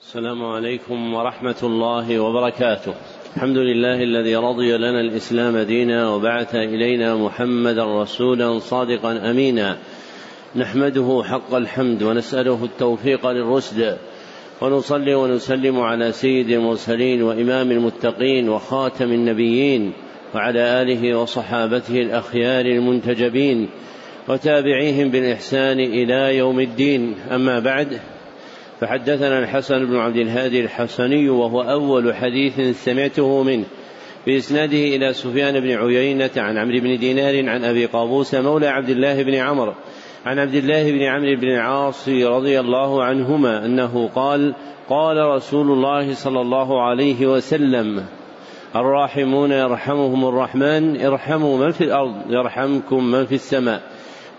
السلام عليكم ورحمة الله وبركاته. الحمد لله الذي رضي لنا الإسلام دينا وبعث إلينا محمدا رسولا صادقا أمينا. نحمده حق الحمد ونسأله التوفيق للرشد ونصلي ونسلم على سيد المرسلين وإمام المتقين وخاتم النبيين وعلى آله وصحابته الأخيار المنتجبين وتابعيهم بالإحسان إلى يوم الدين أما بعد فحدثنا الحسن بن عبد الهادي الحسني وهو أول حديث سمعته منه بإسناده إلى سفيان بن عيينة عن عمرو بن دينار عن أبي قابوس مولى عبد الله بن عمرو عن عبد الله بن عمرو بن العاص رضي الله عنهما أنه قال قال رسول الله صلى الله عليه وسلم الراحمون يرحمهم الرحمن ارحموا من في الأرض يرحمكم من في السماء.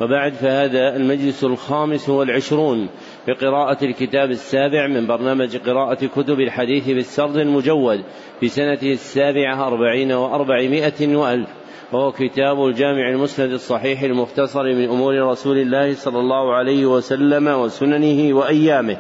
وبعد فهذا المجلس الخامس والعشرون بقراءة الكتاب السابع من برنامج قراءة كتب الحديث بالسرد المجود في سنته السابعة أربعين وأربعمائة وألف وهو كتاب الجامع المسند الصحيح المختصر من أمور رسول الله صلى الله عليه وسلم وسننه وأيامه.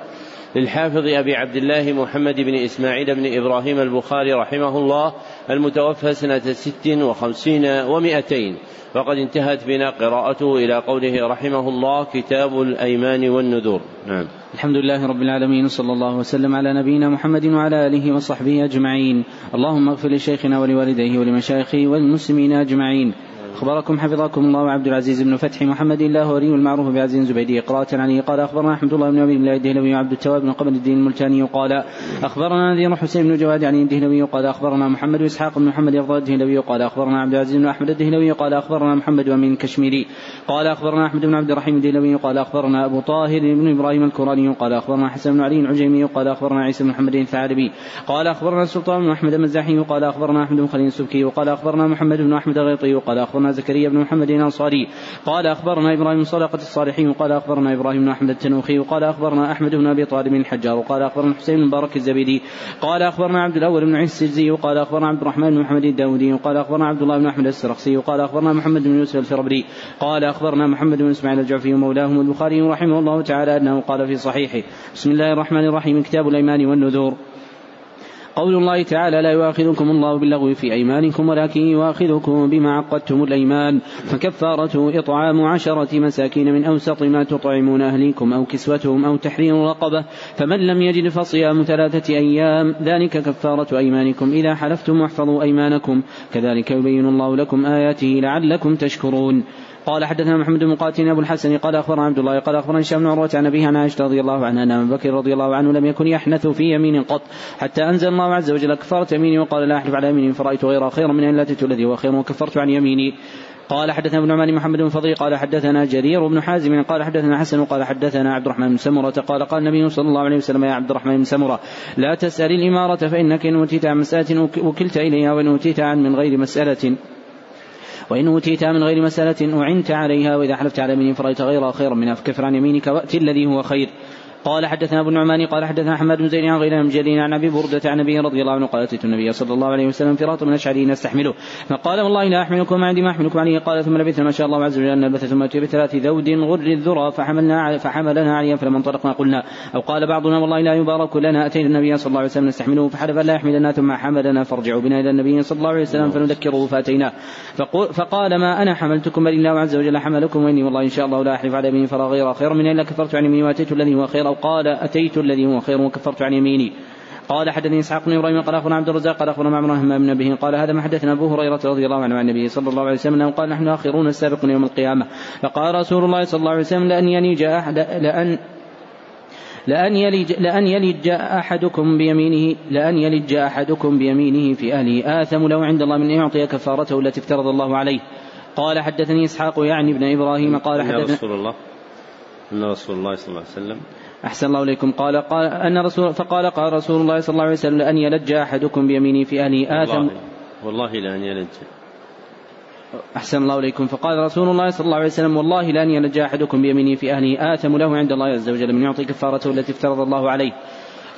للحافظ أبي عبد الله محمد بن إسماعيل بن إبراهيم البخاري رحمه الله المتوفى سنة ست وخمسين ومائتين فقد انتهت بنا قراءته إلى قوله رحمه الله كتاب الأيمان والنذور. نعم. الحمد لله رب العالمين صلى الله وسلم على نبينا محمد وعلى آله وصحبه أجمعين. اللهم اغفر لشيخنا ولوالديه ولمشايخه والمسلمين أجمعين. أخبركم حفظكم الله عبد العزيز بن فتح محمد الله ولي المعروف بعزيز زبيدي قراءة عليه قال أخبرنا أحمد الله بن أبي الله الدهلوي وعبد التواب بن قبل الدين الملتاني قال أخبرنا نذير حسين بن جواد عن الدهلوي قال أخبرنا محمد إسحاق بن محمد أفضل الدهلوي قال أخبرنا عبد العزيز بن أحمد الدهلوي قال أخبرنا محمد أمين الكشميري قال أخبرنا أحمد بن عبد الرحيم الدهلوي قال أخبرنا أبو طاهر بن إبراهيم الكوراني قال أخبرنا حسن بن علي العجيمي قال أخبرنا عيسى بن محمد الثعلبي قال أخبرنا السلطان بن أحمد المزاحي قال أخبرنا أحمد بن خليل السبكي وقال أخبرنا محمد بن أحمد الغيطي وقال أخبرنا زكريا بن محمد الأنصاري. قال أخبرنا إبراهيم صدقة الصالحين وقال أخبرنا إبراهيم بن أحمد التنوخي وقال أخبرنا أحمد بن أبي طالب الحجار وقال أخبرنا حسين بن بارك الزبيدي قال أخبرنا عبد الأول بن عيسى السجزي وقال أخبرنا عبد الرحمن بن محمد الداودي وقال أخبرنا عبد الله بن أحمد السرخسي وقال أخبرنا محمد بن يوسف الفربري قال أخبرنا محمد بن إسماعيل الجعفي مولاهم البخاري رحمه الله تعالى أنه قال في صحيحه بسم الله الرحمن الرحيم كتاب الأيمان والنذور. قول الله تعالى لا يؤاخذكم الله باللغو في أيمانكم ولكن يؤاخذكم بما عقدتم الأيمان فكفارته إطعام عشرة مساكين من أوسط ما تطعمون أهليكم أو كسوتهم أو تحرير رقبة فمن لم يجد فصيام ثلاثة أيام ذلك كفارة أيمانكم إذا حلفتم واحفظوا أيمانكم كذلك يبين الله لكم آياته لعلكم تشكرون قال حدثنا محمد بن مقاتل ابو الحسن قال أخبرنا عبد الله قال أخبرنا هشام بن عروة عن أبيه عن عائشة رضي الله عنها أن أبا بكر رضي الله عنه لم يكن يحنث في يمين قط حتى أنزل الله عز وجل كفارة يميني وقال لا أحلف على يميني فرأيت غيرها خيرا من أن لا الذي هو خير وكفرت عن يميني. قال حدثنا ابن عمان محمد بن فضيل قال حدثنا جرير بن حازم قال حدثنا حسن قال حدثنا عبد الرحمن بن سمرة قال قال النبي صلى الله عليه وسلم يا عبد الرحمن بن سمرة لا تسأل الإمارة فإنك إن أوتيت عن مسألة وكلت إليها وإن أوتيت عن من غير مسألة. وإن أوتيت من غير مسألة أعنت عليها وإذا حلفت على يمين فرأيت غيرها خيرا منها فكفر عن يمينك وأت الذي هو خير. قال حدثنا أبو النعمان قال حدثنا حماد بن زيد عن غير مجلين عن أبي بردة عن ابي رضي الله عنه قال أتيت النبي صلى الله عليه وسلم فراط من أشعري نستحمله. فقال والله لا أحملكم عندي ما أحملكم عليه. قال ثم لبثنا ما شاء الله عز وجل نلبث ثم أتي بثلاث ذود غر الذرى فحملنا فحملنا عليها فلما انطلقنا قلنا أو قال بعضنا والله لا يبارك لنا أتينا النبي صلى الله عليه وسلم نستحمله فحلف لا يحملنا ثم حملنا فارجعوا بنا إلى النبي صلى الله عليه وسلم فنذكره فاتيناه فقال ما أنا حملتكم بل الله عز وجل حملكم وإني والله إن شاء الله لا أحلف على يميني فلا غير خير من إلا كفرت عن يميني وأتيت الذي هو خير قال أتيت الذي هو خير وكفرت عن يميني. قال حدثني إسحاق بن إبراهيم قال اخبرنا عبد الرزاق قال اخبرنا معمر بن به قال هذا ما حدثنا أبو هريرة رضي الله عنه عن النبي صلى الله عليه وسلم أنه قال نحن آخرون السابقون يوم القيامة. فقال رسول الله صلى الله عليه وسلم لأن يلج احد لأن لأن يلج لأن يلج أحدكم بيمينه لأن يلج أحدكم بيمينه في أهله. آثم له عند الله من أن يعطي كفارته التي افترض الله عليه. قال حدثني إسحاق يعني ابن إبراهيم قال حدثنا رسول الله. أن رسول الله صلى الله عليه وسلم أحسن الله إليكم. قال قال أن رسول فقال قال رسول الله صلى الله عليه وسلم لأن يلج أحدكم بيمينه في أهله آثم والله, والله لأن يلج. أحسن الله إليكم. فقال رسول الله صلى الله عليه وسلم والله لأن يلج أحدكم بيمينه في أهله آثم له عند الله عز وجل من يعطي كفارته التي افترض الله عليه.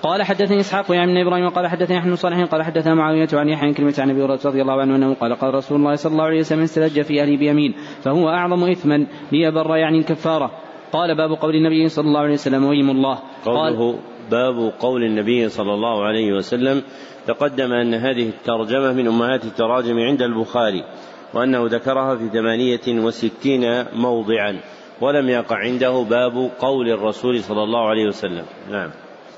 قال حدثني إسحاق يعني من إبراهيم قال حدثني أحمد صالح قال حدثنا معاوية عن يحيى كلمة عن أبي هريرة رضي الله عنه أنه قال قال رسول الله صلى الله عليه وسلم استلج في اهله بيمين فهو أعظم اثما ليبر يعني الكفارة. قال باب قول النبي صلى الله عليه وسلم ويم الله. قوله باب قول النبي صلى الله عليه وسلم تقدم أن هذه الترجمة من أمهات التراجم عند البخاري وأنه ذكرها في ثمانية وستين موضعا ولم يقع عنده باب قول الرسول صلى الله عليه وسلم. نعم.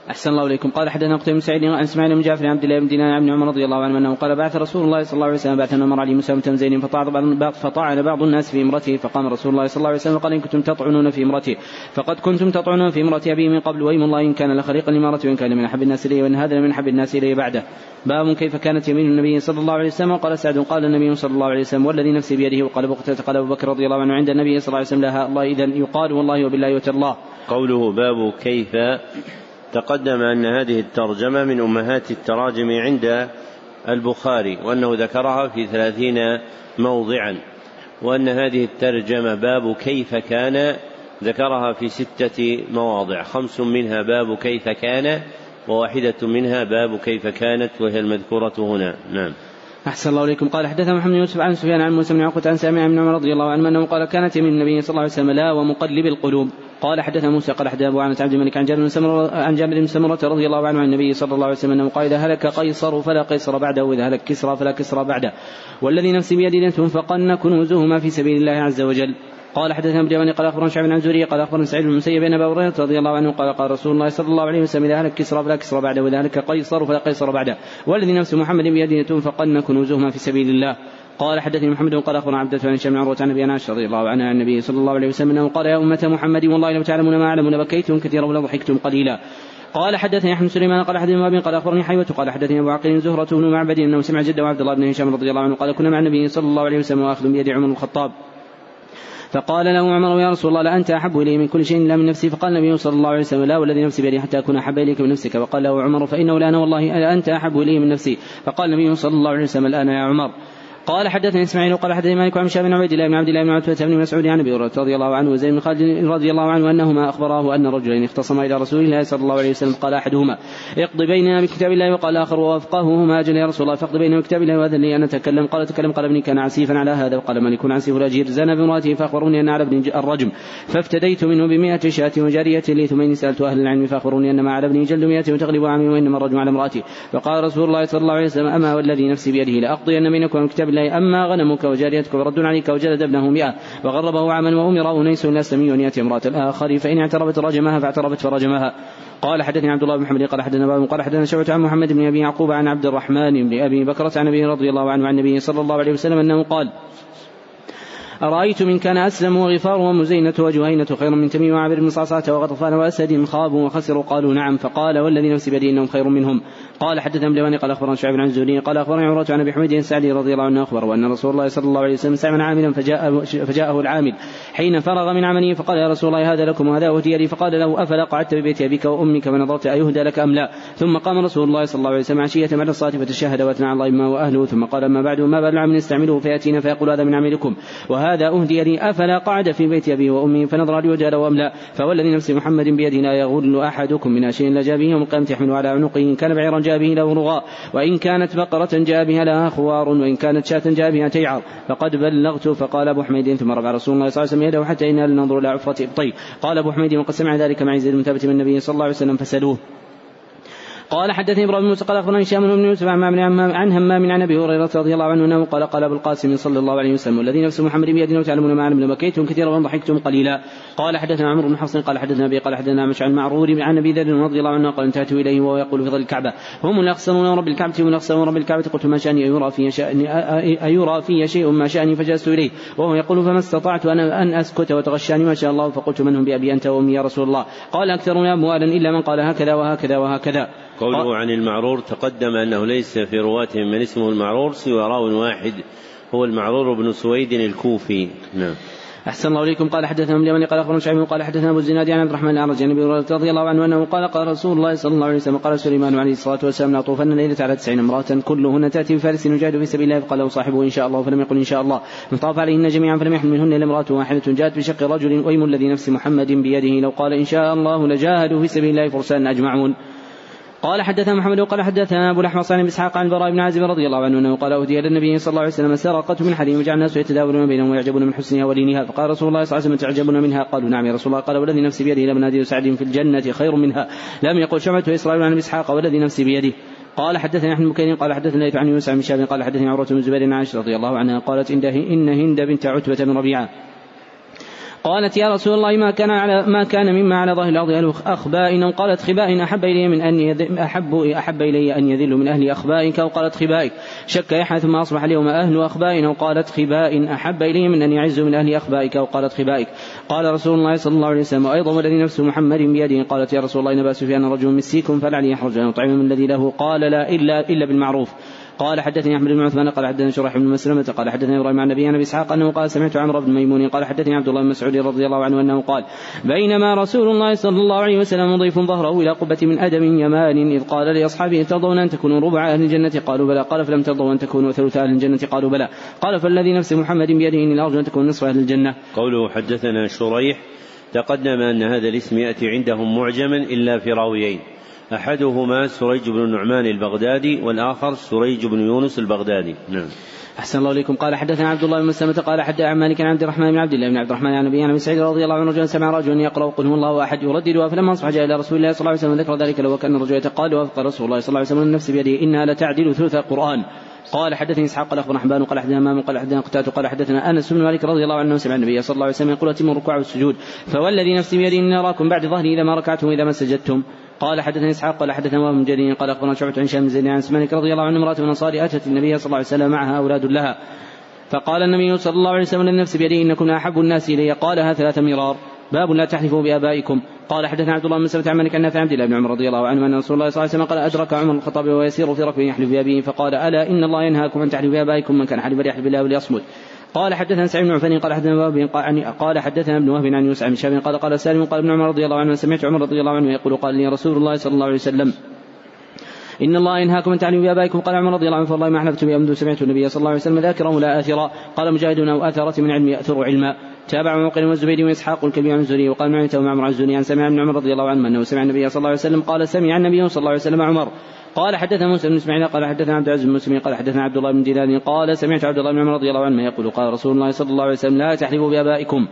أحسن الله إليكم. قال حدثنا قتيبة بن سعيد عن إسماعيل بن جعفر عبد الله بن دينار عن عمر رضي الله عنه أنه قال بعث رسول الله صلى الله عليه وسلم بعث مر علي موسى بن زيد فطعن بعض الناس في امرته فقام رسول الله صلى الله عليه وسلم وقال إن كنتم تطعنون في امرته فقد كنتم تطعنون في امرة أبي من قبل وإيم الله إن كان لخليقا الإمارة وإن كان من أحب الناس إليه وإن هذا من أحب الناس إليه بعده. باب كيف كانت يمين النبي صلى الله عليه وسلم؟ وقال سعد قال النبي صلى الله عليه وسلم والذي نفسي بيده وقال بقتة قال أبو بكر رضي الله عنه عند النبي صلى الله عليه وسلم لها الله إذا يقال والله وبالله وتالله قوله باب كيف تقدم أن هذه الترجمة من أمهات التراجم عند البخاري وأنه ذكرها في ثلاثين موضعا وأن هذه الترجمة باب كيف كان ذكرها في ستة مواضع خمس منها باب كيف كان وواحدة منها باب كيف كانت وهي المذكورة هنا. نعم. أحسن الله إليكم. قال حدثنا محمد يوسف عن سفيان عن موسى بن عقبة عن سامع بن عمر رضي الله عنه أنه قال كانت يمين النبي صلى الله عليه وسلم لا ومقلب القلوب. قال حدثنا موسى قال حدثنا أبو عامر عبد الملك عن جابر بن سمره عن جابر بن سمرة رضي الله عنه عن النبي صلى الله عليه وسلم أنه قال إذا هلك قيصر فلا قيصر بعده وإذا هلك كسرى فلا كسرى بعده. والذي نفسي بيده لتنفقن كنوزهما في سبيل الله عز وجل. قال حدثنا ابن قال أخبرنا شعب عن زوري قال أخبرنا سعيد بن المسيب بن أبي هريرة رضي الله عنه قال قال رسول الله صلى الله عليه وسلم إذا هلك كسرى فلا كسرى بعده وإذا هلك قيصر فلا قيصر بعده. والذي نفس محمد بيده لتنفقن كنوزهما في سبيل الله. قال حدثني محمد قال أخبرنا عبد بن هشام عن عروه عن أبي أنس رضي الله عنه عن النبي صلى الله عليه وسلم أنه قال يا أمة محمد والله لو تعلمون ما أعلم لبكيتم كثيرا ولضحكتم قليلا. قال حدثني أحمد سليمان قال حدثني ابي قال أخبرني حيوة قال حدثني أبو عقيل زهرة بن معبد أنه سمع جده عبد الله بن هشام رضي الله عنه قال كنا مع النبي صلى الله عليه وسلم وأخذ بيد عمر الخطاب. فقال له عمر يا رسول الله لأنت أحب إلي من كل شيء إلا من نفسي. فقال النبي صلى الله عليه وسلم لا والذي نفسي بيدي حتى أكون أحب إليك من نفسك. فقال له عمر فإنه الآن والله أنت أحب إلي من نفسي. فقال النبي صلى الله عليه وسلم الآن يا عمر. قال حدثني إسماعيل قال حدثني مالك عن شاب بن عبيد الله بن عبد الله بن عتبة بن مسعود عن أبي هريرة رضي الله عنه وزيد بن خالد رضي الله عنه أنهما أخبراه أن رجلين اختصما إلى رسول الله صلى الله عليه وسلم قال أحدهما اقض بيننا بكتاب الله وقال الآخر ووافقهما أجل يا رسول الله فاقض بيننا بكتاب الله وأذن لي أن أتكلم. قال تكلم قال ابني كان عسيفا على هذا وقال مالك عسيف الاجير زنى بامراته فأخبروني أن على ابني الرجم فافتديت منه بمئة شاة وجارية لي ثم سألت أهل العلم فأخبروني أن ما على ابني جلد مئة وتغلب عامي وإنما الرجم على امراته فقال رسول الله صلى الله عليه وسلم أما والذي نفسي بيده لاقضين بينكم بكتاب الله أما غنم غلامك وجاريتك ورد عليك وجلد ابنه مئة. وغربه عاما وأمر أنيس الأسلمي أن يأتي امرأة الآخر. فإن اعترفت رجمها فاعترفت فرجمها. قال حدثني عبد الله بن محمد قال حدثنا باب قال حدثنا شعبة عن محمد بن أبي يعقوب عن عبد الرحمن بن أبي بكرة عن أبي رضي الله عنه عن النبي صلى الله عليه وسلم أنه قال أرأيت من كان أسلم وغفار ومزينة وجهينة خير من تميم وعبر بن صعصعة وغطفان وأسد خابوا وخسروا قالوا نعم. فقال والذي نفسي بيده إنهم خير منهم. قال حدثنا بلواني قال أخبرنا شعيب عن الزهري قال اخبرني عروة عن أبي حميد السعدي رضي الله عنه اخبره أن رسول الله صلى الله عليه وسلم استعمل عاملا فجاء فجاءه العامل حين فرغ من عمله فقال يا رسول الله هذا لكم وهذا اهدي لي فقال له أفلا قعدت ببيت أبيك وأمك فنظرت أيهدى لك أم لا؟ ثم قام رسول الله صلى الله عليه وسلم عشية بعد الصلاة فتشهد وأثنى على الله ما واهله ثم قال اما بعد؟ ما بال العمل نستعمله فيأتينا فيقول هذا من عملكم وهذا اهدي لي أفلا قعد في بيت ابي وامي فنظر ليهدى له أم لا؟ فوالذي نفس محمد بيده لا يغل أحدكم من اشيء لجا به يوم القيامه يحمل على عنقه كان بعيرا جاء به له رغاء وإن كانت بقرة جاء بها لها خوار وإن كانت شاة جاء بها تيعر. فقد بلغت فقال أبو حميد ثم رفع رسول الله صلى الله عليه وسلم يده حتى إنا لننظر إلى عفرة إبطيه قال أبو حميد وقد سمع ذلك مع زيد بن ثابت من النبي صلى الله عليه وسلم فسألوه قال حدثني إبراهيم موسى قال أخبرني هشام بن يوسف عن همام عن أبي هريرة رضي الله عنه أنه قال قال أبو القاسم صلى الله عليه وسلم والذي نفس محمد بيده لو تعلمون ما علم لبكيتم كثيرا وضحكتم قليلا. قال حدثنا عمرو بن حفص قال حدثنا أبي قال حدثنا مشعل المعرور عن أبي ذر رضي الله عنه قال انتهت إليه وهو يقول في ظل الكعبة. هم الاخسرون رب الكعبة هم الاخسرون رب الكعبة. قلت ما شأني ايرى في شأني ايرى في شيء ما شأني فجلست إليه. وهو يقول فما استطعت أنا أن أسكت وتغشاني ما شاء الله. فقلت من هم بأبي أنت وأمي يا رسول الله. قال اكثرون اموالا إلا من قال هكذا وهكذا وهكذا. قوله عن المعرور تقدم أنه ليس في رواتهم من اسمه المعرور سوى راو واحد هو المعرور بن سويد الكوفي. نعم. أحسن الله إليكم. قال حدثنا من اليمن قال أخبرنا شعيب قال حدثنا أبو الزناد عن عبد الرحمن الأعرج عن أبي هريرة رضي الله عنه أنه قال قال رسول الله صلى الله عليه وسلم قال سليمان عليه الصلاة والسلام لأطوفن الليلة على تسعين امرأة كلهن تأتي بفارس يجاهد في سبيل الله فقال له صاحبه إن شاء الله فلم يقل إن شاء الله. فطاف عليهن جميعا فلم يحمل منهن إلا امرأة واحدة جاءت بشق رجل ويم الذي نفس محمد بيده لو قال إن شاء الله لجاهدوا في سبيل الله فرسان أجمعون. قال حدثنا محمد وقال حدثنا أبو الأحمص عن إسحاق عن البراء بن عازب رضي الله عنه أنه قال اهدي إلى النبي صلى الله عليه وسلم سرقة من حديد وجعل الناس يتداولون بينهم ويعجبون من حسنها ولينها فقال رسول الله صلى الله عليه وسلم تعجبون منها قالوا نعم يا رسول الله قال والذي نفسي بيده لمناديل سعد في الجنة خير منها لم يقل شعبة إسرائيل عن إسحاق والذي نفسي بيده قال حدثني احمد بن قال حدثنا عن يونس بن قال حدثني عروة بن الزبير عن عائشة رضي الله عنها قالت إن هند بنت عتبة بن ربيعة قالت يا رسول الله ما كان على ما كان مما على ظهر الأرض اخبائنا قالت خبائن أحب إلي من أن احب أحب إلي أن يذل من أهل أخبائك أو قالت خبائك شك يحيى ثم أصبح اليوم أهل اخبائنا وقالت خباء أحب إلي من أن يعز من أهل أخبائك أو قالت خبائك قال رسول الله صلى الله عليه وسلم أيضا والذي نفس محمد بيده. قالت يا رسول الله إن ابا سفيان رجل مسيكم فلعلي يحرج أن يطعم من الذي له قال لا الا إلا بالمعروف. قال حدثني أحمد بن عثمان قال حدثني شريح بن مسلمة قال حدثني إبراهيم عن نبي أبي إسحاق أنه قال سمعت عمرو بن ميمون قال حدثني عبد الله بن مسعود رضي الله عنه أنه قال بينما رسول الله صلى الله عليه وسلم مضيف ظهره إلى قبة من أدم يمان إذ قال لأصحابه ترضون أن تكونوا ربع أهل الجنة؟ قالوا بلى. قال فلم ترضوا أن تكونوا ثلث أهل الجنة؟ قالوا بلى. قال فالذي نفس محمد بيده اني لارجو ان تكون نصف أهل الجنة. قوله حدثنا شريح تقدم أن هذا الاسم يأتي عندهم معجما إلا في راويين. أحدهما سريج بن النعمان البغدادي والآخر سريج بن يونس البغدادي. نعم. أحسن الله إليكم. قال حدثنا عبد الله بن مسلمة قال حدث عن مالك عن عبد الرحمن بن عبد الله بن عبد الرحمن عن نبينا بن سعيد رضي الله عنه رجلا سمع رجلا يقرأ قل هو الله أحد يرددها فلما أصبح جاء إلى رسول الله صلى الله عليه وسلم ذكر ذلك له وكأن الرجل يتقال وفق رسول الله صلى الله عليه وسلم النفس بيده إنها لتعدل ثلث القرآن. قال حدثني إسحاق قال أخبرنا حبان قال حدثنا امام قال حدثنا قتادة قال حدثنا أنس بن مالك رضي الله عنه سمع النبي صلى الله عليه وسلم يقول اتم الركوع والسجود فوالذي نفسي بيده إني أراكم بعد ظهري إذا ما ركعتم وإذا ما سجدتم. قال حدثني إسحاق قال حدثنا بن جرير قال أخبرنا شعبة عن شام زيد عن مالك رضي الله عنه امرأة من الانصار أتت النبي صلى الله عليه وسلم معها أولاد لها. فقال النبي صلى الله عليه وسلم للنفس بيده إنكم أحب الناس إلي. قالها ثلاث مرار. باب لا تحلفوا بآبائكم. قال حدثنا عبد الله بن سلمة عن مالك عن عبد الله بن عمر رضي الله عنه أن رسول الله صلى الله عليه وسلم قال أدرك عمر الخطاب وهو يسير في ركب يحلف بأبيه فقال ألا إن الله ينهاكم ان تحلفوا بآبائكم من كان حلف فليحلف بالله وليصمت. قال حدثنا سعيد بن عفان قال حدثنا وهب قال حدثنا ابن وهب عن يوسف بن شهاب قال قال سالم قال ابن عمر رضي الله عنه سمعت عمر رضي الله عنه يقول قال لي رسول الله صلى الله عليه وسلم إن الله ينهاكم أن تعلموا بآبائكم. قال عمر رضي الله عنه فوالله ما حلفت بها سمعت النبي صلى الله عليه وسلم ذاكرا ولا آثرا. قال مجاهد أو آثرة من علم يأثر علما. تابع موقن والزبير واسحاق الكبير عن الزهري وقال معي معمر عن الزهري عن سمع ابن عمر رضي الله عنه أنه سمع النبي صلى الله عليه وسلم قال سمع النبي صلى الله عليه وسلم عمر. قال حدثنا موسى بن إسماعيل قال حدثنا عبد العزيز بن مسلم قال حدثنا عبد الله بن دينار قال سمعت عبد الله بن عمر رضي الله عنه يقول قال رسول الله صلى الله عليه وسلم لا تحلفوا بآبائكم.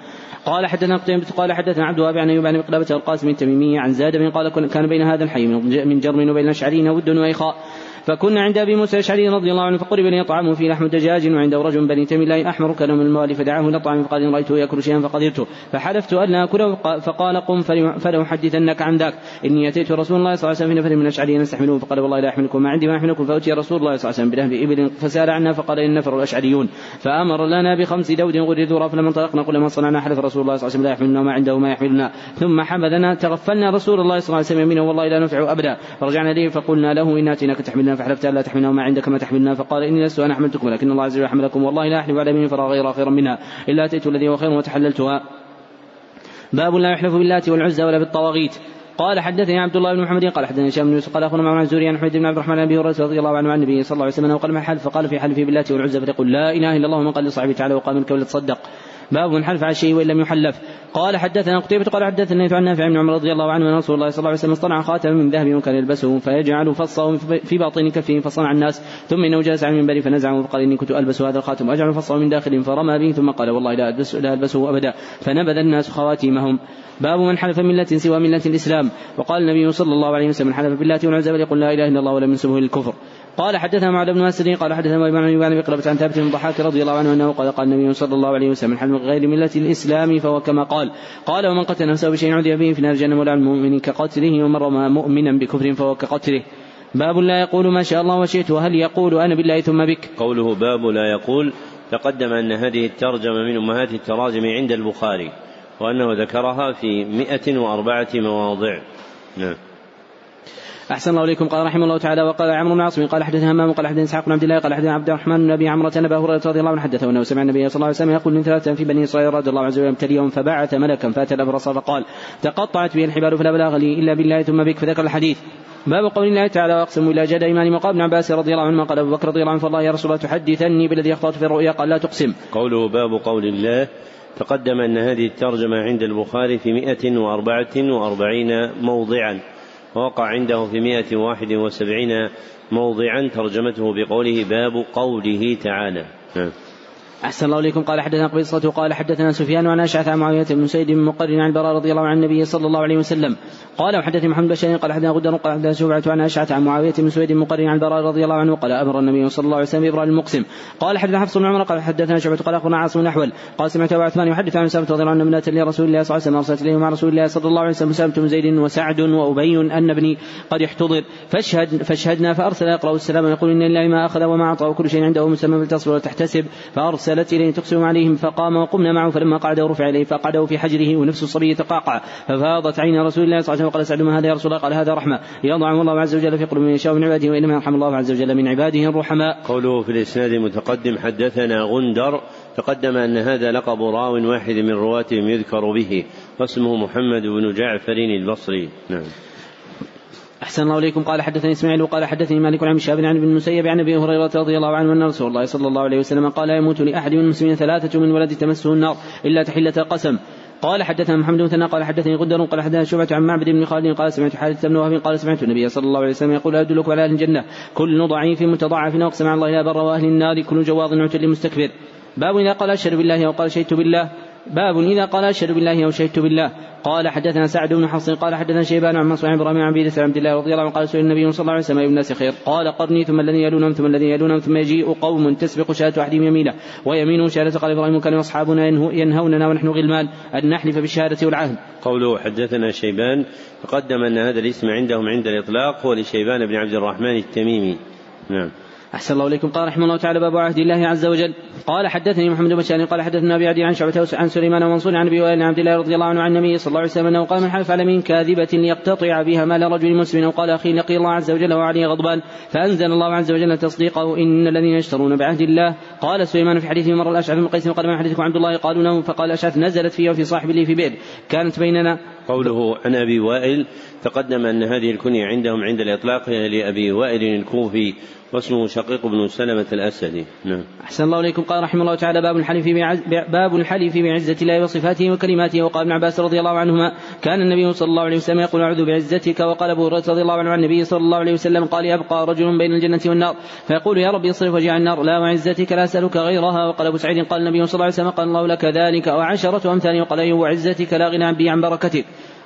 قال حدثنا قتيبة قال حدثنا عبد الوهاب عن أيوب عن مقلبة القاسم التميمي عن زاد بن قال كان بين هذا الحي من جرم وبين الاشعريين ود وإخاء. فكنا عند أبي موسى الأشعري رضي الله عنه فقرب لي طعام فيه لحم دجاج وعنده رجل بني تميم لا احمر من الموالي فدعاه إلى فقال إن رأيته يأكل شيئا فقدرته. فحلفت أن آكله فقال قم فلاحدثنك عن ذاك. إني أتيت رسول الله صلى الله عليه وسلم في نفر من الاشعريين يستحملون فقال والله لا أحملكم. ما عندي ما أحملكم. فأتي رسول الله صلى الله عليه وسلم بلهب إبل فسال عنا فقال إن نفر الأشعريون. فأمر لنا بخمس دود غردوا فلما انطلقنا قلنا ما صنعنا. حلف رسول الله صلى الله عليه وسلم لا يحملنا ما عنده ما يحملنا. ثم حمدنا تغفلنا رسول الله صلى الله عليه وسلم يمينه والله لا نفع أبدا. فرجعنا إليه فقلنا له إن آتيناك تحملنا فحلفت الا تحملنا ما عندك ما تحملنا فقال إني لست أنا حملتكم ولكن الله عز وجل حملكم والله لا أحلف على يمين فرى غير خيرا منها. إلا أتيت الذي هو خير وتحللتها. باب لا يحلف باللات والعزى ولا بالطواغيت. قال حدثني عبد الله بن محمد قال حدثني هشام بن يوسف قال اخونا معمر الزوري عن حميد بن عبد الرحمن بن هريرة رضي الله عنه عن النبي صلى الله عليه وسلم وقال ما حلف فقال في حلفه بالله والعزى فليقل لا إله إلا الله من قال لصاحبه تعالى وقام منك ولتصدق باب من حلف على الشيء وإن لم يحلف. قال حدثنا قتيبة قال حدثنا عن نافع بن عمر رضي الله عنه أن رسول الله صلى الله عليه وسلم اصطنع خاتما من ذهب وكان يلبسه فيجعل فصه في باطن كفه فصنع الناس. ثم إنه جلس على المنبر فنزعه فقال إني كنت ألبس هذا الخاتم وأجعل فصه من داخل فرمى به ثم قال والله لا البسه, لا ألبسه أبدا. فنبذ الناس خواتيمهم. باب من حلف ملة سوى ملة الإسلام. وقال النبي صلى الله عليه وسلم من حلف بالله والعزى فليقل لا إله إلا الله ولم ينسبه للكفر. قال حدثنا معاذ بن مسعود قال حدثنا ابن عن ابن بقلبة عن ثابت بن الضحاك رضي الله عنه أنه قال قال النبي صلى الله عليه وسلم حلم غير ملة الإسلام فهو كما قال. قال ومن قتل نفسه بشيء عذب به في نار جهنم ولا المؤمن كقتله ومن رمى مؤمنا بكفر فهو كقتله. باب لا يقول ما شاء الله وشئت وهل يقول أنا بالله ثم بك؟ قوله باب لا يقول تقدم أن هذه الترجمة من أمهات التراجم عند البخاري وأنه ذكرها في مئة وأربعة مواضع. نعم. أحسن الله إليكم. قال رحمه الله تعالى وقال عمرو بن عاصم قال حدثنا همام قال حدثنا إسحاق بن عبد الله قال حدثنا عبد الرحمن بن أبي عمرة أن أبا هريرة رضي الله عنه حدثه أنه سمع النبي صلى الله عليه وسلم يقول من ثلاثة في بني إسرائيل رضي الله عز وجل ابتليهم فبعث ملكا فأتى الأبرص فقال تقطعت به الحبال فلا بلاغ لي إلا بالله ثم بك. فذكر الحديث. باب قول الله تعالى واقسم إلى جد إيمان. وقال ابن عباس رضي الله عنهما قال أبو بكر رضي الله عنه فالله يا رسول الله تحدثني بالذي أخطأت في الرؤيا. قال لا تقسم. قوله باب قول الله تقدم أن هذه الترجمة عند البخاري في مئة وأربعة وأربعين موضعا. ووقع عنده في مائة واحد وسبعين موضعا ترجمته بقوله باب قوله تعالى نعم. أحسن الله إليكم. قال حدثنا قبيصة قال حدثنا سفيان عن أشعث عن معاوية بن سيد مقرن عن البراء رضي الله عن النبي صلى الله عليه وسلم. قال وحدثني محمد بن قال حدثنا غدر قال حدثنا شعبة عن أشعث عن معاوية بن سويد مقرن عن البراء رضي الله عنه قال أمر النبي صلى الله عليه وسلم بإبراء المقسم. قال حدثنا حفص بن عمر قال حدثنا شعبة قال أخبرنا عاصم الأحول قال سمعت أبو عثمان يحدث عن سلمة رضي الله عنه ابنة لرسول الله صلى الله عليه وسلم أرسلت إليه مع رسول الله صلى الله عليه وسلم سلمة بن زيد وسعد وأبي أن ابني قد احتضر فاشهد فاشهدنا فأرسل يقرأ السلام ويقول إن لله ما أخذ وما أعطى وكل شيء عنده مسمى فلتصبر وتحتسب فأرسلت إليه تقسم عليهم فقام وقمنا معه فلما قعد ورفع إليه فقعده في حجره ونفس الصبي يتقاقع ففاضت عين رسول الله صلى الله عليه وسلم وقال سعد ما هذا يا رسول الله؟ قال هذا رحمة يضع الله عز وجل في قلوب من يشاء من عباده وإنما يرحم الله عز وجل من عباده الرحماء. قوله في الإسناد المتقدم حدثنا غندر تقدم أن هذا لقب راو واحد من رواتهم يذكر به واسمه محمد بن جعفر البصري. نعم. أحسن الله إليكم. قال حدثني إسماعيل وقال حدثني مالك عن شهاب عن ابن المسيب عن أبي هريرة رضي الله عنه أن رسول الله صلى الله عليه وسلم قال يموت لأحد من المسلمين ثلاثة من ولد تمسه النار إلا تحلة قسم قال حدثنا محمد بن قال حدثني غدر قال حدثنا شعبة عن معبد بن خالد قال سمعت حارث بن وهب قال سمعت النبي صلى الله عليه وسلم يقول أدلك على أهل الجنة. كل ضعيف متضعف وأقسم على الله لا بر وأهل النار. كل جواظ عتل مستكبر باب إذا قال أشهد بالله أو قال شهدت بالله. باب إذا قال أشهد بالله أو شهدت بالله قال حدثنا سعد بن حفص قال حدثنا شيبان عن منصور عن إبراهيم عن بيدة عبد الله رضي الله عنه قال سئل النبي صلى الله عليه وسلم اي الناس خير قال قرني ثم الذين يلونهم ثم الذين يلونهم ثم يجيء قوم تسبق شهادة احدهم يمينه ويمينه شهادة قال إبراهيم كان أصحابنا ينهوننا ونحن غلمان أن نحلف بالشهادة والعهد. قوله حدثنا شيبان تقدم أن هذا الاسم عندهم عند الإطلاق هو لشيبان بن عبد الرحمن التميمي. نعم. أحسن الله إليكم. قال رحمه الله تعالى باب عهد الله عز وجل. قال حدثني محمد بن بشار قال حدثنا أبي عدي عن شعبة عن سليمان ومنصور عن أبي وائل عبد الله رضي الله عنه عن النبي صلى الله عليه وسلم أنه قال من حلف على من كاذبة ليقتطع بها مال رجل مسلم أو قال أخي لقي الله عز وجل وعليه غضبان فأنزل الله عز وجل تصديقه إن الذين يشترون بعهد الله. قال سليمان في حديثه مر الأشعث بن قيس قال ما حديثكم عبد الله؟ قالوا له فقال الأشعث نزلت في وفي صاحب لي في بئر كانت بيننا قوله عن أبي وائل تقدم أن هذه الكنية عندهم عند الإطلاق لأبي وائل الكوفي واسمه شقيق بن سلمة الأسدي. نعم. أحسن الله إليكم. قال رحمه الله تعالى باب الحلف باب الحلف بعزة الله وصفاته وكلماته. وقال ابن عباس رضي الله عنهما كان النبي صلى الله عليه وسلم يقول أعوذ بعزتك. وقال أبو هريرة رضي الله عنه عن النبي صلى الله عليه وسلم قال يبقى رجل بين الجنة والنار. فيقول يا رب اصرف وجه النار. لا وعزتك لا أسألك غيرها. وقال أبو سعيد قال النبي صلى الله عليه وسلم قال الله لك ذلك. وعشرة أمثال. وقال أيوه وعزتك لا غنى بي عن بركتك.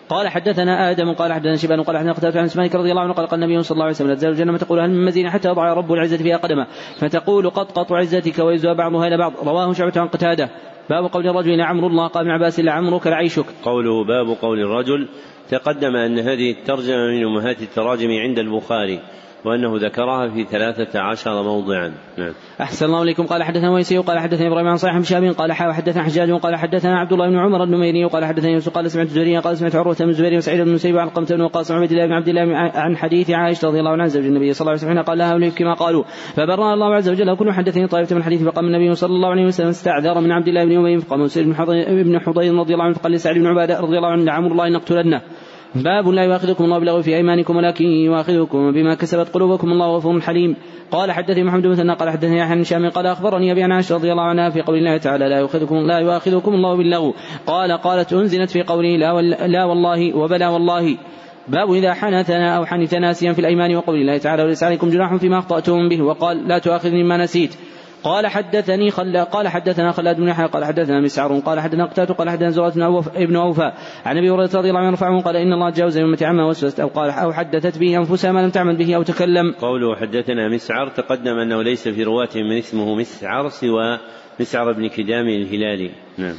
قال حدثنا آدم قال حدثنا شيبان قال حدثنا قتادة عن سمانك رضي الله عنه قال قال النبي صلى الله عليه وسلم لا تزال الجنة تقول هل من مزين حتى يضع رب العزة فيها قدمه؟ فتقول قد قط عزتك ويزوى بعضها إلى بعض. رواه شعبة عن قتادة. باب قول الرجل لعمر الله قال ابن عباس لعمرك لعيشك. قوله باب قول الرجل تقدم أن هذه الترجمة من أمهات التراجم عند البخاري. وأنه ذكرها في ثلاثة عشر موضعا. نعم. أحسن الله إليكم. قال حدثنا ويسي قال حدثنا إبراهيم عن صالح بن قال حدثنا حجاج قال حدثنا عبد الله بن عمر النميري قال حدثنا يوسف قال سمعت زهريا قال سمعت عروة بن الزبير وسعيد بن المسيب عن قمة بن وقاص عبد الله بن عبد الله عن حديث عائشة رضي الله عنها زوج النبي صلى الله عليه وسلم قال لها كما قالوا. فبرأ الله عز وجل. كل حدثني طائفة من الحديث فقام النبي صلى الله عليه وسلم استعذر من عبد الله بن أبي فقام بن حضير رضي الله عنه فقال لسعد بن عبادة رضي الله عنه لعمر الله نقتلنه. باب لا يؤاخذكم الله باللغو في أيمانكم ولكن يؤاخذكم بما كسبت قلوبكم. الله غفور حليم. قال حدثني محمد بن قال حدثني يحيى بن شام قال أخبرني أبي عائشه رضي الله عنها في قول الله تعالى لا يؤاخذكم لا يؤاخذكم الله باللغو. قال قالت أنزلت في قوله لا, لا والله وبلا والله. باب إذا حنثنا أو حنث ناسيا في الأيمان وقول الله تعالى وليس عليكم جناح فيما أخطأتم به. وقال لا تؤاخذني ما نسيت. قال حدثني خلا قال حدثنا خلاد بن يحيى قال حدثنا مسعر قال حدثنا قتادة قال حدثنا زرعة ابن أوفى. عن أبي هريرة رضي الله عنه رفعه قال إن الله جاوز أمة عما وسوست أو قال أو حدثت به أنفسها ما لم تعمل به أو تكلم. قوله حدثنا مسعر تقدم أنه ليس في رواته من اسمه مسعر سوى مسعر بن كدام الهلالي. نعم.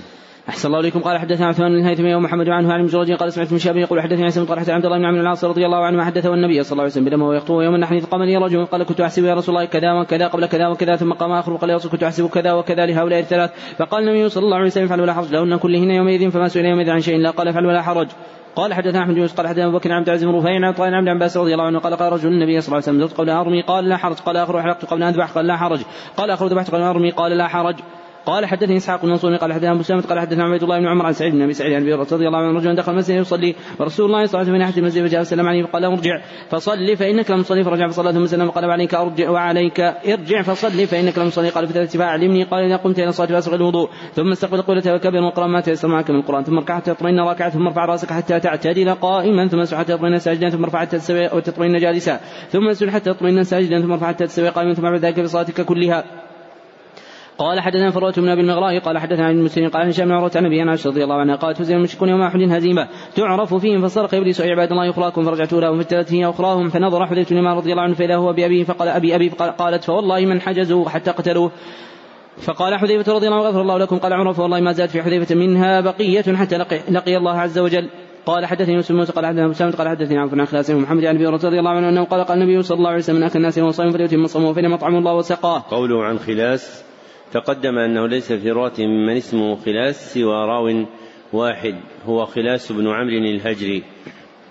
أحسن الله إليكم. قال حدثنا عثمان بن الهيثمي ومحمد عنه عن المجرد قال سمعت من شاب يقول حدثني عيسى بن طلحة عبد الله بن عمرو العاص رضي الله عنه حدثه النبي صلى الله عليه وسلم هو يخطب يوم النحر قام رجل قال كنت أحسب يا رسول الله كذا وكذا قبل كذا وكذا ثم قام آخر وقال يا رسول كنت أحسب كذا وكذا لهؤلاء الثلاث. فقال النبي صلى الله عليه وسلم افعل ولا حرج لهن كلهن يومئذ فما سئل يومئذ عن شيء لا قال افعل ولا حرج. قال حدثنا أحمد بن قال حدثنا أبو بكر عبد العزيز بن رفيع عن طائر عبد عباس رضي الله عنه قال قال رجل النبي صلى الله عليه وسلم قبل أرمي قال لا حرج. قال آخر احرقت قبل أن أذبح قال لا حرج. قال آخر ذبحت قبل أرمي قال لا حرج. قال حدثني إسحاق بن منصور قال حدثنا أبو سامة قال حدثنا عبيد الله بن عمر عن سعيد بن أبي سعيد عن أبي رضي الله عنه رجلا دخل المسجد يصلي ورسول الله صلى الله عليه وسلم من المسجد فجاء وسلم عليه فقال ارجع فصلي فإنك لم تصلي فرجع فصلى ثم سلم قال وعليك أرجع وعليك ارجع فصلي فإنك لم تصلي قال في فاعلمني قال إذا قمت إلى الصلاة فأسرع الوضوء ثم استقبل قولته وكبر وقرأ ما تيسر معك من القرآن ثم اركع حتى تطمئن راكعة ثم ارفع رأسك حتى تعتدل قائما ثم اسجد حتى تطمئن ساجدا ثم ارفع حتى تستوي وتطمئن جالسا ثم اسجد حتى تطمئن ساجدا ثم ارفع حتى قائما ثم بعد ذلك في صلاتك كلها. قال حدثنا فروة بن أبي المغراء قال حدثنا عن المسلمين قال هشام بن عروة عن أبي عائشة رضي الله عنها قالت هزم المشركون يوم أحد هزيمة تعرف فيهم فصرخ إبليس عباد الله اخراكم فرجعت لهم فاجتلت هي اخراهم فنظر حذيفة بن رضي الله عنه فاذا هو بأبيه فقال أبي أبي قالت فوالله من حجزوا حتى قتلوه فقال حذيفة رضي الله عنه غفر الله لكم قال عمر فوالله ما زاد في حذيفة منها بقية حتى لقي, لقي الله عز وجل قال حدثني مسلم موسى قال حدثنا مسلم قال حدثني عن عن خلاص محمد عن أبي رضي الله عنه أنه قال قال النبي صلى الله عليه وسلم من أكل الناس يوم صائم فليتم صومه فإن مطعم الله وسقاه. قوله عن خلاس تقدم أنه ليس في رواة من اسمه خلاس سوى راو واحد هو خلاس بن عمرو الهجري.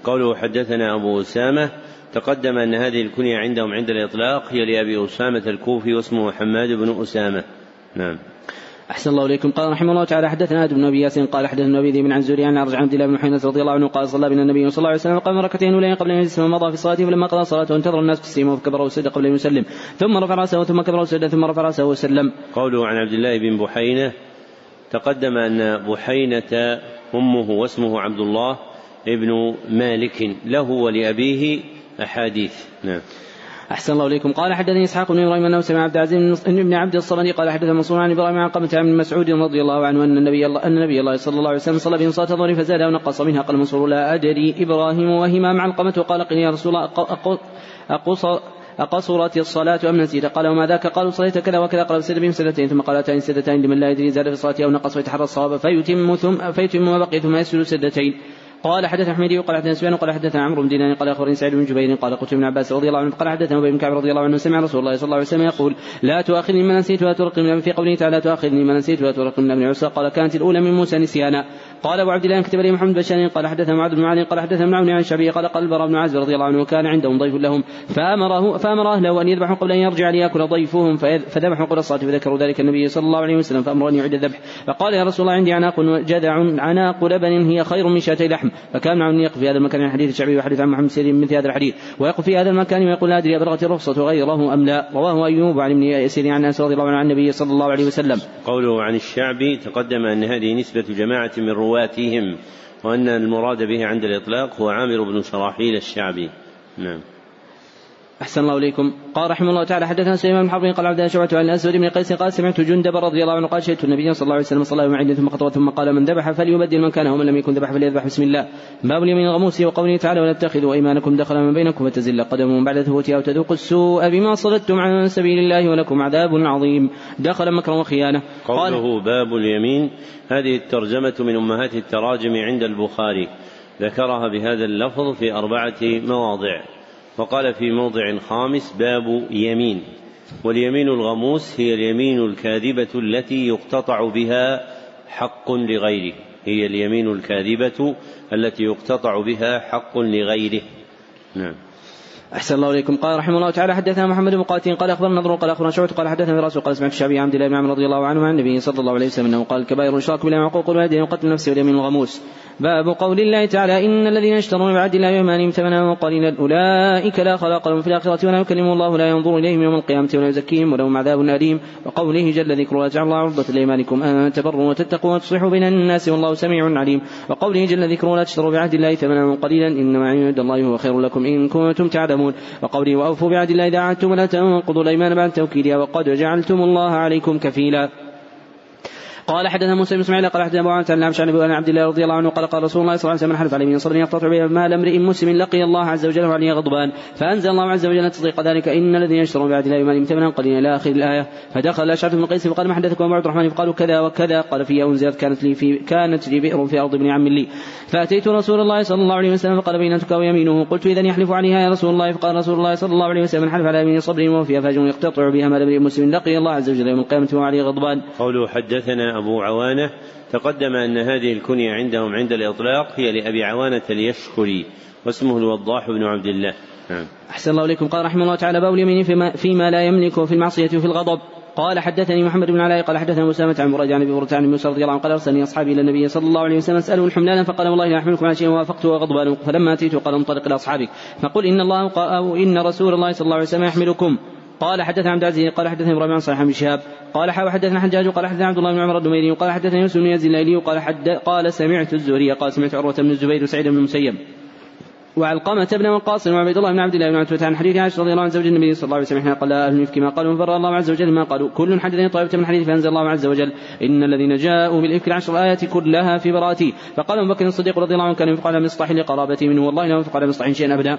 قوله حدثنا أبو أسامة تقدم أن هذه الكنية عندهم عند الإطلاق هي لأبي أسامة الكوفي واسمه حماد بن أسامة. نعم. أحسن الله إليكم. قال رحمه الله تعالى حدثنا آدم بن أبي ياسين قال حدثنا أبي ذئب عن زوري عن عرج عبد الله بن حينة رضي الله عنه قال صلى بنا النبي صلى الله عليه وسلم قام ركعتين أولين قبل أن يجلس ومضى في صلاته فلما قضى صلاته انتظر الناس تسليمه فكبر وسجد قبل أن يسلم ثم رفع رأسه ثم كبر وسجد ثم رفع رأسه وسلم. قوله عن عبد الله بن بحينة تقدم أن بحينة أمه واسمه عبد الله ابن مالك له ولأبيه أحاديث. نعم. أحسن الله إليكم. قال حدثني إسحاق بن إبراهيم أنه سمع عبد العزيز بن عبد الصمد قال حدث منصور عن إبراهيم عن قمة عن مسعود رضي الله عنه أن النبي الله أن النبي الله صلى الله عليه وسلم صلى بهم صلاة الظهر فزاد ونقص منها. قال منصور لا أدري. إبراهيم وهما مع القمة. وقال قل يا رسول الله أقص أقصرت الصلاة أم نسيت؟ قال وما ذاك؟ قالوا صليت كذا وكذا. قال سجد بهم سجدتين ثم قال أتاني سجدتين لمن لا يدري زاد في الصلاة أو نقص ويتحرى الصواب فيتم ثم فيتم ما بقي ثم يسجد سجدتين قال حدث حميدي وقال حدثنا سفيان وقال حدثنا عمرو بن دينار قال أخبرني سعيد بن جبير قال قلت ابن عباس رضي الله عنه قال حدثنا أبي بن كعب رضي الله عنه سمع رسول الله صلى الله عليه وسلم يقول لا تؤاخذني ما نسيت ولا ترقني في قوله تعالى لا تؤاخذني ما نسيت ولا ترقني من ابن عسى. قال كانت الأولى من موسى نسيانا. قال أبو عبد الله كتب لي محمد بن قال حدثنا معاذ بن علي قال حدثنا ابن عون عن الشعبي قال قال البراء بن عازب رضي الله عنه وكان عندهم ضيف لهم فامره فامر اهله أن يذبحوا قبل أن يرجع ليأكل ضيفهم فذبحوا الصلاة فذكروا ذلك النبي صلى الله عليه وسلم فامر ان يعيد الذبح. فقال يا رسول الله عندي عناق جذع عناق لبن هي خير من شاتي لحم. فكان معه يقف في هذا المكان عن حديث الشعبي وحديث عن محمد سيرين مثل هذا الحديث. ويقف في هذا المكان ويقول لا أدري ابلغت الرخصة غيره أم لا. رواه أيوب عن ابن يسير عن أنس رضي الله عنه عن النبي صلى الله عليه وسلم. قوله عن الشعبي تقدم أن هذه نسبة جماعة من رواتهم وأن المراد به عند الإطلاق هو عامر بن شراحيل الشعبي. نعم. أحسن الله إليكم. قال رحمه الله تعالى حدثنا سليمان بن حرب قال عبد شعبة عن الأسود بن قيس قال سمعت جندب رضي الله عنه قال شهدت النبي صلى الله عليه وسلم صلى يوم عيد ثم خطوة ثم قال من ذبح فليبدل من كان ومن لم يكن ذبح فليذبح. بسم الله. باب اليمين الغموس وقوله تعالى ولا تتخذوا أيمانكم دخلا من بينكم فتزل قدم بعد ثبوتها وتذوقوا السوء بما صددتم عن سبيل الله ولكم عذاب عظيم. دخل مكرا وخيانة. قوله باب اليمين هذه الترجمة من أمهات التراجم عند البخاري. ذكرها بهذا اللفظ في أربعة مواضع. وقال في موضع خامس باب يمين واليمين الغموس هي اليمين الكاذبة التي يقتطع بها حق لغيره. هي اليمين الكاذبة التي يقتطع بها حق لغيره. نعم. أحسن الله إليكم. قال رحمه الله تعالى حدثنا محمد بن قاتل قال أخبرنا نضر قال أخبرنا شعبة قال حدثنا فراس قال سمعت الشعبي عبد الله بن عمرو رضي الله عنه عن النبي صلى الله عليه وسلم أنه قال الكبائر الإشراك بالله وعقوق الوالدين وقتل النفس واليمين الغموس. باب قول الله تعالى إن الذين يشترون بعد الله بأيمانهم ثمنا قليلا أولئك لا خلاق لهم في الآخرة ولا يكلم الله لا ينظر إليهم يوم القيامة ولا يزكيهم ولهم عذاب أليم. وقوله جل ذكره جعل الله عرضة لأيمانكم أن تبروا وتتقوا وتصلحوا بين الناس والله سميع عليم. وقوله جل ذكره لا تشتروا بعهد الله ثمنا قليلا إنما عند الله هو خير لكم إن كنتم تعلمون. وقوله وأوفوا بعهد الله إذا عهدتم ولا تنقضوا الأيمان بعد توكيدها وقد جعلتم الله عليكم كفيلا. قال حدثنا موسى بن إسماعيل قال حدثنا أبو عن عن ابي عبد الله رضي الله عنه قال قال رسول الله صلى الله عليه وسلم حلف عليه من صبر يقتطع به مال امرئ مسلم لقي الله عز وجل وعليه غضبان فأنزل الله عز وجل تصديق ذلك إن الذين يشترون بعد الله ايمانهم ثمنا قليلا إلى آخر الآية فدخل اشعث بن قيس فقال ما حدثكم عبد الرحمن؟ فقالوا كذا وكذا قال في انزلت كانت لي في كانت لي بئر في أرض ابن عم لي. فأتيت رسول الله صلى الله عليه وسلم فقال بينتك ويمينه. قلت اذا يحلف عليها يا رسول الله. فقال رسول الله صلى الله عليه وسلم حلف على يمين صبر وفيها فاجر يقتطع بها مال امرئ مسلم لقي الله عز وجل يوم القيامة وعليه غضبان. قوله حدثنا أبو عوانة تقدم أن هذه الكنية عندهم عند الإطلاق هي لأبي عوانة اليشكري واسمه الوضاح بن عبد الله. نعم. أحسن الله إليكم. قال رحمه الله تعالى باب اليمين فيما, فيما لا يملك في المعصية وفي الغضب قال حدثني محمد بن علاء قال حدثنا مسامة عن مراد عن أبي هريرة عن موسى رضي الله عنه قال أرسلني أصحابي إلى النبي صلى الله عليه وسلم اساله الحملان فقال والله لا أحملكم على شيء وافقته وغضبان فلما أتيت قال انطلق إلى اصحابك فقل إن الله أو إن رسول الله صلى الله عليه وسلم يحملكم قال حدثنا عبد العزيز قال حدثني إبراهيم عن صالح بن شهاب قال حدثنا حجاج قال حدثنا عبد الله بن عمر الدميري قال حدثنا يوسف بن يزيد الليلي قال حد قال سمعت الزهري قال سمعت عروة بن الزبير وسعيد بن المسيب. وعلقمة بن وقاص وعبيد الله بن عبد الله بن عتبة عن حديث عائشة رضي الله عن زوج النبي صلى الله عليه وسلم قال أهل الإفك ما قالوا فر الله عز وجل ما قالوا. كل حدثني طائفة من حديث فأنزل الله عز وجل إن الذين جاءوا بالإفك العشر آيات كلها في براءتي. فقال أبو بكر الصديق رضي الله عنه كان ينفق على مصطح لقرابته منه والله لا ينفق على مصطح شيئا أبدا.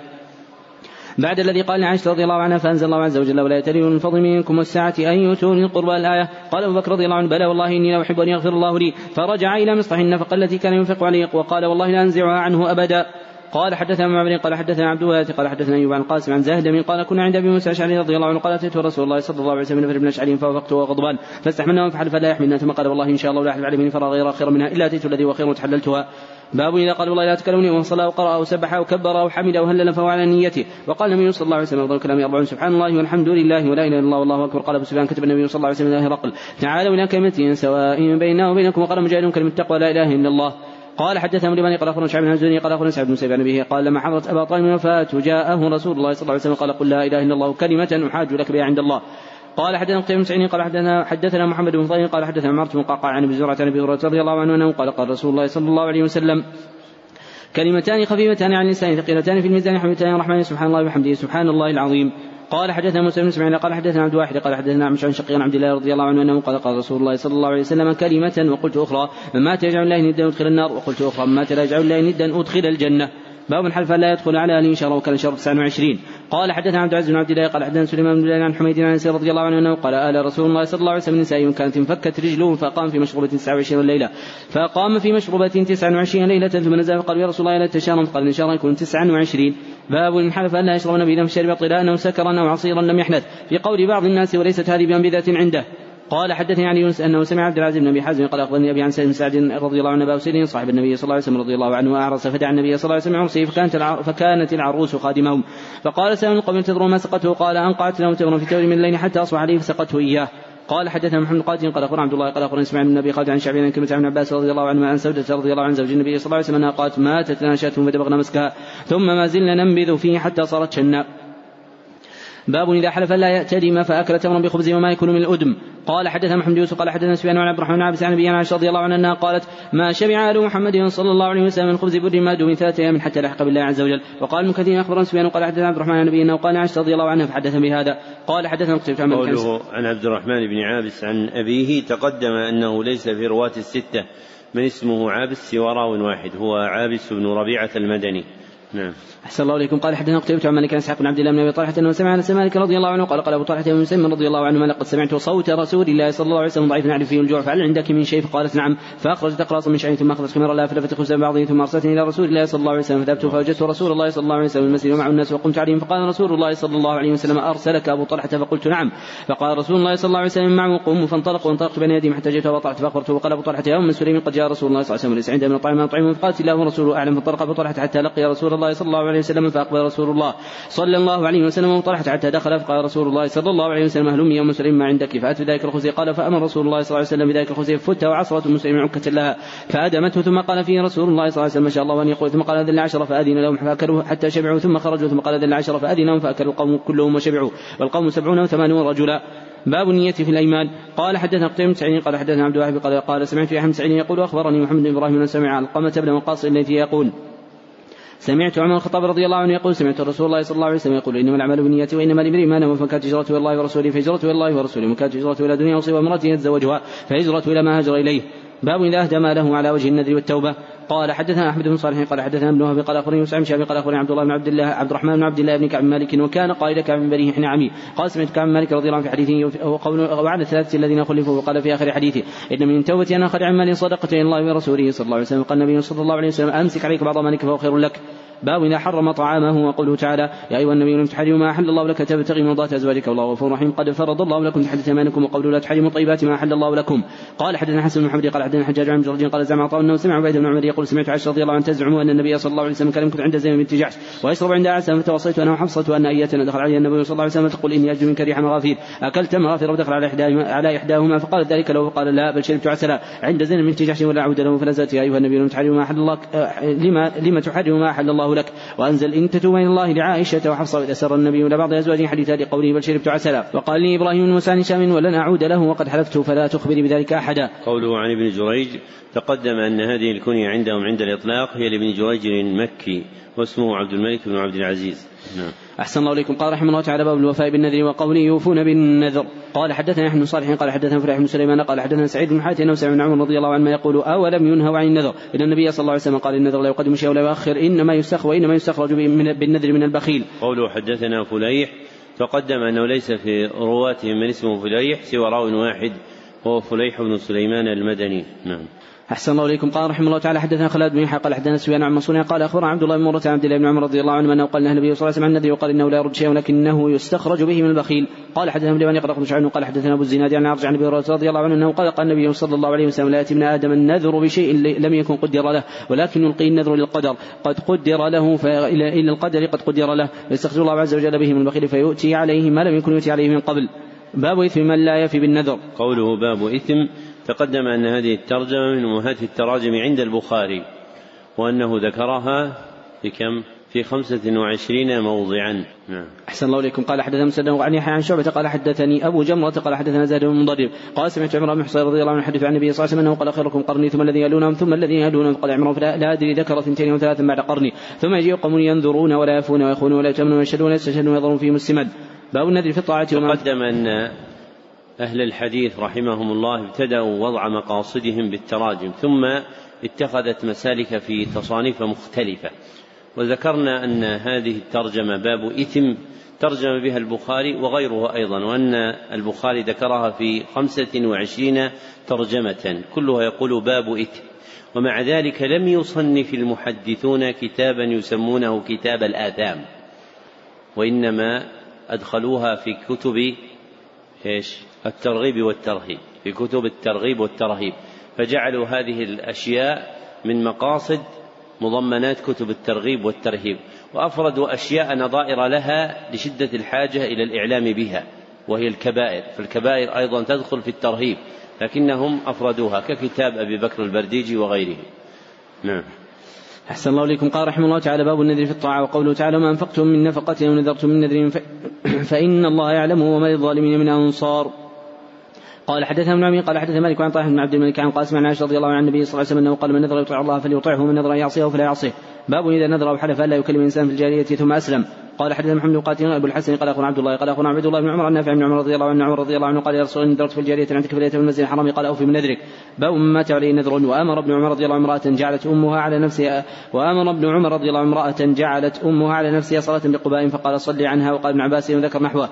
بعد الذي قال لعائشة رضي الله عنها فأنزل الله عز وجل ولا يتري من الفضل منكم والساعة أن يؤتوني القربى الآية. قال أبو بكر رضي الله عنه بلى والله إني لا أحب أن يغفر الله لي. فرجع إلى مصطح النفقة التي كان ينفق عليه وقال والله لا أنزعها عنه أبدا. قال حدثنا معمر قال حدثنا عبد الوهاب قال حدثنا أيوب عن قاسم عن زهد قال كنا عند أبي موسى الأشعري رضي الله عنه قال أتيت رسول الله صلى الله عليه وسلم بن الاشعري فوافقته وغضبان فاستحملنا فحل فلا يحملنا. ثم قال والله إن شاء الله لا أحلف عليه فرا غير خير منها إلا أتيت الذي هو خير وتحللتها باب إذا قال والله لا تكلمني وهو صلى أو قرا أو سبح أو كبر أو حمد أو هلل فهو على نيته. وقال النبي صلى الله عليه وسلم أفضل الكلام أربعون سبحان الله والحمد لله ولا إله إلا الله والله أكبر. قال أبو سفيان كتب النبي صلى الله عليه وسلم إلى هرقل تعالوا إلى كلمة سواء بيننا وبينكم. وقال مجاهد كلمة التقوى لا إله إلا الله. قال حدثنا ابن قال أخبرنا شعب بن الزهري قال أخبرنا سعد بن سيف به قال لما حضرت أبا طالب الوفاة جاءه رسول الله صلى الله عليه وسلم قال قل لا إله إلا الله كلمة أحاج لك بها عند الله. قال حدثنا قتيبة بن سعيد قال حدثنا حدثنا محمد بن فضيل قال حدثنا عمارة بن قعقاع عن أبي زرعة عن أبي هريرة رضي الله عنه أنه قال قال رسول الله صلى الله عليه وسلم كلمتان خفيفتان عن اللسان ثقيلتان في الميزان حميدتان الرحمن سبحان الله وبحمده سبحان الله العظيم. قال حدثنا موسى بن إسماعيل قال حدثنا عبد الواحد قال حدثنا عن شقيق عبد الله رضي الله عنه أنه قال قال رسول الله صلى الله عليه وسلم كلمة وقلت أخرى من مات يجعل الله ندا أدخل النار. وقلت أخرى من مات لا يجعل الله ندا أدخل الجنة. باب حلف لا يدخل على أهله شر وكان شر 29 قال حدثنا عبد العزيز بن عبد الله قال حدثنا سليمان بن عن حميد عن أنس رضي الله عنه أنه قال آل رسول الله صلى الله عليه وسلم نساء كانت انفكت رجله فقام في مشروبة 29 ليلة. فقام في مشروبة 29 ليلة ثم نزل فقال يا رسول الله لا تشارا فقال إن شاء الله يكون 29 باب من حلف ان لا يشرب النبي اذا شرب طلاء أو سكرا أو عصيرا لم يحنث في قول بعض الناس وليست هذه بأنبذة عنده. قال حدثني عن يونس أنه سمع عبد العزيز بن أبي حازم قال أخبرني أبي عن سعد بن سعد رضي الله عنه سيرين صاحب النبي صلى الله عليه وسلم رضي الله عنه وأعرس فدعا النبي صلى الله عليه وسلم عرسه فكانت فكانت العروس خادمهم. فقال سالم قبل تدرون ما سقته؟ قال انقعت له تمرا في تور من الليل حتى أصبح عليه فسقته إياه. قال حدثنا محمد قاتل قال أخبرنا عبد الله قال اخبرنا إسماعيل بن أبي خالد عن شعبي عن كلمة عن عباس رضي الله عنه عن سودة رضي الله عن زوج النبي صلى الله عليه وسلم أنها قالت ماتت لنا شاة فدبغنا مسكها. ثم ما زلنا ننبذ فيه حتى صارت شناء باب إذا حلف لا يأتدم فأكل تمرا بخبز وما يكون من الأدم. قال حدثنا محمد يوسف قال حدثنا سفيان عن عبد الرحمن بن عبد عن ابي عائشه رضي الله عنها قالت ما شبع آل محمد صلى الله عليه وسلم من خبز بر ما دون ثلاثة أيام حتى لحق بالله عز وجل. وقال ابن كثير أخبرنا سفيان قال حدثنا عبد الرحمن عن ابي انه قال عائشة رضي الله عنها فحدث بهذا. قال حدثنا قتيبة عن قوله عن عبد الرحمن بن عابس عن أبيه تقدم أنه ليس في رواة الستة من اسمه عابس سوى راو واحد هو عابس بن ربيعة المدني. نعم. أحسن الله إليكم. قال حدثنا قتيبة عن مالك عن إسحاق بن عبد الله بن أبي طلحة أنه سمع أنس مالك رضي الله عنه. قال قال أبو طلحة بن مسلم رضي الله عنه لقد سمعت صوت رسول الله صلى الله عليه وسلم ضعيفا أعرف فيه الجوع فهل عندك من شيء؟ فقالت نعم. فأخرجت أقراصا من شعير ثم أخذت خمر الله فلفت خبزا بعضه ثم أرسلتني إلى رسول الله صلى الله عليه وسلم. فذهبت فوجدت رسول الله صلى الله عليه وسلم المسجد ومعه الناس وقمت عليهم. فقال رسول الله صلى الله عليه وسلم أرسلك أبو طلحة؟ فقلت نعم. فقال رسول الله صلى الله عليه وسلم معه قوموا فانطلقوا وانطلقت بين يديهم حتى جئت وطلعت فأخبرته وقال أبو طلحة يا أم سليم قد جاء رسول الله صلى الله عليه وسلم ليس عنده من ما طعمه فقالت الله ورسوله. أعلم. فانطلق أبو طلحة حتى لقي رسول الله صلى الله عليه وسلم فأقبل رسول الله صلى الله عليه وسلم وطرحت حتى دخل فقال رسول الله صلى الله عليه وسلم هلم يوم مسلم ما عندك؟ فأت بذلك الخزي قال فأمر رسول الله صلى الله عليه وسلم بذلك الخزي فت وعصرة مسلم عكة لها فأدمته ثم قال فيه رسول الله صلى الله عليه وسلم ما شاء الله أن يقول. ثم قال أذن العشرة فأذن لهم فأكلوا حتى شبعوا. ثم خرجوا ثم قال أذن العشرة فأذن لهم فأكلوا القوم كلهم وشبعوا. والقوم سبعون وثمانون رجلا. باب النية في الأيمان. قال حدثنا قتيبة بن سعيد قال حدثنا عبد الواحد قال قال سمعت يحيى بن سعيد يقول أخبرني محمد بن إبراهيم أن سمع القمة بن وقاص الذي يقول سمعت عمر الخطاب رضي الله عنه يقول سمعت رسول الله صلى الله عليه وسلم يقول إنما الاعمال بالنيات وإنما لامرئ ما نوى فكانت هجرته إلى الله ورسوله فهجرته إلى الله ورسوله وكانت هجرته إلى دنيا يصيب امرأة يتزوجها فهجرته إلى ما هاجر إليه. باب إذا أهدى ماله على وجه النذر والتوبة. قال حدثنا أحمد بن صالح قال حدثنا ابن وهب قال أخبرني مسعود بن قال أخبرني عبد الله بن عبد الله عبد الرحمن بن عبد الله بن كعب مالك وكان قائد كعب بن بني نعمي قال سمعت كعب مالك رضي الله عنه في حديثه وقول وعلى الثلاثة الذين خلفوا وقال في آخر حديثه إن من توبتي أن أخذ عن مال صدقة إلى الله ورسوله صلى الله عليه وسلم. قال النبي صلى الله عليه وسلم أمسك عليك بعض مالك فهو خير لك. باب إذا حرم طعامه وقوله تعالى يا أيها النبي لم تحرموا ما أحل الله لك تبتغي مرضات أزواجك والله غفور رحيم. قد فرض الله لكم تحدث أيمانكم وقوله لا تحرموا طيبات ما أحل الله لكم. قال حدثنا حسن بن محمد قال حدثنا حجاج عن جرج قال زعم عطاء أنه سمع عبيد بن عمر يقول سمعت عائشة رضي الله عنها تزعم أن النبي صلى الله عليه وسلم كان يمكث عند زينب بنت جحش ويشرب عند عائشة فتوصيت أنا وحفصة أن أية دخل علي النبي صلى الله عليه وسلم تقول إني أجد منك ريح مغافير. أكلت مغافير ودخل على إحداهما على إحداهما فقال ذلك له فقال لا بل شربت عسلا. عند زينب بنت جحش ولا أعود له فنزلت يا أيها النبي لم تحرم ما أحل الله لما لما تحرم ما أحل الله لك. وأنزل إن تتوبا إلى الله لعائشة وحفصة إذا سر النبي إلى بعض أزواجه حديث لقوله بل شربت عسلا. وقال لي إبراهيم بن موسى شام ولن أعود له وقد حلفت فلا تخبري بذلك أحدا. قوله عن ابن جريج تقدم أن هذه الكنية عندهم عند الإطلاق هي لابن جريج المكي واسمه عبد الملك بن عبد العزيز. نعم. أحسن الله إليكم. قال رحمه الله تعالى باب الوفاء بالنذر وقوله يوفون بالنذر. قال حدثنا نحن صالح قال حدثنا فلاح بن سليمان قال حدثنا سعيد بن حاتم سمع بن عمر رضي الله عنهما يقول أولم ينهوا عن النذر؟ إن النبي صلى الله عليه وسلم قال النذر لا يقدم شيئا ولا يؤخر إنما يستخرج وانما يستخرج بالنذر من البخيل. قوله حدثنا فليح تقدم أنه ليس في رواتهم من اسمه فليح سوى راو واحد وهو فليح بن سليمان المدني. نعم. أحسن الله إليكم. قال رحمه الله تعالى حدثنا خالد بن يحيى قال حدثنا سفيان عن منصور قال أخبرنا عبد الله بن مرة عبد الله بن عمر رضي الله عنه أنه قال النبي صلى الله عليه وسلم عن النبي وقال إنه لا يرد شيئا ولكنه يستخرج به من البخيل. قال حدثنا ابن بن يقرأ شعيب قال حدثنا أبو الزناد عن عرج عن أبي رضي الله عنه أنه قال قال النبي صلى الله عليه وسلم لا يأتي ابن آدم النذر بشيء لم يكن قدر له ولكن يلقي النذر للقدر. قد قدر له فإلى القدر قد قدر له. فيستخرج الله عز وجل به من البخيل فيؤتي عليه ما لم يكن يؤتي عليه من قبل. باب إثم من لا يفي بالنذر. قوله باب إثم تقدم أن هذه الترجمة من أمهات التراجم عند البخاري وأنه ذكرها في كم؟ في خمسة وعشرين موضعا. نعم. أحسن الله إليكم. قال حدثنا مسدد عن يحيى عن شعبة قال حدثني أبو جمرة قال حدثنا زاد بن مضرب قال سمعت عمر بن حصين رضي الله عنه يحدث عن النبي صلى الله عليه وسلم أنه قال خيركم قرني ثم الذين يلونهم ثم الذين يلونهم. قال عمر لا أدري ذكر اثنتين أو ثلاثا بعد قرني. ثم يجيء قوم ينذرون ولا يفون ويخونون ولا يتمنون ويشهدون ويستشهدون ويظهرون فيهم السمد باب النذر في الطاعة وقدم أن أهل الحديث رحمهم الله ابتدأوا وضع مقاصدهم بالتراجم ثم اتخذت مسالك في تصانيف مختلفة وذكرنا أن هذه الترجمة باب إثم ترجم بها البخاري وغيره أيضا وأن البخاري ذكرها في خمسة وعشرين ترجمة كلها يقول باب إثم ومع ذلك لم يصنف المحدثون كتابا يسمونه كتاب الآثام وإنما أدخلوها في كتب إيش؟ الترغيب والترهيب في كتب الترغيب والترهيب. فجعلوا هذه الأشياء من مقاصد مضمنات كتب الترغيب والترهيب. وأفردوا أشياء نظائر لها لشدة الحاجة إلى الإعلام بها وهي الكبائر. فالكبائر أيضا تدخل في الترهيب لكنهم أفردوها ككتاب أبي بكر البرديجي وغيره. نعم. أحسن الله إليكم. قال رحمه الله تعالى باب النذر في الطاعة وقوله تعالى ما أنفقتم من نفقة أو نذرتم من نذر فإن الله يعلمه وما للظالمين من أنصار قال حدثنا ابن عمي قال حدث مالك عن طاهر بن عبد الملك عن قاسم عن عائشة رضي الله عن النبي صلى الله عليه وسلم أنه قال من نذر يطيع الله فليطعه ومن نذر يعصيه فلا يعصيه. باب إذا نذر أو حلف الا يكلم الإنسان في الجاريه ثم أسلم. قال حدثنا محمد بن أبو الحسن قال أخونا عبد الله قال أخونا عبد الله بن عمر عن بن عمر رضي الله عنه عمر رضي الله عنه قال يا رسول الله نذرت في الجاريه عندك في ليلة المسجد الحرام قال أوفي من نذرك. باب مات عليه نذر وأمر ابن عمر رضي الله عنه امرأة جعلت أمها على نفسها وأمر ابن عمر رضي الله عنه امرأة جعلت أمها على نفسها صلاة بقباء فقال صلي عنها. وقال ابن عباس وذكر نحوه.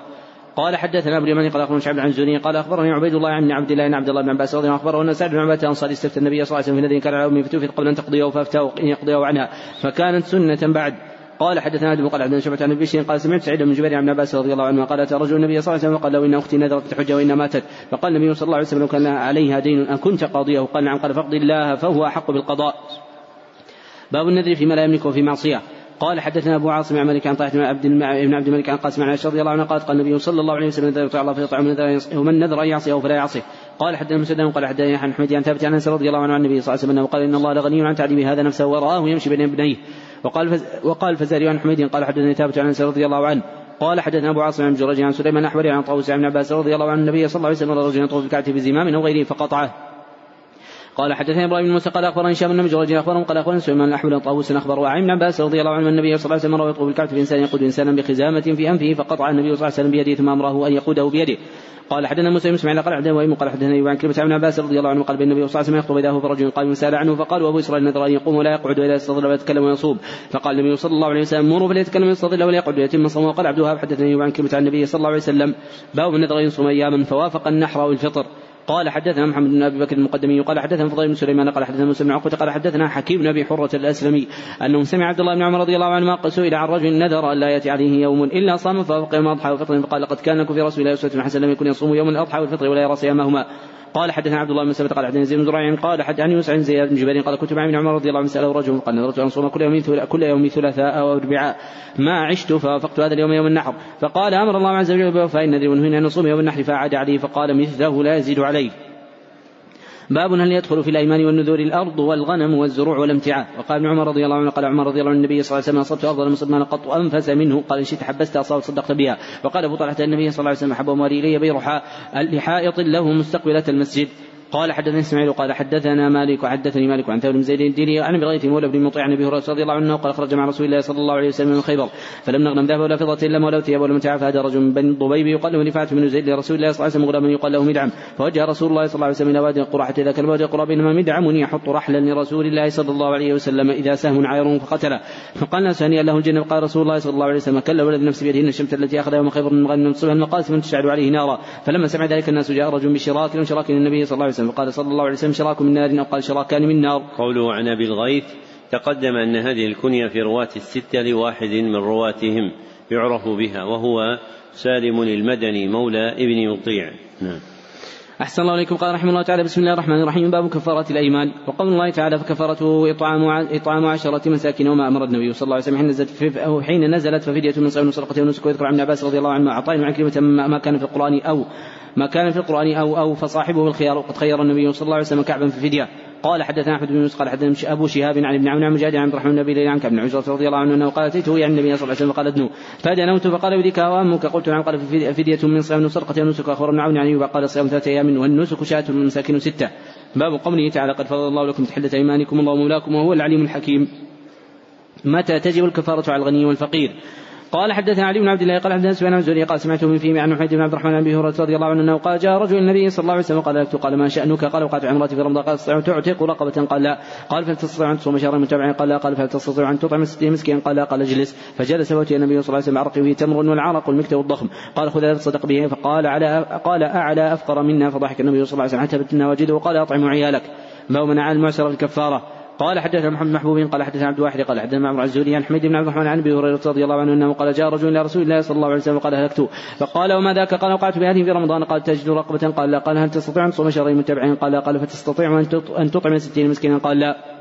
قال حدثنا أبو اليماني قال أخبرنا شعب عن الزهري قال أخبرني عبيد الله عن عبد الله بن عبد الله بن عباس رضي الله عنه أخبره أن سعد بن عباده الانصاري استفتى النبي صلى الله عليه وسلم في الذي كان على أمه فتوفت قبل أن تقضيه فافتاه أن يقضيه عنها فكانت سنة بعد. قال حدثنا آدم قال عبد شعبة عن بشير قال سمعت سعيد بن جبير عن عباس رضي الله عنه قال أتى رجل النبي صلى الله عليه وسلم وقال له إن أختي نذرت الحجة وإن ماتت. فقال النبي صلى الله عليه وسلم لو كان عليها دين أن كنت قاضيه. قال نعم قال فاقضي الله فهو أحق بالقضاء. باب النذر فيما لا يملك وفي معصية. قال حدثنا أبو عاصم عن مالك عن طاعه بن عبد بن عبد الملك عن قاسم عن عائشة رضي الله عنها قالت قال النبي صلى الله عليه وسلم إذا يطيع الله فيطعم ومن نذر أن يعصيه فلا يعصيه. قال حدثنا مسدد قال حدثنا عن حميد عن ثابت عن أنس رضي الله عنه عن النبي صلى الله عليه وسلم أنه قال إن الله لغني عن تعذيب هذا نفسه ورآه يمشي بين ابنيه وقال فز وقال فزاري عن حميد قال حدثني ثابت عن أنس رضي الله عنه قال حدثنا أبو عاصم عن جرج عن سليمان الاحوري عن طاووس عن عباس رضي الله عنه النبي صلى الله عليه وسلم رجل يطوف بالكعبه بزمام أو غيره فقطعه. قال حدثني إبراهيم بن موسى قال أخبرني هشام بن مجرد أخبرهم قال أخبرني سليمان الاحمد طاووس أخبر وعن عباس رضي الله عنه النبي صلى الله عليه وسلم مر يطوف بالكعبة بانسان يقود إنسانا بخزامة في أنفه فقطع النبي صلى الله عليه وسلم بيده ثم أمره أن يقوده بيده. قال حدثنا موسى بن إسماعيل قال حدثنا وإيم قال حدثنا أيوب عن كلمة عن عباس رضي الله عنه قال بين النبي صلى الله عليه وسلم يخطب إذا هو فرجل قال يسأل عنه فقال وأبو إسرائيل نذر أن يقوم ولا يقعد ولا يستظل ولا يتكلم ويصوم. فقال النبي صلى الله عليه وسلم مروا فليتكلم ويستظل ولا يقعد ويتم صومه. وقال عبد الوهاب حدثني أيوب عن كلمة عن النبي صلى الله عليه وسلم باب النذر يصوم أياما فوافق النحر والفطر قال حدثنا محمد بن أبي بكر المقدمي قال حدثنا فضيل بن سليمان قال حدثنا موسى بن عقبة قال حدثنا حكيم بن أبي حرة الأسلمي أنه سمع عبد الله بن عمر رضي الله عنهما سئل عن رجل نذر أن لا يأتي عليه يوم إلا صام فوق يوم أضحى وفطر فقال لقد كان لكم في رسول الله اسوه حسنه لم يكن يصوم يوم الاضحى والفطر ولا يرى صيامهما. قال حدثنا عبد الله بن سلمة قال حدثنا زيد بن زريع قال حد عن يوسف عن زياد بن جبير قال كنت مع ابن عمر رضي الله عنه سأله رجل قال نذرت أن أصوم كل يوم كل يوم ثلاثاء أو أربعاء. ما عشت فوافقت هذا اليوم يوم النحر. فقال أمر الله عز وجل بوفاء النذر ونهينا أن نصوم يوم النحر فأعاد عليه فقال مثله لا يزيد عليه باب هل يدخل في الأيمان والنذور الأرض والغنم والزروع والامتعاء وقال ابن عمر رضي الله عنه قال عمر رضي الله عنه النبي صلى الله عليه وسلم أصبت أفضل مسلمان قط انفس منه. قال إن شئت حبست اصابت صدقت بها. وقال أبو طلحة النبي صلى الله عليه وسلم أحب أموالي إلي بيرحاء لحائط له مستقبلة المسجد. قال حدثنا إسماعيل قال حدثنا مالك وحدثني مالك عن ثور بن زيد الديني عن بغيث مولى بن مطيع عن أبي هريرة رضي الله عنه قال خرج مع رسول الله صلى الله عليه وسلم من خيبر فلم نغنم ذهب ولا فضة إلا ولا ثياب ولا متاع فهذا رجل من بني ضبيب يقال له رفاعه بن زيد لرسول الله صلى الله عليه وسلم غلاما يقال له مدعم. فوجه رسول الله صلى الله عليه وسلم إلى وادي القرى حتى إذا كان وادي القرى بينما مدعم يحط رحلا لرسول الله صلى الله عليه وسلم إذا سهم عاير فقتله. فقال الناس هنيئا له الجنة قال رسول الله صلى الله عليه وسلم كلا ولد نفسي بيده إن الشمس التي أخذها يوم خيبر من غنم تصبح المقاسم تشعل عليه نارا. فلما سمع ذلك الناس جاء رجل بشراك من شراك النبي صلى الله عليه وسلم. فقال صلى الله عليه وسلم شراك من نار أو قال شراكان من نار. قوله عن أبي الغيث تقدم أن هذه الكنية في رواة الستة لواحد من رواتهم يعرف بها وهو سالم المدني مولى ابن مطيع. نعم. أحسن الله إليكم. قال رحمه الله تعالى بسم الله الرحمن الرحيم. باب كفارة الأيمان. وقول الله تعالى فكفارته إطعام إطعام عشرة مساكين وما أمر النبي صلى الله عليه وسلم حين نزلت حين نزلت ففدية من صيام وصدقة ونسك ويذكر عن عباس رضي الله عنه أعطاني عن كلمة ما كان في القرآن أو ما كان في القرآن أو أو فصاحبه الخيار. وقد خير النبي صلى الله عليه وسلم كعبا في الفدية قال حدثنا أحمد بن يونس قال حدثنا أبو شهاب عن ابن عون عن مجاهد عن عبد الرحمن بن عن كعب بن عزرة رضي الله عنه أنه قال اتيته يعني النبي صلى الله عليه وسلم؟ فقال أدنو. فدنوت فقال يديك وامك قلت نعم. قال فدية من صيام وسرقة ونسك اخبر ابن عون عن قال صيام ثلاثة أيام والنسك شاة من مساكن ستة. باب قوله تعالى قد فرض الله لكم تحلة أيمانكم الله مولاكم وهو العليم الحكيم. متى تجب الكفارة على الغني والفقير؟ قال حدثنا علي بن عبد الله قال حدثنا سفيان الزهري قال سمعته من فيه عن حميد بن عبد الرحمن أبي هريرة رضي الله عنه أنه قال جاء رجل النبي صلى الله عليه وسلم قال لك قال ما شأنك؟ قال وقعت عمرتي في رمضان. قال تستطيع تعتق رقبة؟ قال لا. قال فهل تستطيع أن تصوم شهرا متابعين قال لا. قال فهل تستطيع أن تطعم ستين مسكين قال لا. قال اجلس. فجلس وأتي النبي صلى الله عليه وسلم عرق فيه تمر والعرق والمكتب الضخم. قال خذ هذا تصدق به. فقال على قال أعلى أفقر منا. فضحك النبي صلى الله عليه وسلم حتى بتنا وجده وقال أطعم عيالك. باب من المعسر الكفارة؟ قال حدثنا محمد محبوب قال حدثنا عبد الواحد قال حدثنا معمر الزهري عن حميد بن عبد الرحمن عن أبي هريرة رضي الله عنه أنه قال جاء رجل إلى رسول الله صلى الله عليه وسلم وقال هلكت فقال وما ذاك؟ قال وقعت بهذه في رمضان. قال تجد رقبة؟ قال لا. قال هل تستطيع أن تصوم شهرين متبعين قال لا. قال فتستطيع أن تطعم ستين مسكينا؟ قال لا.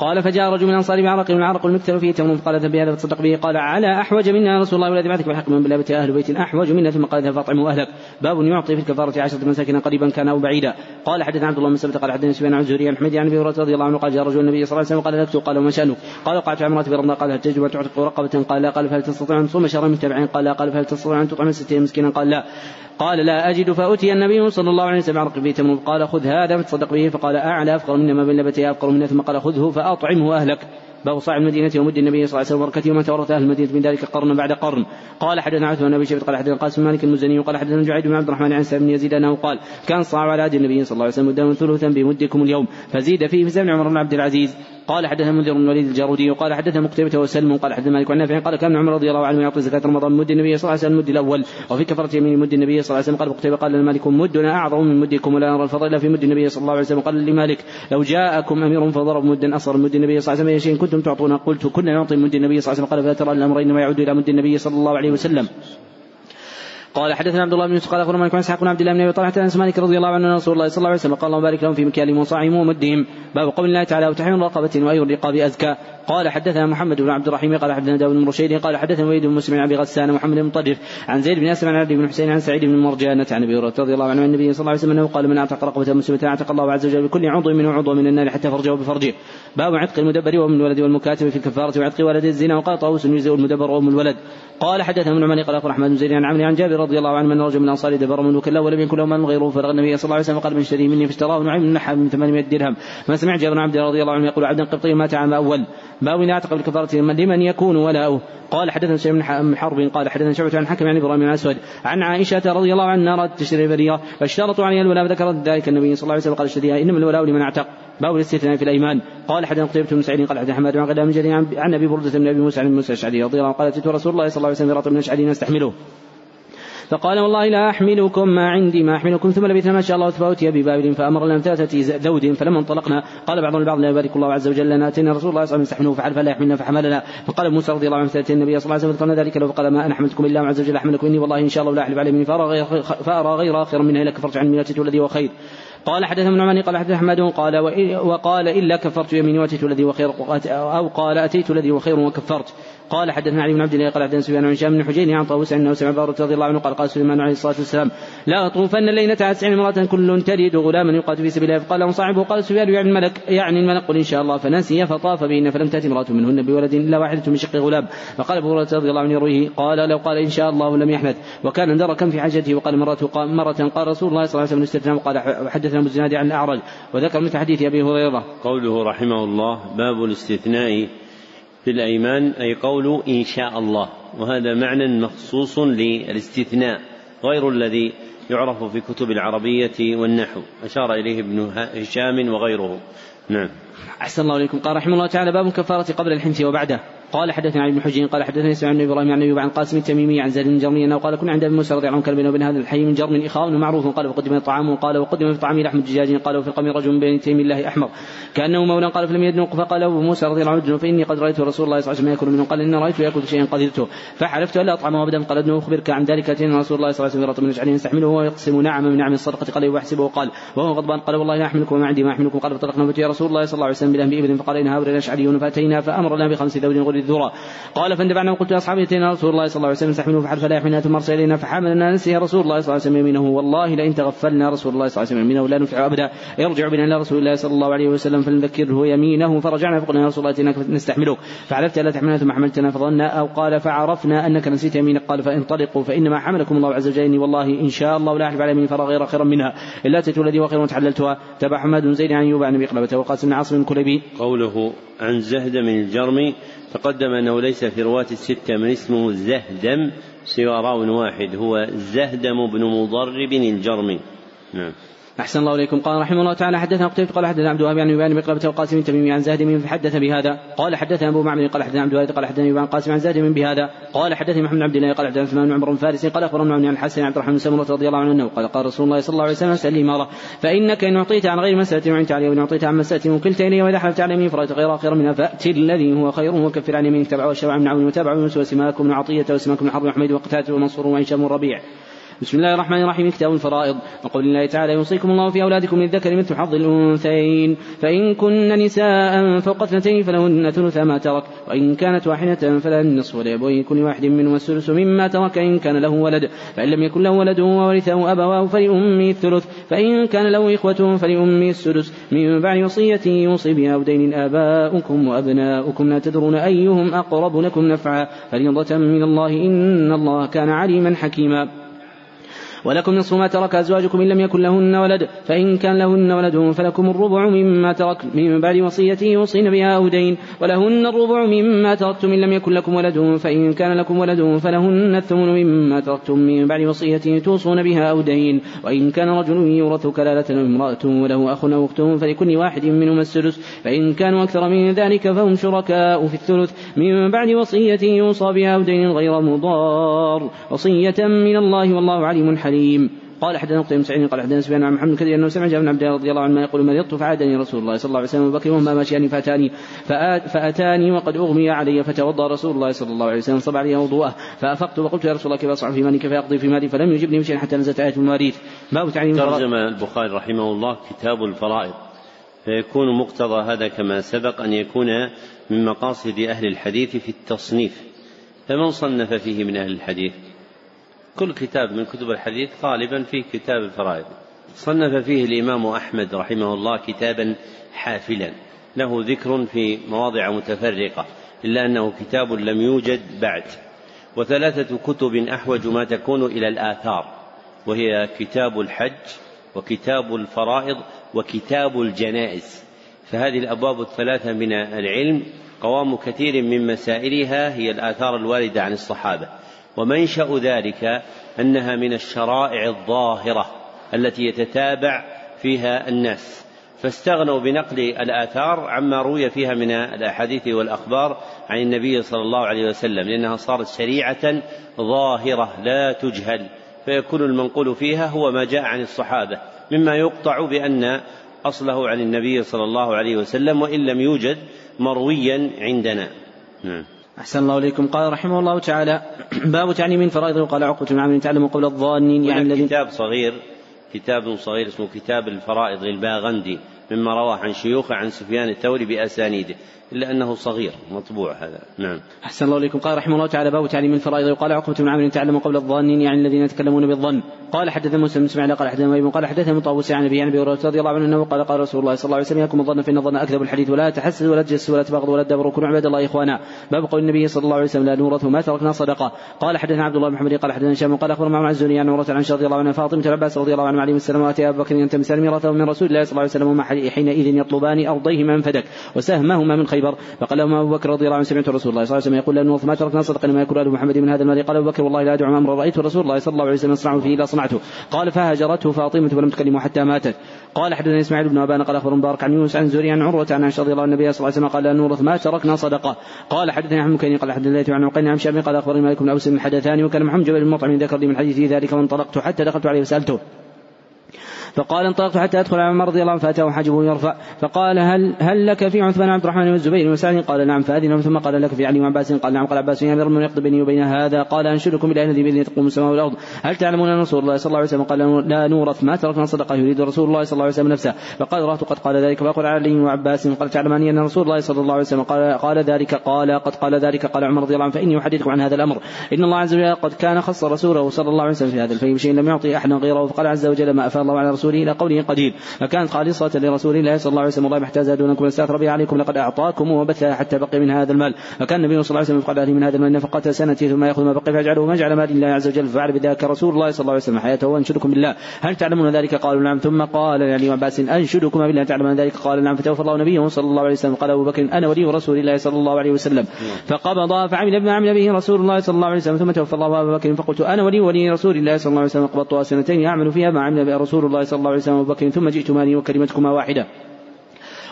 قال فجاء رجل من الانصار بعرق من عرق المكتر فيه تمر فقال ذهب بهذا فتصدق به قال على أحوج منا رسول الله والذي بعثك بالحق من بالله أهل بيت أحوج منا ثم قال ذهب فاطعموا أهلك. باب يعطي في الكفارة عشرة مساكين قريبا كان أو بعيدا. قال حدثنا عبد الله بن سلمة قال حدثنا سفيان عن زهري عن حميد عن أبي هريرة رضي الله عنه قال جاء رجل النبي صلى الله عليه وسلم قال لك قال وما شأنك؟ قال وقعت عمرتي برمضان قال هل تجب أن تعتق رقبة؟ قال لا. قال فهل تستطيع أن تصوم شهرا متبعين قال لا. قال فهل تستطيع أن تطعم ستين مسكينا؟ قال لا. قال لا أجد فأتي النبي صلى الله عليه وسلم عرق به تمر قال خذ هذا فتصدق به فقال أعلى أفقر من ما بين لبتي أفقر منه ثم قال خذه فأطعمه أهلك. باب صاع المدينة ومد النبي صلى الله عليه وسلم وبركته وما تورث أهل المدينة من ذلك قرن بعد قرن. قال حدثنا عثمان بن أبي شيبة قال حدثنا قاسم مالك المزني وقال حدثنا جعيد بن عبد الرحمن عن سعد بن يزيد أنه قال كان صاع على عهد النبي صلى الله عليه وسلم مدا ثلثا بمدكم اليوم فزيد فيه في زمن عمر بن عبد العزيز. قال حدثنا منذر بن الوليد الجارودي وقال حدثنا مقتبة وسلم قال حدثنا مالك عن قال كان عمر رضي الله عنه يعطي زكاة رمضان مد النبي صلى الله عليه وسلم المد الأول وفي كفرة يمين مد النبي صلى الله عليه وسلم قال مقتبة قال مالك مدنا أعظم من مدكم ولا نرى الفضل إلا في مد النبي صلى الله عليه وسلم قال لمالك لو جاءكم أمير فضرب مدا أصغر مد النبي صلى الله عليه وسلم شيء كنتم تعطون؟ قلت كنا نعطي مد النبي صلى الله عليه وسلم قال فلا ترى الأمر إنما يعود إلى مد النبي صلى الله عليه وسلم. قال حدثنا عبد الله بن يوسف قال أخبرنا مالك عن إسحاق بن عبد الله بن أبي طلحة انس مالك رضي الله عنه أن رسول الله صلى الله عليه وسلم قال اللهم بارك لهم في مكيالهم وصاعهم ومدهم باب قول الله تعالى وتحريم رقبه واي الرقاب أزكى قال حدثنا محمد بن عبد الرحيم قال حدثنا داود بن رشيد قال حدثنا وليد بن مسلم عن أبي غسان محمد بن مطرف عن زيد بن أسلم عن عبد بن حسين عن سعيد بن مرجانة عن أبي هريرة رضي الله عنه عن النبي صلى الله عليه وسلم أنه قال من أعتق رقبة مسلمة أعتق الله عز وجل بكل عضو منه عضو من النار حتى فرجه بفرجه باب عتق المدبر وأم الولد والمكاتب في الكفارة وعتق ولد الزنا وقال طاووس يجزئ المدبر وأم الولد. قال حدثنا من عمر قال اخبر أحمد بن زيد عن عمرو عن جابر رضي الله عنه من رجل من الانصار دبر ملوكا له ولم يكن له مال غيره فرغ. النبي صلى الله عليه وسلم قال من اشتري مني فاشتراه نعيم من نحى من 800 درهم. ما سمع جابر بن عبد رضي الله عنه يقول عبدا قبطي مات عام أول. اذا اعتق بالكفارة. لمن يكون ولاؤه؟ قال حدثنا سعيد بن حرب. قال حدثنا شعبة عن حكم عن إبراهيم بن أسود. عن عائشة رضي الله عنها أرادت تشتري بريرة. فاشترطوا عليها الولاء فذكرت ذلك. النبي صلى الله عليه وسلم قال اشتريها. إنما الولاء لمن اعتق. باب الاستثناء في الأيمان. قال حدثنا قتيبة بن سعيد قال حدثنا حماد بن عن أبي بردة بن أبي موسى عن موسى الأشعري رضي الله عنه. قال اتيت رسول الله صلى الله عليه وسلم برطب من الأشعري نستحمله. فقال والله لا أحملكم ما عندي ما أحملكم. ثم لبثنا ما شاء الله فأتي ببابل فأمر لنا ثلاثة ذود فلما انطلقنا. قال بعضهم لبعض لا يبارك الله عز وجل لنا أتينا رسول الله صلى الله عليه وسلم يستحمله فعل فلا يحملنا فحملنا. فقال موسى رضي الله عنه فأتي النبي صلى الله عليه وسلم فقال ذلك لو قال ما أنا حملتكم إلا عز وجل أحملكم إني والله إن شاء الله لا أحلف عليه مني فأرى غير, آخر منها إلا كفرت عن ملتي الذي هو خير. قال حدث ابن عمان قال حدث أحمد قال وقال إلا كفرت يميني وأتيت الذي هو خير أو قال أتيت الذي هو خير وكفرت. قال حدثنا علي بن عبد الله قال حدثنا سفيان عن هشام بن حجين عن طاووس انه سمع بارة رضي الله عنه قال قال سليمان عليه الصلاة والسلام لا أطوفن الليلة على تسع امرأة كل تلد غلاما يقاتل في سبيل الله. فقال له صاحبه قال سفيان يعني الملك يعني الملك. قل إن شاء الله. فنسي فطاف بهن فلم تأتي امرأة منهن بولد الا واحدة من شق غلام. فقال أبو هريرة رضي الله عنه يرويه قال لو قال إن شاء الله لم يحنث وكان دركا في حاجته وقال مرة مرة قال رسول الله صلى الله عليه وسلم استثنى وقال حدثنا الزناد عن الأعرج وذكر مثل حديث أبي هريرة. قوله رحمه الله باب الاستثناء في الأيمان أي قول إن شاء الله وهذا معنى مخصوص للاستثناء غير الذي يعرف في كتب العربية والنحو. أشار إليه ابن هشام وغيره. نعم. أحسن الله إليكم. قال رحمه الله تعالى باب الكفارة قبل الحنث وبعده. قال حدثنا علي بن حجين قال حدثني سعيد بن إبراهيم عن أيوب عن قاسم التميمي عن زيد بن جرمي أنه قال كنا عند أبي موسى رضي الله عنه بينه وبين هذا الحي من جرم إخاء معروف قال وقدم طعام قال وقدم في طعامه لحم الدجاج قال وفي القوم رجل من بين تيم الله أحمر كأنه مولى قال فلم يدنق فقال أبو موسى رضي الله عنه فإني قد رأيت رسول الله صلى الله عليه وسلم يأكل منه قال اني رأيت يأكل شيئا قدرته فحلفت ألا أطعمه ابدا قال ادنو أخبرك عن ذلك اتينا رسول الله صلى الله عليه وسلم من يجعله يستحمله ويقسم نعم من نعم الصدقة قال ويحسبه قال وهو غضبان قال والله لا أحملكم وما عندي ما أحملكم قال فطلقنا يا رسول الله صلى الله عليه وسلم بلهم بابل فقال ان هؤلاء الأشعريون فأتينا فامر لنا بخمس غر الذرى قال فاندفعنا وقلت لاصحابي إتينا رسول الله صلى الله عليه وسلم استحملوا فحل فلا يحملنا ثم ارسل إلينا فحملنا نسي رسول الله صلى الله عليه وسلم يمينه. والله لئن تغفلنا رسول الله صلى الله عليه وسلم يمينه لا نفع أبدا. يرجع بنا إلى رسول الله صلى الله عليه وسلم فلنذكره يمينه. فرجعنا فقلنا يا رسول الله إتيناك نستحملك فعلفت ألا تحملنا ثم حملتنا فظنا أو قال فعرفنا أنك نسيت يمينك. قال فانطلقوا فإنما حملكم الله عز وجل. والله إن شاء الله لا احلف على يمين فرى غير خيرا منها. إلا اتيت الذي وخير وتحللتها. تبع حماد بن زيد عن ايوب عن أبي قلبة. وقاسم بن عاصم قوله عن زهد من الجرم تقدم أنه ليس في رواة الستة من اسمه زهدم سوى راو واحد هو زهدم بن مضرب الجرمي. نعم. أحسن الله إليكم. قال رحمه الله تعالى حدثنا قتيبة قال حدثنا عبد الوهاب عن يبان بن قلبة وقاسم تميمي عن زاهد من فحدث بهذا. قال حدثنا أبو معمر قال حدثنا عبد الوهاب قال حدثنا يبان قاسم عن زاهد من بهذا. قال حدثني محمد عبد الله قال حدثنا عثمان بن عمر فارس قال أخبرنا عن الحسن عبد الرحمن بن سمرة رضي الله عنه قال قال رسول الله صلى الله عليه وسلم سأل الإمارة فإنك إن أعطيت عن غير مسألة وعنت عليه وإن أعطيت عن مسألة وكلت إليه وإذا حلفت على يمين فرأيت غير خير منها فأت الذي هو خير وكفر عن يمينك تبعه الشوع من عون وتابع يونس وسماك من عطية وسماك من حرب وحميد وقتاته ومنصور وعشام الربيع بسم الله الرحمن الرحيم كتاب الفرائض وقول الله تعالى يوصيكم الله في أولادكم للذكر مثل حظ الأنثيين. فإن كن نساء فوق اثنتين فلهن ثلث ما ترك وإن كانت واحدة فلها النصف ولأبوي كل واحد منهما الثلث مما ترك إن كان له ولد. فإن لم يكن له ولد وورثه أبواه فلأمه الثلث. فإن كان له إخوة فلأمه السدس. من بعد وصية يوصي بها أو دين آباؤكم وأبناؤكم. لا تدرون أيهم أقرب لكم نفعا. فريضة من الله إن الله كان عليما حكيما. ولكم نصف ما ترك أزواجكم إن لم يكن لهن ولد فإن كان لهن ولد فلكم الربع مما ترك من بعد وصية يوصين بها أو دين ولهن الربع مما تركتم إن لم يكن لكم ولد فإن كان لكم ولد فلهن الثمن مما تركتم من بعد وصية توصون بها أو دين وإن كان رجل يورث كلالة امرأة وله أخ أو أخت فلكل واحد منهما السدس فإن كانوا أكثر من ذلك فهم شركاء في الثلث من بعد وصية يوصى بها أو دين غير مضار وصية من الله والله عليم حليم حليم قال قتيبة بن سعيد قال حدثنا سفيان عن محمد كثير أنه سمع جابر بن عبد الله رضي الله عنه يقول مرضت فعادني رسول الله صلى الله عليه وسلم وبكر وهما ماشيان فأتاني فأتاني وقد أغمي علي فتوضأ رسول الله صلى الله عليه وسلم صب علي وضوءه فأفقت وقلت يا رسول الله كيف أصعب في مالي كيف اقضي في مالي؟ فلم يجبني بشيء حتى نزلت آية المواريث. باب تعليم ترجم البخاري رحمه الله كتاب الفرائض. فيكون مقتضى هذا كما سبق أن يكون من مقاصد أهل الحديث في التصنيف فمن صنف فيه من أهل الحديث؟ كل كتاب من كتب الحديث غالبا في كتاب الفرائض. صنف فيه الإمام أحمد رحمه الله كتابا حافلا. له ذكر في مواضع متفرقة إلا أنه كتاب لم يوجد بعد. وثلاثة كتب أحوج ما تكون إلى الآثار وهي كتاب الحج وكتاب الفرائض وكتاب الجنائز. فهذه الأبواب الثلاثة من العلم قوام كثير من مسائلها هي الآثار الواردة عن الصحابة. ومنشأ ذلك أنها من الشرائع الظاهرة التي يتتابع فيها الناس. فاستغنوا بنقل الآثار عما روي فيها من الأحاديث والأخبار عن النبي صلى الله عليه وسلم لأنها صارت شريعة ظاهرة لا تجهل فيكون المنقول فيها هو ما جاء عن الصحابة مما يقطع بأن أصله عن النبي صلى الله عليه وسلم وإن لم يوجد مرويا عندنا. نعم. أحسن الله إليكم. قال رحمه الله تعالى باب تعليم الفرائض وقال عقبة بن عمرو تعلم قول الظانين يعني الذي كتاب صغير كتاب صغير اسمه كتاب الفرائض للباغندي مما روى عن شيوخه عن سفيان الثوري بأسانيده. إلا أنه صغير مطبوع هذا. نعم. أحسن الله إليكم. قال رحمه الله تعالى باب تعليم الفرائض. وقال عقبة بن عمرو تعلم قول الظانين يعني الذين يتكلمون بالظن قال حدثنا مسلم بن قال حدثنا ميمون قال حدثنا مطوس عن أبي عن أبي هريرة رضي الله عنه أنه قال قال رسول الله صلى الله عليه وسلم ياكم الظن فان الظن أكذب الحديث ولا تحسد ولا تجسس ولا تبغض ولا تدبر كونوا عباد الله إخوانا باب قول النبي صلى الله عليه وسلم لا نورث ما تركنا صدقة قال حدثنا عبد الله بن محمد قال حدثنا هشام قال أخبرنا مع الزهري عن عن رضي الله عنه فاطمة العباس رضي الله عنه عليه السلام وآتي أبو بكر ينتمسان ميراثه من رسول الله صلى الله عليه وسلم وما حينئذ يطلبان أرضيهما من فدك وسهمهما من خيبر فقال لهما أبو بكر رضي الله عنه سمعت رسول الله صلى الله عليه وسلم يقول نورث ما تركنا صدقه ما يكون ال محمد من هذا المال قال أبو بكر والله لا أدعو أمرا. رأيت رسول الله صلى الله عليه وسلم يصنع فيه الا صنعته. قال فهاجرته فاطمه فلم تكلمه حتى ماتت. قال حدثني إسماعيل بن أبان قال اخبر مبارك عن يونس عن زوري عن عروة عن عائشة رضي الله النبي صلى الله عليه وسلم قال لا نورث ما تركنا صدقة. قال حدثني عن مكين قال حدثني عن عقيل عن شعبي قال أخبرني مالك بن أوس حدثاني وكان محمد بن مطعم ذكر لي من حديثه ذلك وانطلقت حتى دخلت عليه وسألته. فقال انطلقت حتى أدخل على عمر رضي الله عنه فأتاه حاجبه يرفع. فقال هل هل لك في عثمان عبد الرحمن والزبير وسعد قال نعم. فأذن ثم قال لك في علي وعباس قال نعم. قال عباس يا امير المؤمنين يقضي بيني وبين هذا؟ قال أنشدكم بالله الذي بيده تقوم السماء والأرض. هل تعلمون أن رسول الله صلى الله عليه وسلم قال لا نورث ما تركنا صدقة يريد رسول الله صلى الله عليه وسلم نفسه؟ فقال رأت قد قال ذلك. فقال علي وعباس قال تعلماني أن رسول الله صلى الله عليه وسلم قال قال ذلك قال قد قال ذلك. قال عمر رضي الله عنه فإني أحدثكم عن هذا الأمر. إن الله عز وجل قد كان خص رسوله صلى الله عليه وسلم في هذا الفيء بشيء لم يعطي أحدا غيره. فقال عز وجل ما أفاء الله على رسوله إلى قوله قد قدير. فكانت خالصة لرسول الله صلى الله عليه وسلم والله ما احتاج دونكم واستاثر به عليكم لقد أعطاكم وبثها حتى بقي من هذا المال. فكان النبي صلى الله عليه وسلم يفقد من هذا المال نفقة سنته ثم يأخذ ما بقي فيجعله مجعل مال الله عز وجل ففعل بذلك رسول الله صلى الله عليه وسلم. حياته وانشدكم بالله. هل تعلمون ذلك؟ قالوا نعم. ثم قال يعني عباس أنشدكم بالله. تعلمون ذلك؟ قال نعم. فتوفى الله نبيه صلى الله عليه وسلم. قال أبو بكر أنا ولي رسول الله صلى الله عليه وسلم. فقبض فعمل بما عمل به رسول الله صلى الله عليه وسلم. ثم توفى الله أبو بكر. فقلت أنا ولي ولي رسول الله صلى الله عليه وسلم. قبضتها سنتين. أعمل فيها ما عمل رسول الله صلى الله عليه وسلم أبو بكر ثم جئت مالي وكلمتكما واحدة.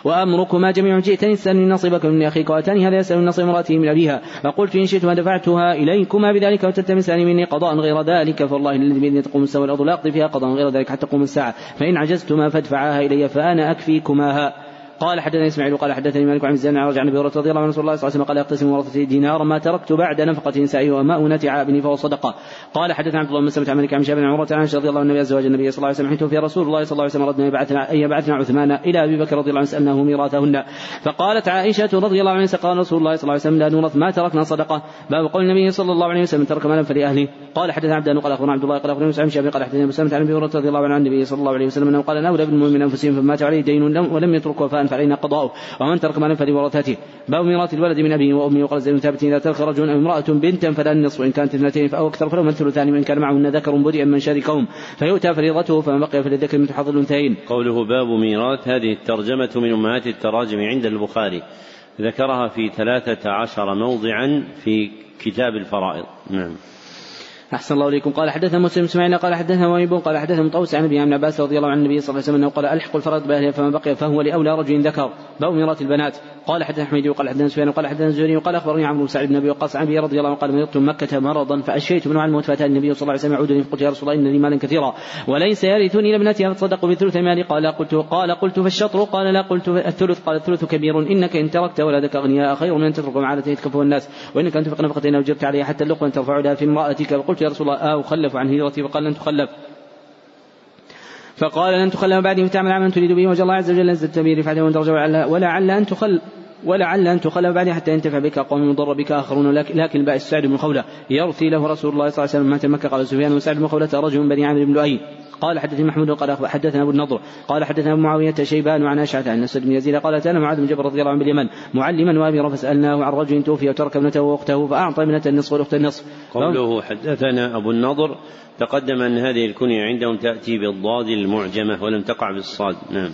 وأمركما جميع جئتني تسألني نصيبك من أخيك وأتاني هذا يسأل نصيب امرأته من أبيها. فقلت إن شئت دفعتها إليكما بذلك وتلتمسان مني قضاء غير ذلك فالله الذي بيده تقوم السماء والأرض لا أقضي فيها قضاء غير ذلك حتى تقوم الساعة. فإن عجزتما فادفعاها إلي فأنا أكفيكماها. قال حدثني إسماعيل وقال حدثني مالك عن الزنا رجع النبي رضي الله عنه رسول الله صلى الله عليه وسلم قال يقتسم ورثتي دينارا ما تركت بعد نفقة نسائي وماء نتع عابني فهو صدقة. قال حدثنا عبد الله بن سلمة عن مالك عن شاب بن عمرة عن رضي الله عنه ازواج النبي صلى الله عليه وسلم حيث في رسول الله صلى الله عليه وسلم ردنا يبعثنا ان يبعثنا عثمان إلى أبي بكر رضي الله عنه سألناه ميراثهن. فقالت عائشة رضي الله عنها قال رسول الله صلى الله عليه وسلم لا نورث ما تركنا صدقة. باب قول النبي صلى الله عليه وسلم ترك مالا فلأهله. قال حدثنا عبد قال أخبرنا عبد الله قال أخبرنا مسعود قال حدثنا مسلمة عن أبي هريرة رضي الله عنه عن النبي صلى الله عليه وسلم أنه قال اولى بالمؤمن من أنفسهم فمات عليه دين ولم يترك وفاء فعلينا قضاؤه. ومن ترك مالا فلورثته باب ميراث الولد من أبيه وأمه. وقال زيد ثابت إذا ترك رجل أو امرأة بنتا فلا النصف. وإن كانت اثنتين فأو أكثر فلهما الثلثان. وإن كان معهن ذكر بدئا من شركهم فيؤتى فريضته فما بقي فللذكر مثل حظ الأنثيين. قوله باب ميراث. هذه الترجمة من أمهات التراجم عند البخاري. ذكرها في ثلاثة عشر موضعا في كتاب الفرائض. نعم. أحسن الله إليكم. قال حدثنا مسلم إسماعيل قال حدثنا وهيب قال حدثنا مطوس عن أبي عباس رضي الله عن النبي صلى الله عليه وسلم قال الحق الفرد باهلها فما بقي فهو لأولى رجل ذكر باب ميراث البنات. قال حدثنا حميد وقال حدثنا سفيان وقال حدثنا الزهري وقال أخبرني عمرو بن سعد بن أبي وقاص عن أبي رضي الله عنه قال مرضت مكة مرضا فاشيت من الموت فاتى النبي صلى الله عليه وسلم يعودني فقلت يا رسول الله إن لي مالا كثيرا وليس يرثني لابنتي فتصدقوا بثلث مالي؟ قال قلت قال قلت فالشطر. قال لا قلت الثلث. قال الثلث كبير إنك إن تركت ولدك اغنياء خير من ان تترك معادة يتكفه الناس وإنك ان تنفق نفقه أو جرت عليها حتى اللقمة ترفع لها في امرأتك. يا رسول الله آه أخلف عن هجرتي فقال لن تخلف. فقال لن تخلف بعدي فتعمل عملا تريد به وجه الله عز وجل نزلت به رفعته ودرجه ولعل أن تخل ولعل أن تخلف بعدها حتى ينتفع بك قوم يضر بك آخرون لكن بائس سعد بن خولة يرثي له رسول الله صلى الله عليه وسلم. مات مكة قال سفيان وسعد بن خولة رجل بني عامر بن لؤي. قال حدثني محمود قال حدثنا أبو النضر قال حدثنا أبو معاوية شيبان وعن أشعث عن اسد بن يزيد قال أتانا معاذ بن جبل رضي الله عنه باليمن معلما واميرا فسألناه عن رجل توفي وترك ابنته وأخته فأعطى ابنته النصف والأخت النصف. قوله حدثنا أبو النضر تقدم أن هذه الكنية عندهم تأتي بالضاد المعجمة ولم تقع بالصاد. نعم.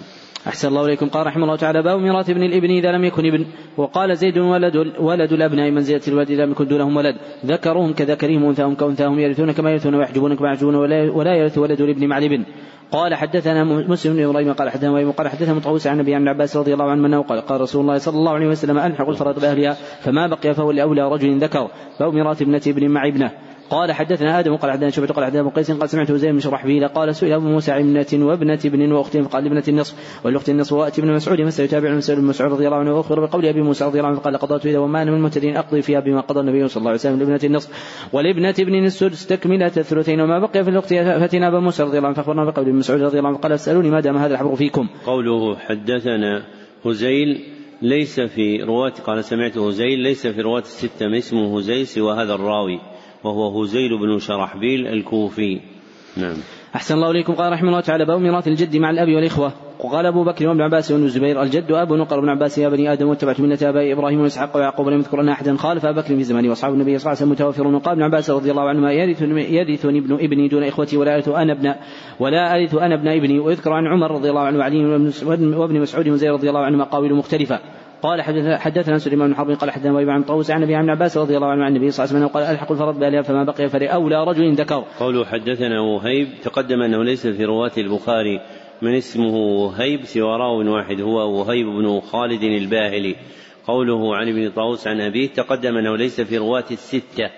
أحسن الله إليكم. قال رحمه الله تعالى باب ميراث ابن الإبن إذا لم يكن ابن. وقال زيد ولد ولد الأبناء منزلة الولد إذا لم يكن دونهم ولد. ذكرهم كذكرهم وأنثاهم كأنثاهم يرثون كما يرثون ويحجبون كما يحجبون ولا, ولا يرث ولد الابن مع الابن. قال حدثنا مسلم بن إبراهيم قال حدثنا إبراهيم قال حدثنا مطعوس عن النبي عن عباس رضي الله عنه أنه قال قال رسول الله صلى الله عليه وسلم الحق الفرائض بأهلها فما بقي فهو لأولى رجل ذكر. فهو ميراث ابنة ابن مع ابنه. قال حدثنا آدم قال حدثنا شعبة قال حدثنا أبو قيس قال سمعت زيد بن شرحبيل قال سئل أبو موسى عن ابنة وابنة ابن وأخت فقال لابنة النصف والأخت النصف وآتي ابن مسعود فسيتابع من مسعود بن مسعود رضي الله عنه وأخبر بقول أبي موسى رضي الله عنه قال قضيت اذا وما أنا من المعتدين أقضي فيها بما قضى النبي صلى الله عليه وسلم لابنة النصف ولابنة ابن السدس تكملة الثلثين وما بقي في الأخت فاتنا ابو موسى رضي الله عنه فأخبرنا بقول ابن مسعود رضي الله عنه قال أسألوني ما دام هذا الحبر فيكم. قوله حدثنا هزيل ليس في رواة قال سمعت هزيل ليس في رواة الستة اسمه هزيل سوى هذا الراوي وهو هزيل بن شرحبيل الكوفي. نعم. أحسن الله إليكم. قال رحمه الله تعالى باب ميراث الجد مع الأب والإخوة. وقال أبو بكر وابن عباس وابن الزبير الجد أبو نقر بن عباس يا بني آدم واتبعت ملة آبائي إبراهيم وإسحاق ويعقوب لم يذكر أن أحدا خالف أبا بكر في زمانه وأصحاب النبي صلى الله عليه وسلم متوافرون وقال ابن عباس رضي الله عنهما يرثني ابن ابني دون إخوتي ولا أرث أنا ابن ولا أرث أنا ابن ابني. ويذكر عن عمر رضي الله عنه وعلي وابن مسعود وزيد رضي الله عنهما قاويل مختلفة. قال حدثنا سليمان بن حرب قال حدثنا ويبع عن طوس عن أبي عن عباس رضي الله عنه عن النبي صلى الله عليه وسلم قال الحق الفرد بالها فما بقي فلاولى رجل ذكر. قوله حدثنا وهيب تقدم أنه ليس في رواة البخاري من اسمه وهيب سوى راو واحد هو وهيب بن خالد الباهلي. قوله عن ابن طاووس عن أبيه تقدم أنه ليس في رواة الستة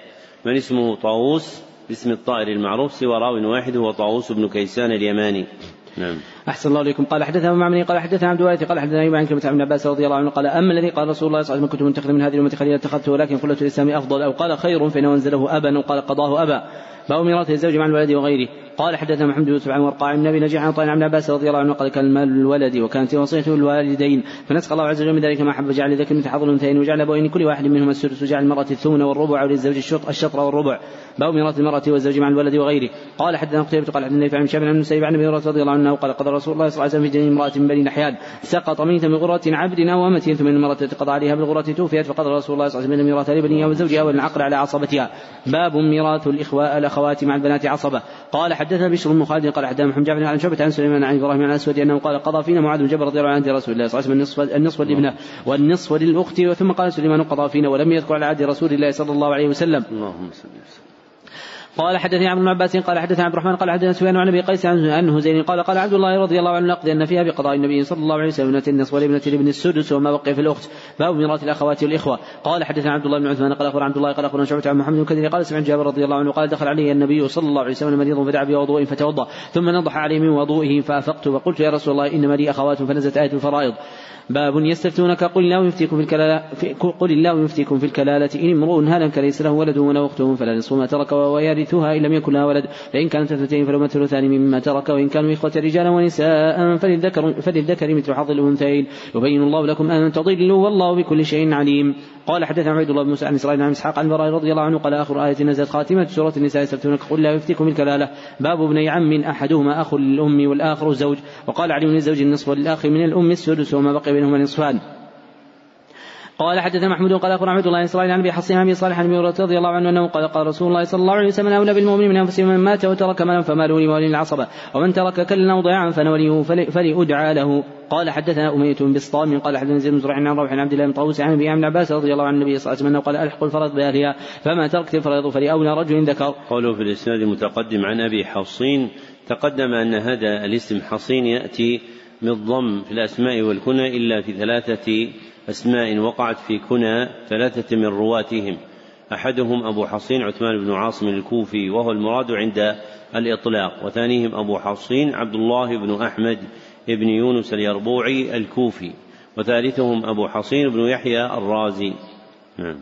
من اسمه طاووس باسم الطائر المعروف سوى راو واحد هو طاووس بن كيسان اليماني. نعم. أحسن الله إليكم قال حدثنا معمر قال حدثنا عبد الوارث قال حدثنا أيوب كلمة ابن عباس رضي الله عنه قال أما الذي قال رسول الله صلى الله عليه وسلم كنت متخذا من هذه الأمة خليلا اتخذته ولكن قلة الإسلام أفضل أو قال خير فإنه أنزله أبا وقال قضاه أبا باب ميراث الزوج مع الولد وغيره قال حدثنا محمد بن يوسف عن ورقاع بن أبي نجيح عن طائر عن عباس رضي الله عنه قال كان المال للولد وكانت وصيته للوالدين فنسخ الله عز وجل من ذلك ما حب جعل ذكر مثل حظ الأنثيين وجعل ابوين كل واحد منهما السدس وجعل المرأة الثمن والربع وللزوج الشطر والربع. باب ميراث المرأة والزوج مع الولد وغيره. قال حدثنا قتيبة قال حدثنا عن شاب عن المسيب عن أبي رضي الله عنه قال قضى رسول الله صلى الله عليه وسلم في جنين امرأة من بني نحيان سقط ميتا من غرة عبد أو أمة ثم المرأة قضى عليها بالغرة توفيت فقضى رسول الله صلى الله عليه وسلم ميراث لبنيها وزوجها والعقل على عصبتها. باب ميراث الاخوة الأخوات مع البنات عصبة. قال حدثنا بشر بن خالد قال حدثنا محمد جعفر عن شعبة عن سليمان عن إبراهيم عن الاسود أنه قال قضى فينا معاذ بن جبل رضي الله عنه رسول الله صلى الله عليه وسلم النصف النصف لابنه والنصف للأخت ثم قال سليمان قضى فينا ولم يذكر على عهد رسول الله صلى الله عليه وسلم. اللهم صل وسلم. قال حدثني عبد بن عباس قال حدثنا عبد الرحمن قال حدثنا سفيان عن أبي قيس عن هزيل قال قال عبد الله رضي الله عنه نقضي أن فيها بقضاء النبي صلى الله عليه وسلم ابنه النصف ولابنه الابن السدس وما بقي في الأخت. باب ميراث الأخوات والإخوة. قال حدثنا عبد الله بن عثمان قال اخبر عبد الله قال أخبرنا شعبة عن محمد بن كثير قال سمعت جابر رضي الله عنه قال دخل علي النبي صلى الله عليه وسلم مريض فدعا بوضوء فتوضأ. ثم نضح عليه من وضوئه فأفقت فقلت يا رسول الله انما لي أخوات فنزلت آية الفرائض. باب يستفتونك قل الله يفتيكم في الكلالة في قل الله يفتيكم في الكلالة. إن امرؤ هلك ليس له ولد وله أخت فلا نصف ما ترك ويرثها إن لم يكن لها ولد. فإن كانت اثنتين فلهما الثلثان مما ترك وإن كانوا إخوة رجالا ونساء فللذكر فللذكر مثل حظ الأنثيين. يبين الله لكم أن تضلوا والله بكل شيء عليم. قال حدثنا عبيد الله بن موسى عن إسرائيل عن إسحاق عن براء رضي الله عنه قال آخر آية نزلت خاتمة سورة النساء يستفتونك قل لا يفتيكم الكلالة. باب ابني عم أحدهما أخ للأم والآخر زوج. وقال علي للزوج النصف وللاخ من الأم السدس وما بقي بينهما نصفان. قال حدثنا محمود قال اخبر عبد الله اسرائيل عن أبي حصين أبي صالح عن رضي الله عنه أنه قال قال رسول الله صلى الله عليه وسلم أولى بالمؤمن من أنفسهم من مات وترك مالا فماله لمولي العصبة ومن ترك كلا أو ضياعا فنوليه فليدعى له قال حدثنا أمية بن بسطام قال حدثنا زيد بن زرع عن روح عبد الله بن طاووس عن أبي عباس رضي الله عن النبي صلى الله عليه وسلم قال الحق الفرض بأهلها فما تركت الفريض فلأولى رجل ذكر. قوله في الإسناد المتقدم عن أبي حصين تقدم أن هذا الاسم حصين يأتي بالضم في الأسماء والكنى إلا في ثلاثة أسماء وقعت في كنى ثلاثة من رواتهم. أحدهم أبو حصين عثمان بن عاصم الكوفي وهو المراد عند الإطلاق. وثانيهم أبو حصين عبد الله بن أحمد بن يونس اليربوعي الكوفي. وثالثهم أبو حصين بن يحيى الرازي. نعم.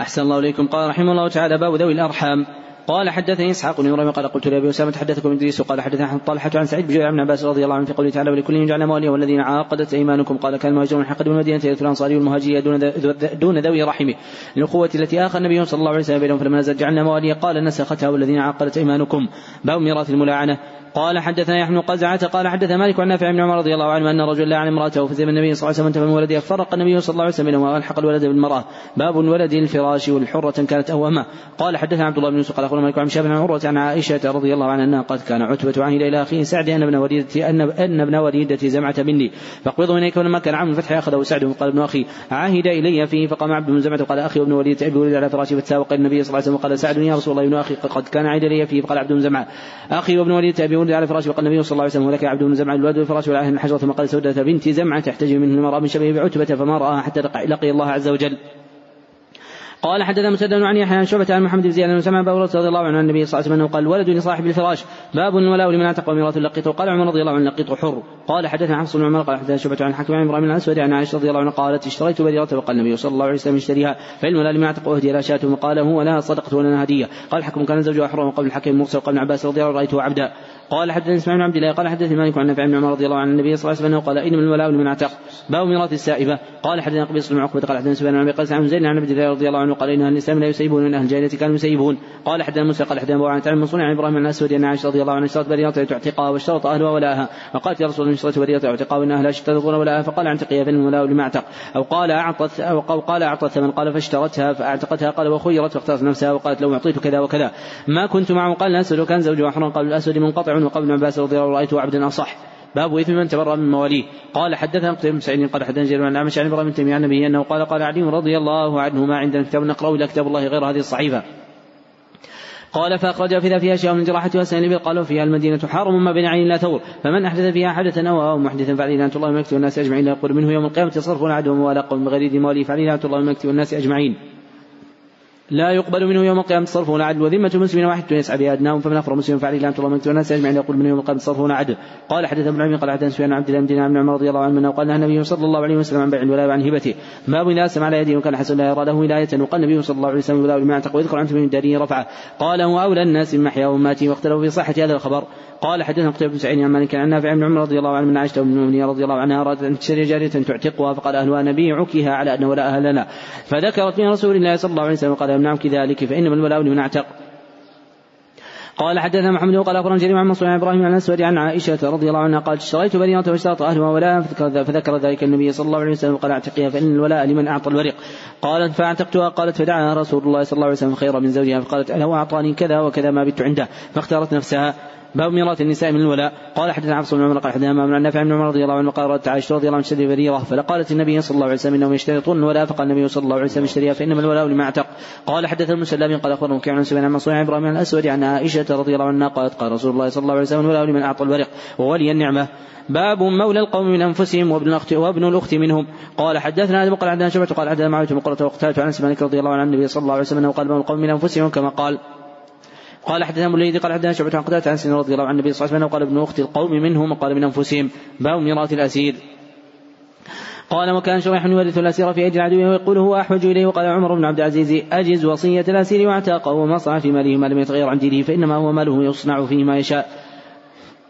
أحسن الله إليكم. قال رحمه الله تعالى باب ذوي الأرحام. قال حدثني إسحاق بن إبراهيم قال قلت لأبي أسامة حدثكم إدريس قال حدثنا طلحة عن سعيد بن عن عباس رضي الله عنه في قوله تعالى ولكل جعلنا مواليا والذين عاقدت أيمانكم قال كان المهاجرون من حقد المدينة يرث الانصاري والمهاجريه دون دون ذوي رحمه الاخوه التي اخى النبي صلى الله عليه وسلم بينهم فلما نزل جعلنا مواليا قال نسختها والذين عاقدت أيمانكم باب ميراث الملاعنه قال حدثنا يحيى بن قزعة قال حدث مالك عن نافع بن عمر رضي الله عنه أن رجلا لعن امرأته في زمن النبي صلى الله عليه وسلم من ولدها فرق النبي صلى الله عليه وسلم بينهما وألحق الولد بالمرأة. باب الولد الفراش والحرة كانت أوهما قال حدثنا عبد الله بن يوسف قال أخبرنا مالك عن شاب عن عروة عن عائشة رضي الله عنها أنها قد كان عتبة عهد إلى أخيه سعد أن ابن وليدة أن أن ابن وليدتي زمعة مني. فاقبضه إليك ولما كان عام الفتح أخذه سعد وقال ابن أخي عهد إلي فيه فقام عبد بن زمعة وقال أخي وابن وليدة أبي ولد على فراشي فتساوق النبي صلى الله عليه وسلم وقال سعد يا رسول الله ابن أخي قد كان عهد إلي فيه فقال عبد بن زمعة. أخي وابن وليدة أبي ولد على فراشي وقال النبي صلى الله عليه وسلم ولك عبد بن زمعة الولد والفراش والعهد من حجرة ثم قال سودة بنت زمعة تحتجب منه المرأة من شبه بعتبة فما رآها حتى لقي الله عز وجل. قال حدثنا مسدد عن يحيى عن شعبة عن محمد بن زياد سمع ابو رضي الله عنه عن النبي صلى الله عليه وسلم قال الولد لصاحب الفراش باب الولاء لمن أعتق وميراث لقيته قال عمر رضي الله عنه لقيته حر. قال حدثنا حفص بن عمر قال حدثنا شعبة عن حكم عن إبراهيم الاسود عن عائشة رضي الله عنها قالت اشتريت بريرة وقال النبي صلى الله عليه وسلم اشتريها. فالولاء لمن أعتق واهدي لا شاة وقال هو لها صدقة ولنا هدية. قال حكم كان زوجها حرا وقبل الحكم مرسل ابن عباس رضي الله عنه رأيته عبدا. قال حدثني اسماعيل بن عبد الله قال حدثني مالك عن نافع بن عمر رضي الله عن النبي صلى الله عليه وسلم قال انما الولاء لمن أعتق. باب ميراث السائبة. قال حدثنا قبيص بن عقبة قال حدثنا سفيان بن ابي قيس عن زيد عن عبد الله رضي الله عنه قال إن أهل الإسلام لا يسيبون وان أهل الجاهلية كانوا يسيبون. قال حدثنا موسى قال حدثنا أبو عن منصور عن إبراهيم الاسود ان عائشة رضي الله عنها اشترت بريره تعتقها واشترط أهلها ولاها. وقالت يا رسول الله اشتريت بريره اعتقها وإن أهلها اشترطون ولاها فقال أعتقيها فان الولاء لما أعتق. أو قال أعطت أو قال أعطت ثمن قال فاشترتها فأعتقتها قال وخيرت فاختارت نفسها وقالت لو أعطيت كذا وكذا. ما كنت معه قال الاسود وكان زوجها حرا قال الأسود منقطع وقال ابن عباس رضي الله عنه رأيته عبدا أصح. باب إثم من تبرأ من مواليه. قال حدثنا قتيبة بن سعيد قال حدثنا جرير عن عن إبراهيم تيمية عن النبي أنه قال قال علي رضي الله عنه ما عندنا كتاب نقرأه الا كتاب الله غير هذه الصحيفة. قال فأخرج في فيها شيء من جراحة وسائل الإبل قالوا فيها المدينة حرم ما بين عين لا ثور. فمن أحدث فيها حدثا أو محدثا فعليه لعنة الله ومكتب الناس أجمعين. لا يقول منه يوم القيامة صرف عدو ولا قوم بغير مواليه فعليه لعنة الله ومكتب الناس أجمعين. لا يقبل منه يوم القيامة صرف ولا عدل. وذمة مسلم واحد يسعى بها أدناهم فمن أفر مسلم فعليه لعنة الله ومكتب الناس أجمعين يقول منه يوم القيامة صرف ولا عدل. قال حدث ابن عمي قال حدث سفيان عبد الله بن عمر رضي الله عنه وقال النبي صلى الله عليه وسلم عن بيع الولاء وعن هبته. باب إذا أسلم على يده وكان حسن لا يرى له ولاية. وقال النبي صلى الله عليه وسلم الولاء لما اعتق ويذكر عن من داره رفعه. قال هو أولى الناس من محيا وماته واختلفوا في صحة هذا الخبر. قال حدثنا قتيبة بن سعيد عن مالك عن نافع بن عمر رضي الله عنه من عائشة بن المؤمنين رضي الله عنها أرادت أن تشتري جارية تعتقها فقال أهلها نبيعكها على أن ولاءها لنا فذكرت من رسول الله صلى الله عليه وسلم قال امنعك ذلك فإنما الولاء لمن اعتق. قال حدثنا محمد وقال أخبرنا جرير عن منصور عن إبراهيم عن الأسود عن عائشة رضي الله عنها قالت اشتريت بريره واشترط أهلها ولاء فذكر ذلك النبي صلى الله عليه وسلم قال أعتقيها فإن الولاء لمن أعطى الورق. قالت فأعتقتها. قالت فدعاها رسول الله صلى الله عليه وسلم خيرا من زوجها فقالت له اعطاني كذا وكذا ما بت عنده. فاختارت نفسها. باب ميراث النساء من الولاء. قال حدثنا عبد بن عمر قال حدثنا من نافع بن عمر رضي الله عنه قال ردت عائشة رضي الله عنها تشتري بريرة. فلقالت النبي صلى الله عليه وسلم إنهم يشترطون الولاء فقال النبي صلى الله عليه وسلم اشتريها فإنما الولاء لما اعتق. قال حدث المسلم قال أخبرنا كعب عن سفيان عن منصور عن إبراهيم عن الأسود عن عائشة رضي الله عنها قالت قال رسول الله صلى الله عليه وسلم الولاء لمن أعطى الورق وولي النعمة. باب مولى القوم من أنفسهم وابن الاخت وابن الأخت منهم. قال حدثنا آدم قال عندنا شبه قال حدثنا معاوية مقرة وقتاله عن مالك رضي الله عنه النبي صلى الله عليه وسلم أنه قال مولى القوم من أنفسهم كما قال. قال حدثنا موليد قال حدثنا شعبة عن قتادة عن سنة رضي الله عن النبي صلى الله عليه وسلم قال ابن أخت القوم منهم وقال من أنفسهم باب ميراث الأسير. قال وكان شريح يورث الأسير في أجل عدوه ويقول هو أحوج إليه. وقال عمر بن عبد العزيز أجز وصية الأسير وأعتاقه وما صنع في ماله ما لم يتغير عن دينه فإنما هو ماله يصنع فيه ما يشاء.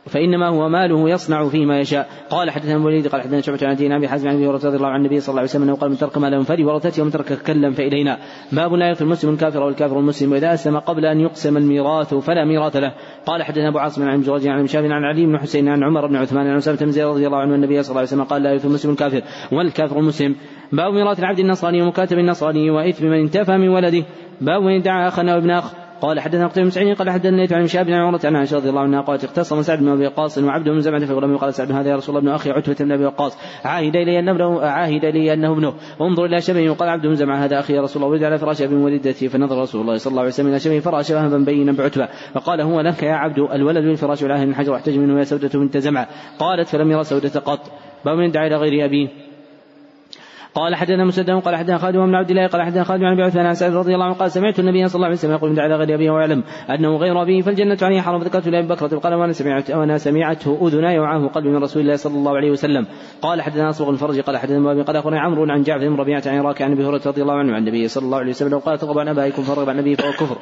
فإنما هو ماله يصنع فيه ما يشاء. قال حدثنا الوليد قال حدثنا شعبة عن أبي حازم عن أبي رضي الله عن النبي صلى الله عليه وسلم أنه قال من ترك ماله فلورثته ومن ترك كلا فإلينا. باب لا يغفر المسلم الكافر والكافر المسلم وإذا أسلم قبل أن يقسم الميراث فلا ميراث له. قال حدثنا أبو عاصم عن جريج عن مشاب عن علي بن حسين عن عمر بن عثمان عن أسامة بن زيد رضي الله عنه النبي صلى الله عليه وسلم قال لا يغفر المسلم الكافر والكافر المسلم. باب ميراث العبد النصراني ومكاتب النصراني وإثم من انتفى من ولده. باب من ادعى أخا أو ابن أخ قال حدثنا قتيبة بن سعيد قال حدثنا الليث عن شاب بن عمرة عن عائشة رضي الله عنها قالت اختصم سعد بن أبي وقاص وعبد بن زمعة في غلام قال سعد هذا يا رسول الله ابن أخي عتبة بن أبي وقاص عاهد إلي انه ابنه عاهد لي انه ابنه. انظر إلى شبهه وقال عبد بن زمعة هذا أخي يا رسول الله. ولد على فراش ابي ولدته فنظر رسول الله صلى الله عليه وسلم إلى شبهه فراى شبها بينا بعتبة. فقال هو لك يا عبد الولد بالفراش والعاهد من حجر احتج منه يا سودة بنت زمعة. قالت فلم يرى سودة قط. باب من دعا إلى غير أبيه. قال حدثنا مسدد قال حدثنا خالد بن عبد الله قال حدثنا خالد بن ابي عثمان عن سعد رضي الله عنه قال سمعت النبي صلى الله عليه وسلم يقول من دعا غير ابيه ويعلم أنه غير ابيه فالجنة عليه حرام. فذكرت لأبي بكر قال وأنا سمعت وأنا سمعته أذناي وعاه قلبي من رسول الله صلى الله عليه وسلم. قال حدثنا أصبغ الفرج قال حدثنا أبي قال أخبرني عمرو عن جعفر بن ربيعة عن عراك عن أبي هريرة رضي الله عنه عن النبي صلى الله عليه وسلم قال تغضب عن أبائكم فرغب عن النبي فهو كفر.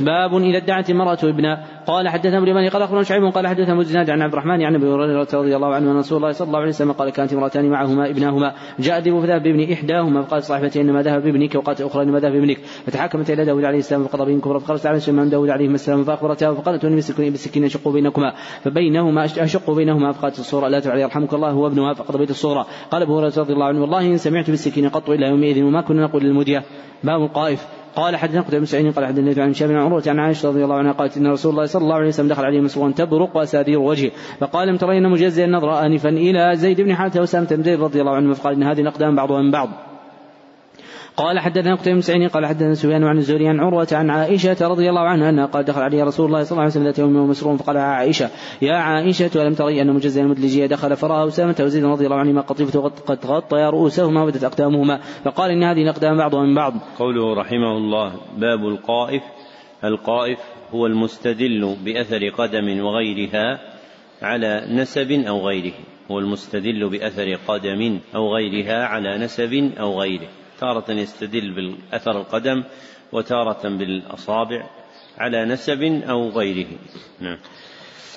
باب اذا ادعت المراه ابنا قال حدثنا مالك قال أخبرنا شعيب قال حدثنا الزناد عن عبد الرحمن عن أبي هريرة رضي الله عنه أن رسول الله صلى الله عليه وسلم قال كانت امرأتان معهما ابناهما. جاء فذهب بابن إحداهما فقال صاحبتي إنما ذهب بابنك وقالت أخرى إنما ذهب بابنك. فتحاكمت إلى داود عليه السلام فقضى بهم كفرا فخرجت على سليمان داود عليه السلام فاخبرتها فقالت أني بالسكين أشق بينكما. فبينهما أشق بينهما. فقالت الصورة لا تفعل يرحمك الله هو ابنها. فقضى بيت الصورة. قال أبو هريرة رضي الله عنه والله إن سمعت بالسكين قط إلى يومئذ وما كنا نقول للمدية. باب القائف. قال حدثنا قتيبة بن سعيد قال حدثنا عن هشام بن عروة عن عائشة رضي الله عنها قالت إن رسول الله صلى الله عليه وسلم دخل عليه مسروقا تبرق وأسادير وجهه فقال لم ترين مجزئ النظر آنفا إلى زيد بن حارثة وسامة بن زيد رضي الله عنه فقال إن هذه الأقدام بعضها من بعض. قال حدثنا قتيبة بن سعيد قال حدثنا سفيان عن الزهري عن عروة عن عائشة رضي الله عنها أنها قال دخل عليه رسول الله صلى الله عليه وسلم ذات يوم مسرور فقال عائشة يا عائشة ألم تري أن مجزا المدلجية دخل فرأى أسامة وزيد رضي الله عنهما قطيفة قد غطيا رؤوسهما وبدت أقدامهما فقال إن هذه الأقدام بعضها من بعض. قوله رحمه الله باب القائف القائف هو المستدل بأثر قدم وغيرها على نسب أو غيره هو المستدل بأثر قدم أو غيرها على نسب أو غيره تارة يستدل بالأثر القدم وتارة بالأصابع على نسب أو غيره. نعم.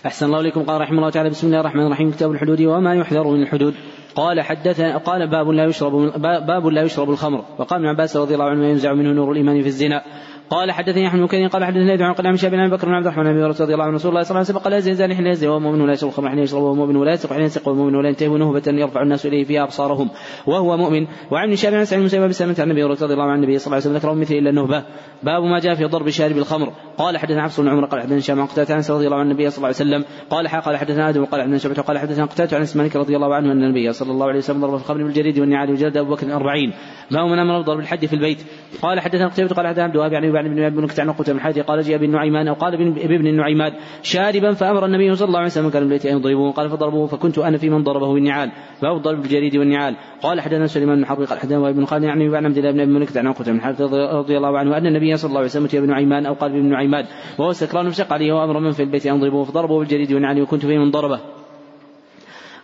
أحسن الله إليكم. قال رحمه الله تعالى بسم الله الرحمن الرحيم. كتاب الحدود وما يحذر من الحدود. قال حدثنا قال باب لا يشرب باب لا يشرب الخمر. وقال ابن عباس رضي الله عنه ينزع منه نور الإيمان في الزنا. قال حدثني أحمد بن قال حدثني يدعو عن شاب ابي بكر بن عبد الرحمن بن رضي الله عنه رسول الله صلى الله عليه وسلم قال لا يزني حين يزني وهو مؤمن ولا يشرب الخمر حين يشرب وهو مؤمن ولا يسرق حين يسرق وهو مؤمن ولا ينتهي نهبة يرفع الناس إليه فيها أبصارهم وهو مؤمن. وعن شاب بن سعيد بن بسلمة عن النبي رضي الله عنه النبي صلى الله عليه وسلم ذكره مثل إلا النهبة. باب ما جاء في ضرب شارب الخمر. قال حدثنا حفص بن عمر قال حدثنا هشام عن قتادة عن رضي الله عنه النبي صلى الله عليه وسلم قال قال حدثنا آدم قال حدثنا شعبة قال حدثنا قتادة عن اسمانك رضي الله عنه أن النبي صلى الله عليه وسلم ضرب الخمر بالجريد والنعال وجلد أبو بكر 40 باب من أمر بضرب الحد في البيت؟ قال حدثنا قتيبة قال حدثنا عبد الوهاب يعني بن ابن بن عن قتيبة بن قال جاء بن نعيمان أو قال بابن النعيمان شاربا فأمر النبي صلى الله عليه وسلم كان البيت ان يضربوه قال فضربوه فكنت أنا في من ضربه بالنعال. الضرب بالجريد والنعال. قال حدثنا سليمان بن حرب قال حدثنا ابن خالد يعني بن عبد الله بن أبي ملك عن قتيبة بن رضي الله عنه أن النبي صلى الله عليه وسلم ابن نعيمان أو قال بابن نعيمان وهو سكران فشق عليه وأمر من في البيت أن يضربوه فضربوه بالجريد والنعال وكنت في من ضربه.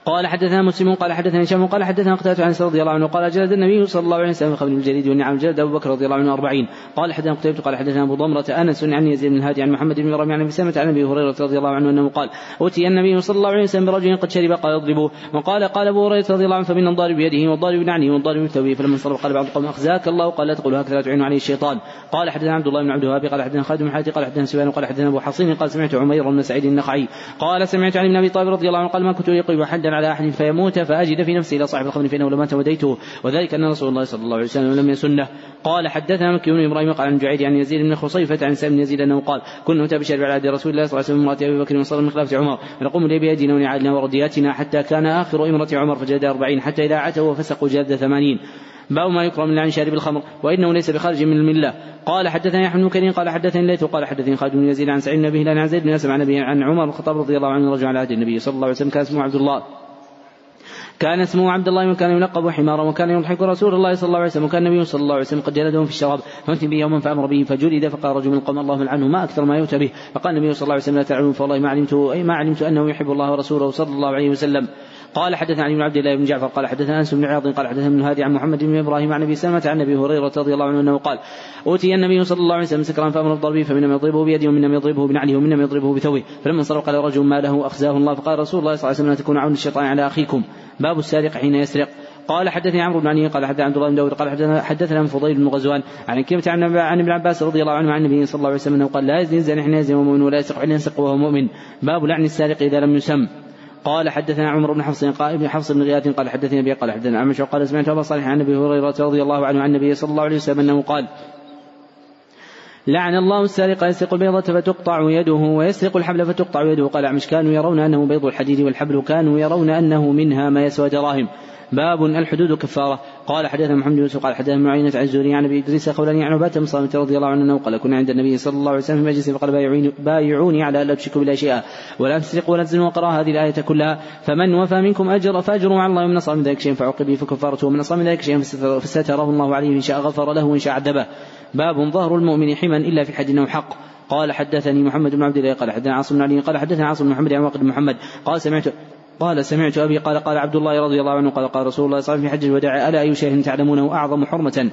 قال حدثنا مسلم قال حدثنا هشام قال حدثنا قتادة عن رضي الله عنه قال جلد النبي صلى الله عليه وسلم خبر الجليد والنعم جلد أبو بكر رضي الله عنه أربعين. قال حدثنا قتيبة قال حدثنا أبو ضمرة أنس عن يزيد بن الهادي عن محمد بن ربيع عن أبي سلمة عن أبي هريرة رضي الله عنه أنه قال أوتي النبي صلى الله عليه وسلم برجل قد شرب قال اضربوه. وقال قال أبو هريرة رضي الله عنه فمن الضارب بيده والضارب بنعله والضارب بثوبه فلما انصرف قال بعض القوم أخزاك الله قال لا تقول هكذا تعين عليه الشيطان. قال حدثنا عبد الله بن عبد الوهاب قال حدثنا خالد بن حاتم قال حدثنا سفيان قال حدثنا أبو حصين قال سمعت عمير بن سعيد النخعي قال سمعت عن ابن أبي طالب رضي الله عنه قال ما كنت يقيم حدا على أحد فيموت فأجد في نفسي إلى صاحب الخمر فإنه لما توديته وذلك أن رسول الله صلى الله عليه وسلم لم يسنه. قال حدثنا مكي بن إبراهيم قال عن جعيد عن يزيد بن خصيفة عن سالم بن يزيد أنه قال كنا نتابع بشرب على عهد رسول الله صلى الله عليه وسلم امرأة أبي بكر وصلى من خلافه عمر. فنقوم لي بيدنا ونعالنا وردياتنا حتى كان آخر امره عمر فجلد أربعين حتى إذا عتوا وفسقوا جلد ثمانين. باب ما يكرم من عن شارب الخمر. وإنه ليس بخارج من الملة. قال حدثني احمد بن كريم قال حدثني الليث قال حدثني خالد بن يزيد عن سعيد بن عن زيد بن أسلم عن عمر الخطاب رضي الله عنه رجع على عهد النبي صلى الله عليه وسلم كان اسمه عبد الله. كان اسمه عبد الله وكان يلقب حمارا وكان يضحك رسول الله صلى الله عليه وسلم وكان النبي صلى الله عليه وسلم قد جلده في الشراب فأتي به يوما فأمر به فجلد فقال رجل من القوم اللهم لعنه ما أكثر ما يؤتى به فقال النبي صلى الله عليه وسلم لا تعلمون فوالله ما علمت أي ما علمت أنه يحب الله ورسوله صلى الله عليه وسلم قال حدثنا علي بن عبد الله بن جعفر قال حدثنا أنس بن عياض قال حدثنا ابن هادي عن محمد بن إبراهيم عن أبي سلمة عن أبي هريرة رضي الله عنه أنه قال أوتي النبي صلى الله عليه وسلم سكرا فأمر بضربه فمنما يضربه بيده ومنما يضربه بنعله ومنما يضربه بثوبه. فلما انصرف قال رجل ما له أخزاه الله فقال رسول الله صلى الله عليه وسلم لا تكون عون الشيطان على أخيكم باب السارق حين يسرق. قال حدثني عمرو بن علي قال حدثنا عبد الله بن داود قال حدثنا حدثنا فضيل بن غزوان عن كلمة عن عن ابن عباس رضي الله عنه عن النبي صلى الله عليه وسلم أنه قال لا يزني الزاني حين يزني مؤمن ولا يسرق حين يسرق وهو مؤمن باب لعن السارق إذا لم يسم. قال حدثنا عمر بن حفص قال ابن حفص بن غياث قال حدثني أبي قال حدثنا عمش قال سمعت أبا صالح عن أبي هريرة رضي الله عنه عن النبي صلى الله عليه وسلم أنه قال لعن الله السارق يسرق البيضة فتقطع يده ويسرق الحبل فتقطع يده. قال أعمش كانوا يرون أنه بيض الحديد والحبل؟ كانوا يرون أنه منها ما يسوى دراهم باب الحدود كفارة. قال حدثنا محمد بن يوسف قال حدثنا معينة عن الزهري عن أبي إدريس قولاني عن عبادة بن رضي الله عنه قال كنا عند النبي صلى الله عليه وسلم في مجلس فقال بايعوني, بايعوني على الا تشركوا بالله شيئا ولا تسرقوا ولا تزنوا وقرأ هذه الآية كلها فمن وفى منكم أجر فاجروا على الله ومن اصاب من ذلك شيئا فعوقب به فكفارته ومن اصاب من ذلك شيئا فستره الله عليه إن شاء غفر له وإن شاء عذبه. باب ظهر المؤمن حما إلا في حد انه حق. قال حدثني محمد بن عبد الله. قال حدثنا عاصم بن علي. قال حدثنا عاصم بن محمد عن واقد محمد. قال سمعت قال سمعت أبي قال قال عبد الله رضي الله عنه قال قال رسول الله صلى الله عليه وسلم في حج الوداع ألا أي شيء تعلمونه أعظم حرمة؟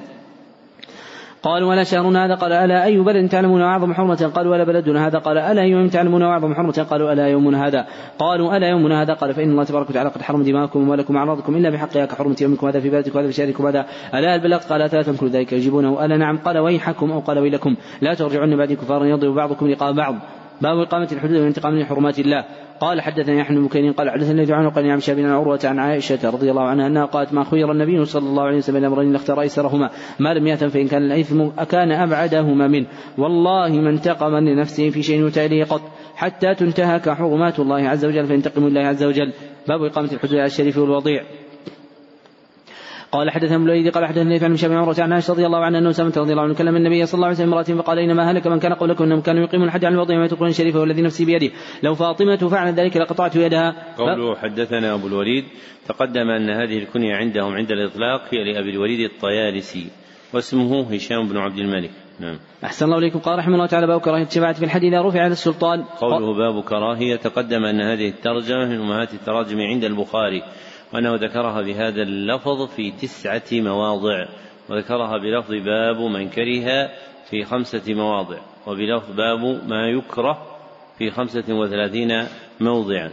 قالوا ولا شهرنا هذا؟ قال ألا أي بلد تعلمون أعظم حرمة؟ قالوا ولا بلدنا هذا؟ قال ألا يوم تعلمون أعظم حرمة؟ قالوا ألا يومنا هذا. قالوا ألا يومنا هذا؟ قال فإن الله تبارك وتعالى قد حرم دماءكم وأموالكم وأعراضكم إلا بحقها كحرمة يومكم هذا في بلدكم وهذا في شهركم هذا ألا البلغ قال ثلاثا كل ذلك يجيبونه. ألا نعم؟ قال ويحكم أو قال ويلكم. لا ترجعون بعد كفارا يضرب بعضكم لقاء بعض. باب إقامة الحدود والانتقام من حرمات الله. قال حدثني يحيى بن بكير قال حدثني ابي قال نعم شاب عروة عن عائشة رضي الله عنها أنها قالت ما خير النبي صلى الله عليه وسلم امرين لاختار أيسرهما ما لم ياثم فإن كان الاثم اكان أبعدهما منه. والله ما انتقم لنفسه في شيء يؤتى قط حتى تنتهك حرمات الله عز وجل فينتقم الله عز وجل. باب إقامة الحدود على الشريف والوضيع. قال حدثنا الوليد قال حدثنا عن هشام بن عمرة عن عائشة رضي الله عنها أنه سمت رضي الله عنه كلم النبي صلى الله عليه وسلم امرأة فقال إنما هلك من كان قبلكم أنهم كانوا يقيمون الحج على الوضع ما تقولون الشريفة والذي نفسي بيده. لو فاطمة فعلت ذلك لقطعت يدها. قوله حدثنا أبو الوليد تقدم أن هذه الكنية عندهم عند الإطلاق هي لأبي الوليد الطيالسي واسمه هشام بن عبد الملك. نعم. أحسن الله إليكم. قال رحمه الله تعالى باب كراهية الشفاعة في الحد إذا رفع على السلطان. قوله باب كراهية تقدم أن هذه الترجمة من أمهات التراجم عند البخاري. وأنه ذكرها بهذا اللفظ في تسعة مواضع وذكرها بلفظ باب من كره في خمسة مواضع وبلفظ باب ما يكره في خمسة وثلاثين موضعا.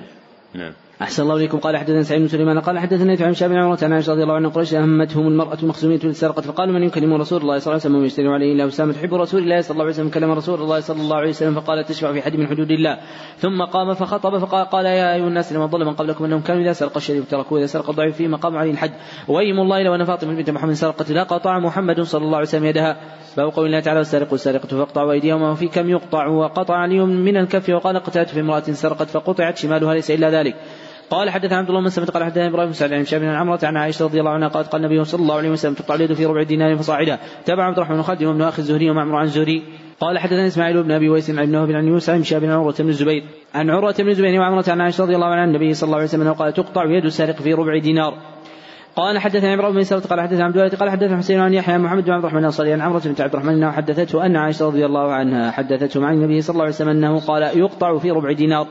نعم. أحسن الله إليكم. قال حدثنا سعيد بن سليمان قال حدثنا عن شاب عمرة عن عائشة رضي الله عنها قريش أهمتهم المرأة المخزومية السرقة فقالوا من يكلم رسول الله صلى الله عليه وسلم ويشتري عليه إلا أسامة تحب رسول الله صلى الله عليه وسلم كلم رسول الله صلى الله عليه وسلم فقال تشفع في حد من حدود الله. ثم قام فخطب فقال قال يا أيها الناس لمن ظل من قبلكم أنهم كانوا إذا سرق الشريف تركوه إذا سرق الضعيف فيه مقام عليه الحد وأيم الله لو أن فاطمة بنت محمد سرقت لقطع محمد صلى الله عليه وسلم يدها. باب قول الله تعالى والسارق والسارقة فاقطعوا أيديهما وفي كم يقطع؟ وقطع علي من الكف وقال قتلت في امرأة سرقت فقطعت شمالها ليس إلا ذلك. قال حدثنا عبد الله بن سلمة قال حدثنا إبراهيم بن سعد عن بن عمرة عن عائشة رضي الله عنها قالت قال النبي صلى الله عليه وسلم تقطع اليد في ربع دينار فصاعدا. تبع عبد الرحمن خالد وابن أخي الزهري ومعمر عن الزهري. قال حدثنا إسماعيل بن أبي ويس عن ابن وهب عن يوسف عن شاب عروه بن الزبير. عن عروه بن الزبير وعمرة عن عائشة رضي الله عنها النبي صلى الله عليه وسلم قال تقطع يد السارق في ربع دينار. قال حدثنا عمرو بن سلمة قال حدثنا عبد الله قال حدثنا حسين عن يحيى محمد بن عبد الرحمن الانصاري عن عمرو بنت عبد الرحمن أنه حدثته أن عائشة رضي الله عنها حدثته عن النبي صلى الله عليه وسلم أنه قال يقطع في ربع دينار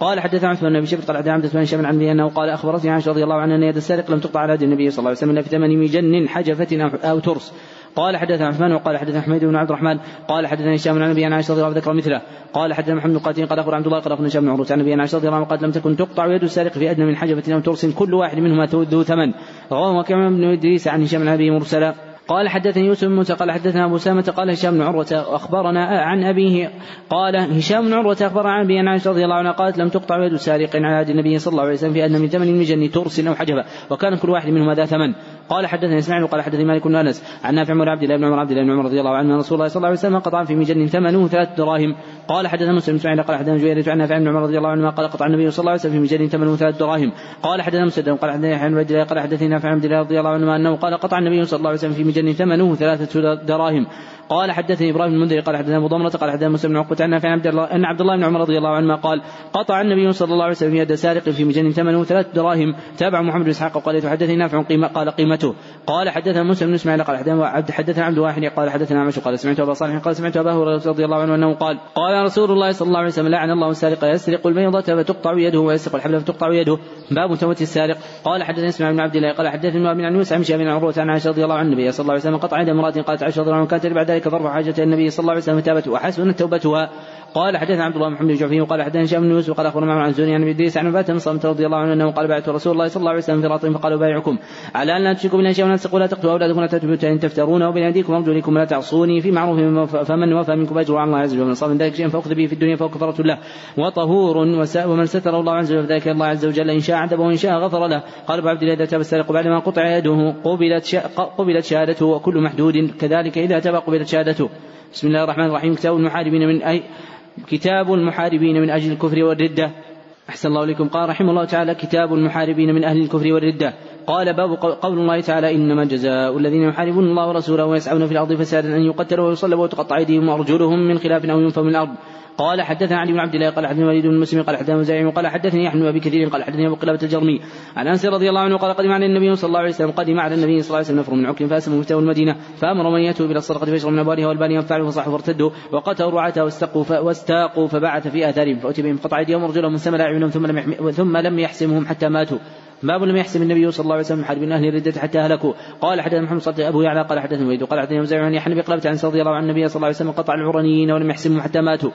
قال حدثنا عثمان بن شبر قال حدثنا عبد بن شبر عن أنه قال أخبرتني عائشة رضي الله عنها أن يد السارق لم تقطع على يد النبي صلى الله عليه وسلم إلا في ثمن مجن حجفة أو ترس قال حدثنا عثمان وقال حدثنا حميد بن عبد الرحمن قال حدثنا هشام عن النبي عن عائشة رضي الله عنها ذكر مثله. قال حدثنا محمد قاتل قال اخبر عبد الله قال أخبرنا هشام بن عروه عن النبي عن عائشة رضي الله عنها قالت لم تكن تقطع يد السارق في أدنى من حجبة أو ترس كل واحد منهما ذو ثمن. رواه وكما بن إدريس عن هشام عن أبي مرسلا قال حدثني يوسف بن موسى قال حدثنا أبو سامة قال هشام بن عروة أخبرنا عن أبيه قال هشام بن عروة أخبرنا عن أبي عن عائشة رضي الله عنها قالت لم تقطع يد سارق على عهد النبي صلى الله عليه وسلم في أدنى من ثمن المجن ترس أو حجبة وكان كل واحد منهما ذا ثمن. قال حدثني اسماعيل وقال حدثني مالك بن انس عن نافع مولى عبد الله بن عمر عبد الله بن عمر رضي الله عنه رسول الله صلى الله عليه وسلم قطع في مجن ثمنه ثلاث دراهم. قال حدثنا مسلم اسماعيل قال حدثنا جويرية عن نافع بن عمر رضي الله عنهما قال قطع النبي صلى الله عليه وسلم في مجن ثمنه ثلاث دراهم. قال حدثنا مسدد قال حدثنا يحيى بن عبد الله قال حدثني نافع بن عبد الله رضي الله عنهما أنه قال قطع النبي صلى الله عليه وسلم في مجن ثمنه ثلاثة دراهم. قال حدثني إبراهيم بن المنذر قال حدثنا أبو ضمرة قال حدثنا مسلم بن عقبة عن عبد الله أن عبد الله بن عمر رضي الله عنهما قال قطع النبي صلى الله عليه وسلم يد سارق في مجن ثمنه ثلاث دراهم تابع محمد بن إسحاق وقال حدثني نافع قيمة قال قيمته. قال حدثنا مسلم بن إسماعيل قال حدثنا عبد حدثنا عبد الواحد قال حدثنا عمش قال سمعت أبا صالح قال سمعت أبا هريرة رضي الله عنه أنه قال قال رسول الله صلى الله عليه وسلم لعن الله السارق يسرق البيضة فتقطع يده ويسرق الحبل فتقطع يده باب توبة السارق. قال حدثنا إسماعيل بن عبد الله قال حدثنا ابن عن يوسف عن بن عروة عن عائشة رضي الله عنه النبي صلى الله عليه وسلم قطع يد امرأة قالت عائشة رضي الله عنها كانت بعد ذلك ظرف حاجة النبي صلى الله عليه وسلم فتابته وحسنت توبتها. قال حدثنا عبد الله محمد الجعفي وقال حدثنا هشام بن يوسف وقال أخبرنا عن زوني عن أبي إدريس عن عبادة بن صامت رضي الله عنه أنه قال بعث رسول الله صلى الله عليه وسلم في راط فقالوا بايعكم على أن لا تشركوا بالله شيئا ولا تسقوا ولا تقتلوا أولادكم ولا تاتوا إن تفترون وبين أيديكم وأرجلكم ولا تعصوني في معروف فمن وفى منكم أجر الله عز وجل. من صام ذلك شيئا فأخذ به في الدنيا فهو كفارة له. وطهور ومن ستر الله عز وجل فذلك الله عز وجل. إن شاء عذبه وإن شاء غفر له. قال ابو عبد الله إذا تاب السارق بعدما قطع يده قبلت قبلت شهادته وكل محدود. كذلك إذا تاب قبلت شهادته. بسم الله الرحمن الرحيم. كتاب المحاربين من أي كتاب المحاربين من أجل الكفر والردة. أحسن الله إليكم. قال رحمه الله تعالى كتاب المحاربين من أهل الكفر والردة. قال باب قول الله تعالى إنما جزاء الذين يحاربون الله ورسوله ويسعون في الأرض فسادا أن يقتلوا ويصلبوا وتقطع أيديهم وأرجلهم من خلاف أو ينفوا من الأرض. قال حدثنا علي بن عبد الله قال حدثنا وليد بن مسلم قال حدثنا زعيم قال حدثني يحيى بن أبي كثير قال حدثني أبو قلابة الجرمي. عن أنس رضي الله عنه قال قدم على النبي صلى الله عليه وسلم قدم على النبي صلى الله عليه وسلم نفر من عكر فاسموا مفتاح المدينة فأمر من يأتوا إلى الصدقه فيشرب من أبوالها والبانية ففعلوا فصحوا فارتدوا وقتلوا رعاتها واستقوا واستاقوا فبعث في آثارهم فأتي بهم قطع أيديهم ورجلهم من سمل أعينهم ثم لم ثم لم يحسمهم حتى ماتوا. باب لم يحسب النبي صلى الله عليه وسلم حرب أهل الردة حتى هلكوا قال حدثنا محمد صلى أبو قال وليد قال حدثنا وزيع عن يحيى عن رضي الله النبي صلى الله عليه وسلم قطع العرنيين ولم يحسبهم حتى ماتوا.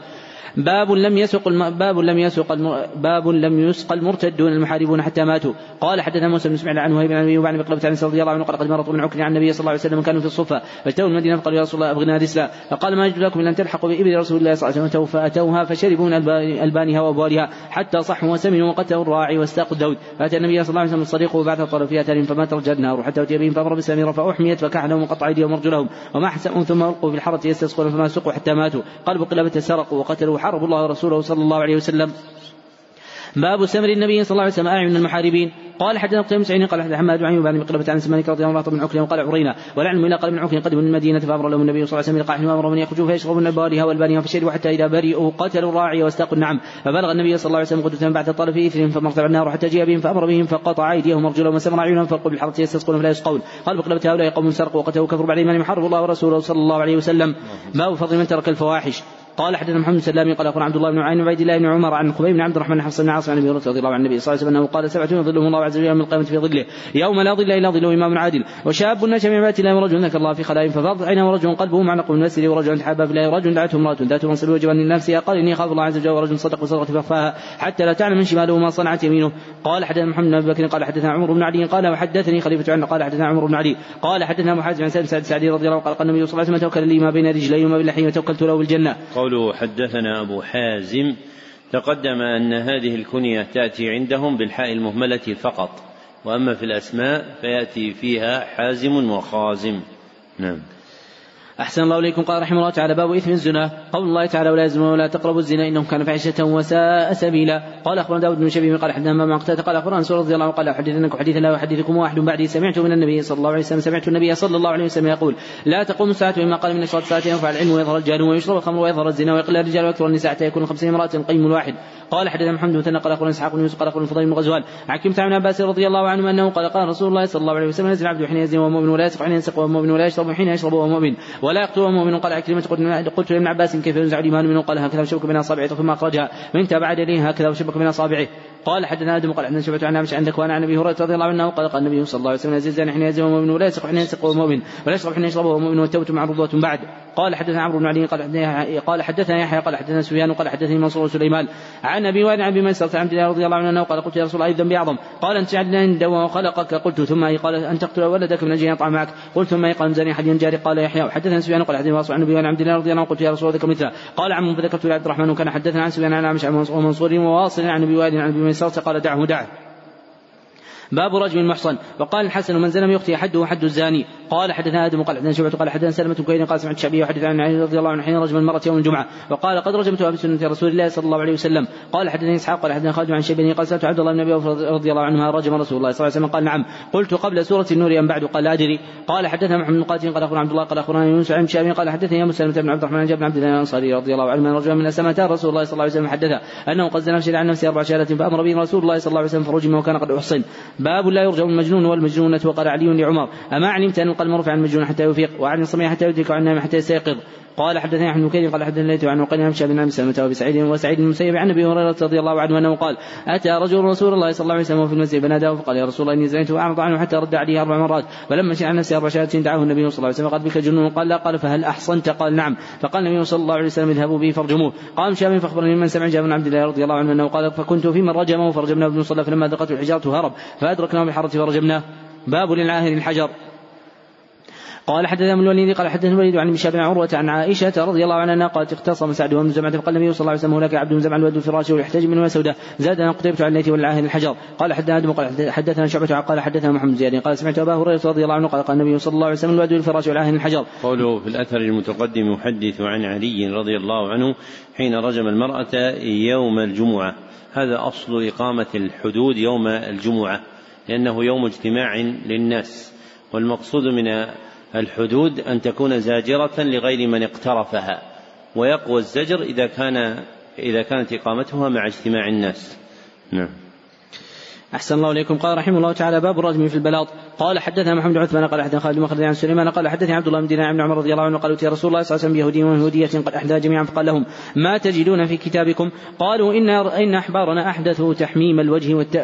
باب لم يسق الم... باب لم يسق الم... باب لم يسق المرتدون المحاربون حتى ماتوا. قال حدثنا موسى بن إسماعيل عن وهيب عن أبي وعن بقلبة عن رضي الله عنه قال قد مرضوا من عكر عن النبي صلى الله عليه وسلم كانوا في الصفه فاتوا المدينة فقالوا يا رسول الله أبغنا الاسلام فقال ما يجوز لكم إلا أن تلحقوا بإبل رسول الله صلى الله عليه وسلم. فاتوها فشربوا من البانها وأبوالها حتى صحوا وسمنوا وقتلوا الراعي واستاقوا الدود فأتى النبي صلى الله عليه وسلم الصديق وبعث طرف في اثارهم فمات رجل النار حتى أتي بهم فأمر بالسامره فأحميت فكحلهم وقطع أيديهم وأرجلهم. وما حسبهم ثم ألقوا في الحرة يستسقون فما سقوا حتى ماتوا. قلب قلبة سرقوا وقتلوا وحاربوا الله ورسوله صلى الله عليه وسلم. باب سمر النبي صلى الله عليه وسلم أعين المحاربين. قال حدثنا قتيبة سعيد قال حدثنا حماد عن بعد قلبة عن سمانك رضي الله عنه بن وقال عرينا ولعلم إلى قال من عكرمة قدم من المدينة فأمر لهم النبي صلى الله عليه وسلم قال وامر من يخرجوا فيشربوا من ابوالها والبانها حتى إذا برئوا قتلوا الراعي واستاقوا النعم. فبلغ النبي صلى الله عليه وسلم قدوة بعد طرف اثرهم فمرتع النار حتى جاء بهم فأمر بهم فقطع أيديهم وارجلهم وسمر أعينهم فالقوا بالحرة يستسقون فلا يسقون. قال بقلبة هؤلاء قوم سرقوا وقتلوا كفروا بعد ايمانهم حرب الله ورسوله صلى الله عليه وسلم. باب فضل من ترك الفواحش. قال حدثنا محمد سلام قال أخبرنا عبد الله بن عين وعبيد الله بن عمر عن خبيب بن عبد الرحمن بن حفص بن عاصم عن أبي هريرة رضي الله عن النبي صلى الله عليه وسلم أنه قال سبعه يظلهم الله عز وجل يوم القيامة في ظله يوم لا ظل إلا ظله إمام عادل وشاب نشأ من عباده الله ورجل ذكر الله في خلائهم ففاضت عينه ورجل قلبه معلق من مسجد ورجل تحابى في الله ورجل دعته امرأة ذات منصب وجبا لنفسها قال اني اخاف الله عز وجل ورجل صدق بصدقة فأخفاها حتى لا تعلم من شماله ما صنعت يمينه قال حدثنا محمد بن أبي بكر قال حدثنا عمر بن علي قال وحدثني خليفة عنه قال حدثنا عمر بن علي قال حدثنا محمد بن سعد سعدي رضي الله عنه قال قال النبي صلى الله عليه وسلم توكل لي ما بين رجلي وما بين لحيه وتوكلت له بالجنة. قوله حدثنا حازم حازم تقدم أن هذه الكنية تأتي عندهم بالحاء المهملة فقط وأما في الأسماء فيأتي فيها حازم وخازم. نعم. أحسن الله إليكم. قال رحمه الله تعالى باب إثم الزنا. قول الله تعالى ولا يزنون ولا تقربوا الزنا إنه كان فاحشة وساء سبيلا. قال أخبرنا داود بن شبيب قال حدثنا مع قتادة قال أخبرنا أنس رضي الله عنه قال حدثناكم حديثا لا أحدثكم واحد بعدي. سمعت من النبي صلى الله عليه وسلم سمعت النبي صلى الله عليه وسلم يقول لا تقوم الساعة مما قال من أشراط الساعة يرفع العلم ويظهر الجهل ويشرب الخمر ويظهر الزنا ويقل الرجال ويكثر النساء حتى يكون خمسين امرأة قيم الواحد قال حدثنا محمد بن قال أخبرنا إسحاق بن يوسف قال أخبرنا الفضيل بن غزوان عن كلمة عن عباس رضي الله عنه أنه قال قال رسول الله صلى الله عليه وسلم يزن العبد حين يزن وهو مؤمن ولا يسق حين يسق وهو مؤمن ولا يشرب حين يشرب وهو مؤمن ولا يقتل وهو مؤمن. قال عكرمة قلت لابن عباس كيف ينزع الإيمان منه؟ قال هكذا وشبك بين أصابعه ثم أخرجها من تبع يديه هكذا وشبك بين أصابعه. قال حدثنا آدم قال حدثنا شعبة عن عامش عندك وأنا عن أبي هريرة رضي الله عنه قال قال النبي صلى الله عليه وسلم يزن حين وهو مؤمن ولا يسق حين يسق وهو مؤمن ولا يشرب حين يشرب وهو مؤمن والتوبه معروضة بعد. قال حدثنا عمرو بن علي قال حدثنا قال حدثنا يحيى قال حدثنا سفيان قال حدثني منصور سليمان عن أبي وائل عن أبي ميسرة عن عبد الله رضي الله عنه قال قلت يا رسول الله الذنب أعظم؟ قال أن تجعل عند وخلقك. قلت ثم قال أن تقتل ولدك من أجل يطعم معك. قلت ثم قال زني حد جاري قال يحيى. وحدثنا سفيان قال حدثني واصل عن أبي عبد الله رضي الله عنه قلت يا رسول الله ذكر مثله. قال عم فذكرت لعبد الرحمن وكان حدثنا عن سفيان عن عامش عن منصور وواصل عن أبي وائل عن أبي ميسرة قال دعه دعه. باب رجم المحصن. وقال الحسن من زلم يختي حده حد الزاني. قال حدثنا آدم قال حدثنا شعبة قال حدثنا سلمة بن قال سمعت الشعبي وحدث عن علي رضي الله عنه حين رجم المرأة يوم الجمعة. وقال قد رجمتها بسنة رسول الله صلى الله عليه وسلم. قال حدثني إسحاق قال حدثنا خالد عن شيباني قال سألت عبد الله بن أبي رضي الله عنهما رجم رسول الله صلى الله عليه وسلم. قال نعم. قلت قبل سورة النور أم بعد؟ قال أدري. قال حدثنا محمد بن قاتل قال أخبرنا عبد الله قال أخبرنا يونس عن شعبي قال حدثني أبو سلمة بن عبد الرحمن بن عبد الله الأنصاري رضي الله عنه رجل من اسلم رسول الله صلى الله عليه وسلم حدثه أنه قد زنى عن نفسه أربع شهادات فأمر به رسول الله صلى الله عليه وسلم فرجم وكان قد أحصن. باب لا يرجم المجنون والمجنونة وقال علي لعمر أما علمت أن القلم رفع المجنون حتى يفيق وعن الصبي حتى يدرك وعن حتى يستيقظ. قال حدثني أحمد بن قال حدثني ليث عن وقال همشى بن ابي سلمة وأبي سعيد وسعيد بن المسيب عن أبي هريرة رضي الله عنه أنه قال أتى رجل رسول الله صلى الله عليه وسلم في المسجد فناداه فقال يا رسول الله إني زنيت وأعرض عنه حتى رد عليه أربع مرات فلما شاء عن نفسه أربع شهادات دعاه النبي صلى الله عليه وسلم قال بك جنون؟ قال لا. قال فهل أحصنت؟ قال نعم. فقال النبي صلى الله عليه وسلم اذهبوا به فارجموه. قام شاب فأخبرني من سمع جابر بن عبد الله رضي الله عنه أنه قال فكنت في من رجمه فرجمناه ابن صلى فلما ذقته الحجاره هرب فأدركناه بالحره فرجمناه. باب للعاهر الحجر. قال حدثنا من الوليد قال حدثنا الوليد عن بشاب بن عروة عن عائشة رضي الله عنها قالت اختصم سعد بن زمعة فقال النبي صلى الله عليه وسلم هناك عبد بن زمعة الود الفراش ويحتاج من سوداء زادنا قتيبة عن الليث والعاهر الحجر. قال حدثنا آدم قال حدثنا شعبة قال حدثنا محمد زياد. قال سمعت أبا هريرة رضي الله عنه قال قال النبي صلى الله عليه وسلم الود الفراش والعاهر الحجر. قوله في الأثر المتقدم يحدث عن علي رضي الله عنه حين رجم المرأة يوم الجمعة. هذا أصل إقامة الحدود يوم الجمعة. لأنه يوم اجتماع للناس والمقصود من الحدود أن تكون زاجرة لغير من اقترفها ويقوى الزجر إذا كان إذا كانت إقامتها مع اجتماع الناس. نعم. أحسن الله إليكم. قال رحمه الله تعالى باب الرجم في البلاط. قال حدثنا محمد بن عثمان قال حدثنا خالد بن عن سليمان قال حدثني عبد الله بن دينار بن عمر رضي الله عنه قال يا رسول الله صلى الله عليه وسلم بيهودي ويهودية قد أحدى جميعا. فقال لهم ما تجدون في كتابكم؟ قالوا إن إن أحبارنا أحدثوا تحميم الوجه والت...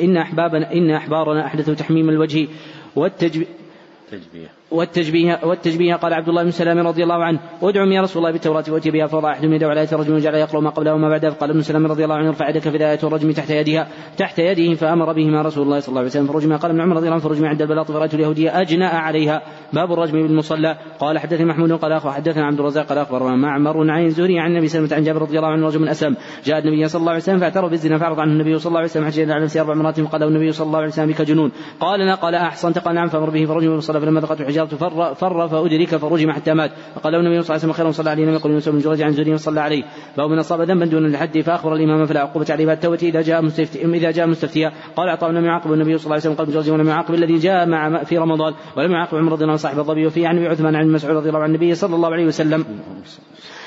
إن أحبابنا إن أحبارنا أحدثوا تحميم الوجه والتجبية والتشبيه والتشبيه قال عبد الله بن سلام رضي الله عنه ادعوا يا رسول الله بالتوراة واتي بها فوضع احدهم يده على إيه الرجم وجعل يقرا ما قبله وما بعده. فقال ابن سلام رضي الله عنه ارفع يدك في الرجم تحت يدها تحت يده فأمر بهما رسول الله صلى الله عليه وسلم. فرجم قال ابن عمر رضي الله عنه فرجم عند البلاط فرأيت اليهودية اجنأ عليها باب الرجم بالمصلى. قال حدثني محمود قال أخو حدثنا عبد الرزاق قال أخبرنا معمر عن زهري عن النبي وسلم عن جابر رضي الله عنه رجل من أسلم جاء النبي صلى الله عليه وسلم فاعترف بالزنا فعرض عنه النبي صلى الله عليه وسلم حتى على نفسه أربع مرات فقال النبي صلى الله عليه وسلم بك جنون. قال قال احصنت قال نعم. فأمر به فرجم بالمصلى فلما ذقته الحجارة فر, فر فأدرك فرجم حتى مات. فقال له النبي صلى الله عليه وسلم خيرا صلى عليه لم يقل يوسف بن جريج عن زهري وصلى عليه. فهو من أصاب ذنبا دون الحد فأخبر الإمام فلا عقوبة عليه. بالتوبة إذا جاء مستفتي إذا جاء مستفتيا. قال عطاء لم يعاقب النبي صلى الله عليه وسلم قال جريج ولم يعاقب الذي جاء مع في رمضان. ولم يعاقب عمر رضي الله عنه صاحب الظبي وفيه عن عثمان عن مسعود رضي الله عن النبي صلى الله عليه وسلم.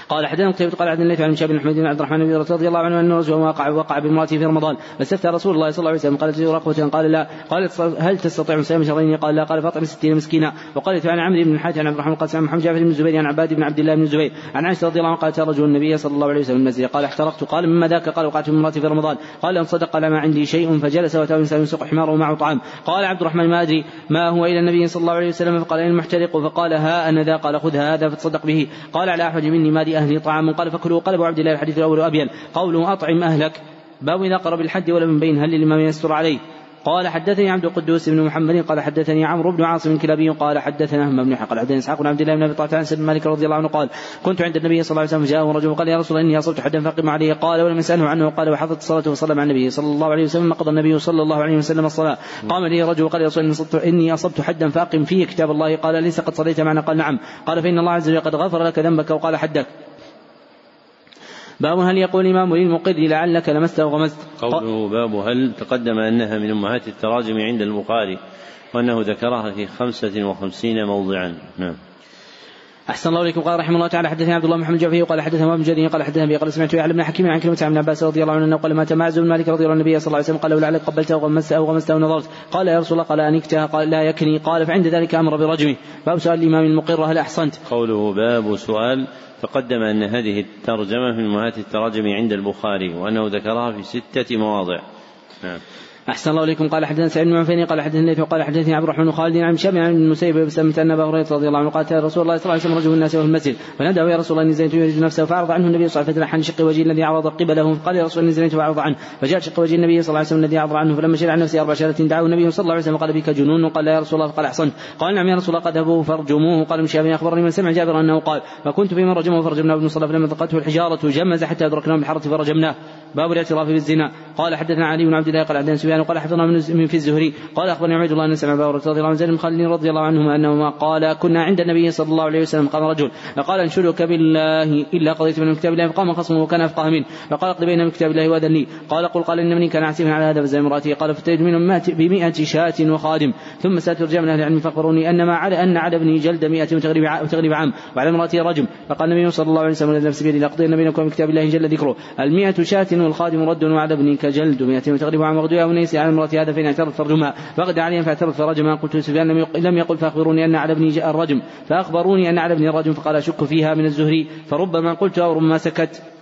قال حدثنا قتيبة قال عن الليث عن شاب بن حميد بن عبد الرحمن بن رضي الله عنه ان رجلا وقع وقع بامرأته في رمضان. فاستفتى رسول الله صلى الله عليه وسلم. قال تجد رقبة؟ قال لا. قال هل تستطيع صيام شهرين؟ قال لا. قال فاطعم ستين مسكينا وقال عن عمرو بن الحاج عن عبد الرحمن قال سمع محمد جعفر بن الزبير عن عباد بن عبد الله بن الزبير عن عائشة رضي الله عنها قالت رجل النبي صلى الله عليه وسلم المسجد. قال احترقت. قال مما ذاك؟ قال وقعت بامراتي في رمضان. قال إن صدق قال ما عندي شيء فجلس وأتاه إنسان يسوق حماره ومعه طعام. قال عبد الرحمن ما أدري ما هو إلى النبي صلى الله عليه وسلم. فقال المحترق فقال ها أنا ذا قال خذ هذا فتصدق به. قال على احد مني ما أهلي طعام قال فكلوا قال ابو عبد الله الحديث الأول ابين قوله أطعم أهلك. باب اذا قرب الحد ولا من بين هل للامام يستر عليه. قال حدثني عبد القدوس بن محمد قال حدثني عمرو بن عاصم الكلابي قال حدثنا هم بن قال حدثني اسحاق بن عبد الله بن أبي طلحة عن سيدنا مالك رضي الله عنه قال كنت عند النبي صلى الله عليه وسلم فجاءه رجل وقال يا رسول الله إني أصبت حدا فأقم عليه قال ولم يسأله عنه. قال وحضرت الصلاة فصلى مع النبي صلى الله عليه وسلم قضى النبي صلى الله عليه وسلم الصلاة. قام لي رجل وقال يا رسول الله إني اصبت حدا فأقم فيه كتاب الله. قال ليس قد صليت معنا؟ قال نعم. قال فإن الله عز وجل قد غفر لك ذنبك وقال حدك. باب هل يقول الإمام للمقر لعلك لمست أو غمست؟ قوله باب هل تقدم أنها من أمهات التراجم عند البخاري وأنه ذكرها في خمسة وخمسين موضعا. نعم. أحسن الله إليكم. قال رحمه الله تعالى حدثني عبد الله محمد جعفي قال حدثنا ابن جرير قال حدثنا أبي قال سمعت يعلم بن حكيم عن كلمة عن عباس رضي الله عنه قال مات معز بن مالك رضي الله عنه النبي صلى الله عليه وسلم؟ قال لعلك قبلت أو غمست أو غمست أو نظرت قال يا رسول الله قال انكتها قال لا يكني قال فعند ذلك أمر برجمه باب سؤال الإمام المقر هل أحصنت؟ قوله باب سؤال تقدم أن هذه الترجمة من أمهات التراجم عند البخاري وأنه ذكرها في ستة مواضع. نعم. أحسن الله إليكم. قال حدثنا سعيد بن عفان قال حدثني الليث وقال حدثني عبد الرحمن خالد عن شاب عن المسيب بسمة أن أبا هريرة رضي الله عنه قال رسول الله صلى الله عليه وسلم رجل الناس وفي المسجد فناداه يا رسول الله إني زنيت يريد نفسه فأعرض عنه النبي صلى الله عليه وسلم عن شق وجهه الذي أعرض قبله. فقال يا رسول الله إني زنيت فأعرض عنه. فجاء شق وجه النبي صلى الله عليه وسلم الذي أعرض عنه فلما شرع نفسه أربع شهادات دعاه النبي صلى الله عليه وسلم قال بك جنون. قال يا رسول الله قال أحسنت قال نعم يا رسول الله قد أبوه فرجموه قال مشاب أخبرني من سمع جابر أنه قال فكنت في من رجمه فرجمناه ابن صلى فلما ذقته الحجارة جمز حتى أدركناه بالحرة فرجمناه باب الاعتراف بالزنا. قال حدثنا علي بن عبد الله قال حدثنا سفيان قال حفظنا من في الزهري. قال أخبرني عبيد الله بن سمع رضي الله عنه زيد بن رضي الله عنهما أنهما قال كنا عند النبي صلى الله عليه وسلم قام رجل فقال انشدك بالله إلا قضيت من كتاب الله فقام خصمه وكان أفقه منه. فقال اقضي بين من كتاب الله واذن لي. قال قل قال إن مني كان عسيفا على هذا فزي امراته قال فتجد منهم بمئة شاة وخادم. ثم سألت رجال من أهل العلم فأخبروني أن ما على أن على ابني جلد مئة وتغريب عام. وعلى امراته رجم فقال النبي صلى الله عليه وسلم نفس بيدي لاقضين بينكم كتاب الله جل ذكره. المئة شاة والخادم رد وعلى ابنك جلد مئة وتغريب عام. وغدوها ونيس على امرأة هذا فإن اعترض فرجمها فغدا عليها فاعترض فرجمها قلت لسفيان لم يقل فأخبروني أن على ابني الرجم. فأخبروني أن على ابني الرجم فقال أشك فيها من الزهري. فربما قلت أو ربما سكت.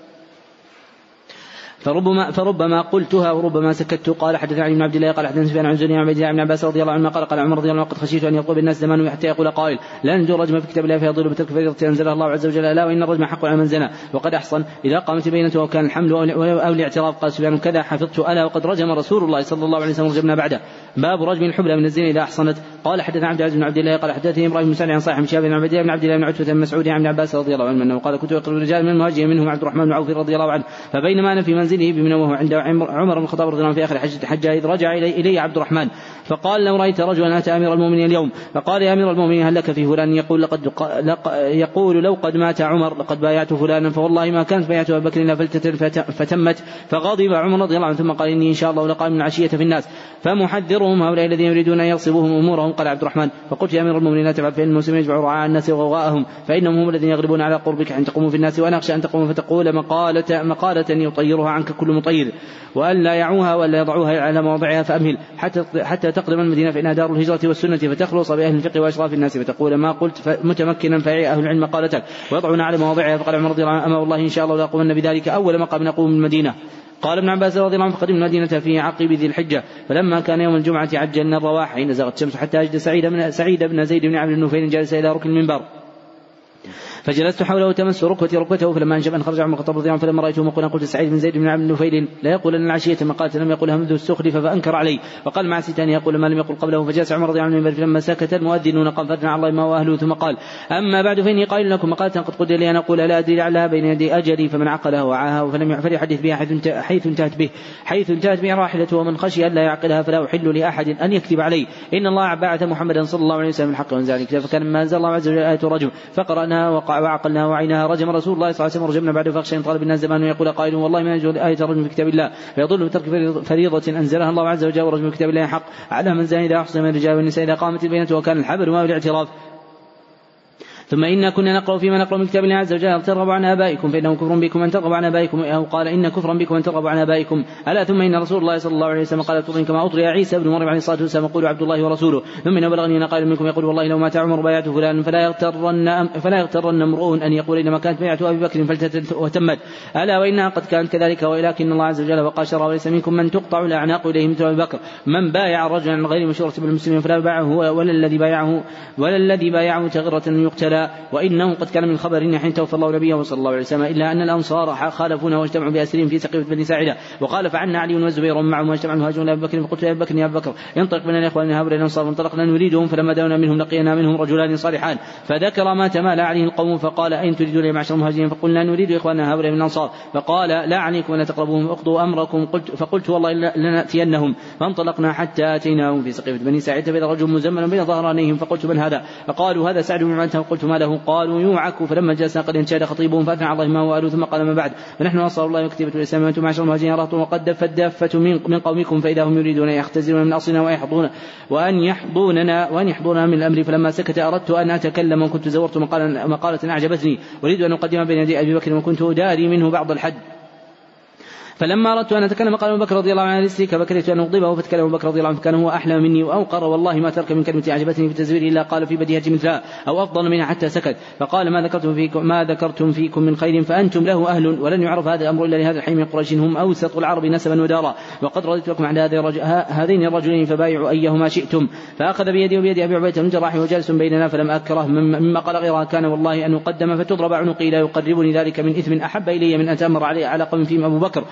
فربما فربما قلتها وربما سكت. قال حدثنا بن عبد الله قال حدثنا سفيان عن زني عن عبد الله بن عباس رضي الله عنه قال قال عمر رضي الله عنه قد خشيت أن يطلب الناس زمان حتى يقول قائل لا نجو الرجم في كتاب الله فيضل بترك فريضه أنزلها الله عز وجل لا وإن الرجم حق على من زنى. وقد أحصن إذا قامت بينته وكان الحمل أو الاعتراف قال سفيان كذا حفظت ألا وقد رجم رسول الله صلى الله عليه وسلم رجمنا بعده. باب رجم الحبلى من الزنا إذا أحصنت. قال حدثنا عبد العزيز بن عبد الله قال حدثني إبراهيم بن سعد عن صاحب شهاب بن عبد الله بن عبد الله بن عتبة بن مسعود عن عباس رضي الله عنه قال كنت أقرب الرجال من المهاجرين منهم عبد الرحمن بن عوف رضي الله عنه فبينما أنا في منزله بمنى وهو عند عمر بن الخطاب رضي الله عنه في آخر حجه حجة إذ رجع الي, إلي عبد الرحمن. فقال لو رأيت رجلا أتى أمير المؤمنين اليوم. فقال يا أمير المؤمنين هل لك في فلان يقول لقد يقول لو قد مات عمر لقد بايعت فلانا فوالله ما كانت بيعت ابي بكر إلا فتمت. فغضب عمر رضي الله عنه ثم قال إني إن شاء الله لقائم العشية في الناس. فمحذرهم هؤلاء الذين يريدون أن يغصبوهم أمورهم. قال عبد الرحمن فقلت يا أمير المؤمنين لا تفعل فإن المسلمين يجمعوا رعاء الناس وغواءهم فإنهم هم الذين يغلبون على قربك أن تقوموا في الناس وأنا أخشى أن تقوموا فتقول مقالة مقالة يطيرها عنك كل مطير. وأن لا يعوها وأن لا يضعوها على مواضعها فأمهل. حتى حتى تقدم المدينة فإنها دار الهجرة والسنة فتخلص بأهل الفقه وأشراف الناس فتقول ما قلت متمكنا فيعي أهل العلم مقالتك ويضعون على مواضعها فقال عمر رضي الله عنه أما والله إن شاء الله لاقومن بذلك أول مقام نقوم المدينة. قال ابن عباس رضي الله عنه فقدمنا المدينة في عقب ذي الحجة فلما كان يوم الجمعة عجلنا الرواح حين زغت الشمس حتى أجد سعيد بن سعيد بن زيد بن عبد النفيل جالس إلى ركن المنبر. فجلست حوله تمس ركبتي ركبته فلما أنجب أن خرج عمر الخطاب رضي الله عنه فلما رأيته مقولا قلت سعيد بن زيد بن عبد نفيل لا يقول ان العشية قالت لم يقلها منذ استخلف فانكر علي وقال مع ستان يقول ما لم يقل قبله فجلس عمر رضي الله عنه فلما سكت المؤذنون قال فرجنا الله ما وأهله ثم قال أما بعد فإني قائل لكم مقالة قد قدر لي أن أقول لا أدري لعلها بين يدي أجلي فمن عقلها وعاها فلم فليحدث بها حيث انتهت به حيث انتهت به راحلته ومن خشي الا يعقلها فلا أحل لأحد أن يكذب علي. إن الله بعث محمدا صلى الله عليه وسلم بالحق وانزل الكتاب فكان ما أنزل الله عز وجل آية رجم فقرأناها وقع وعقلناها وعيناها. رجم رسول الله صلى الله عليه وسلم رجمنا بعد فخشى ان طالب الناس زمان ويقول قائل والله ما يجوز إيه الرجم في كتاب الله. فيضل بترك فريضه أنزلها الله عز وجل ورجم في كتاب الله حق. على من زان إذا احصن من الرجال والنساء إذا قامت البينة وكان الحبل ما بالإعتراف. ثم إنا كنا نقرأ فيما نقرأ من كتاب الله عز وجل ترغبوا عن آبائكم فإنه كفر بكم؟ أن ترغبوا عن آبائكم؟ أو قال إن كفرا بكم أن ترغبوا عن آبائكم؟ ألا ثم إن رسول الله صلى الله عليه وسلم قال أطرين كما أطري عيسى بن مريم عليه الصلاة والسلام يقول عبد الله ورسوله. ثم إن بلغني أن قائل منكم يقول والله لو مات عمر بايعت فلان فلا يغترن فلا يغترن امرؤ أن يقول إنما كانت بيعة أبي بكر فلتت وتمت. ألا وإنها قد كانت كذلك ولكن الله عز وجل وقال شرع وليس منكم من تقطع الأعناق إليه مثل أبي بكر. من بايع رجلا غير مشورة بالمسلمين فلا بايعه ولا الذي بايعه ولا الذي بايعه تغرة وإنه قد كان من خبر حين توفى الله نبيه صلى الله عليه وسلم إلا أن الأنصار خالفونا واجتمعوا بأسرهم في سقيفة بني ساعدة. وقال فعنا علي والزبير معهم واجتمع المهاجرون لأبي بكر فقلت يا أبي بكر يا أبي بكر انطلق بنا الإخوان من هؤلاء الأنصار فانطلقنا نريدهم فلما دعونا منهم لقينا منهم رجلان صالحان. فذكر ما تمالى عليه القوم فقال أين تريدون يا معشر المهاجرين؟ فقلنا نريد إخواننا هؤلاء من الأنصار. فقال لا عليكم ولا تقربوهم اقضوا أمركم. قلت فقلت والله لنأتينهم. فانطلقنا حتى أتيناهم في سقيفة بني ساعدة. فإذا رجل مزمل بين ظهرانيهم فقلت من هذا؟ فقالوا هذا سعد بن قلت ما له قالوا يوعك. فلما جلس قد انشاد خطيبهم فأثنى على الله ما هو ثم قال ما بعد؟ فنحن أنصار الله وكتيبة الإسلام. وأنتم معشر المهاجرين رهط وقد دفت الدافة من, من قومكم. فإذا هم يريدون أن يختزلون من أصلنا ويحضون وأن يحضوننا وأن يحضوننا من الأمر. فلما سكت أردت أن أتكلم وكنت زورت مقالة, مقالة أعجبتني. أريد أن أقدم بين يدي أبي بكر وكنت أداري منه بعض الحد. فلما أردت أن أتكلم قال أبو بكر رضي الله عنه لسلك فكرهت أن أغضبه فتكلم أبو بكر رضي الله عنه فكان هو أحلى مني وأوقر. والله ما ترك من كلمة أعجبتني في التزوير إلا قال في بديهة مثلها أو أفضل منها حتى سكت. فقال ما ذكرتم فيكم ما ذكرتم فيكم من خير فأنتم له أهل ولن يعرف هذا الأمر إلا لهذا الحي من قريش. هم أوسط العرب نسبا ودارا. وقد رضيت لكم على هذين الرجلين فبايعوا أيهما شئتم. فأخذ بيدي وبيد أبي عبيدة بن جراح وجالس بيننا فلم أكره. مما قال غيرها كان والله أن أقدم فتضرب عنقي لا يقربني ذلك من إثم أحب إلي من أن تأمر علي على قوم فيهم أبو بكر.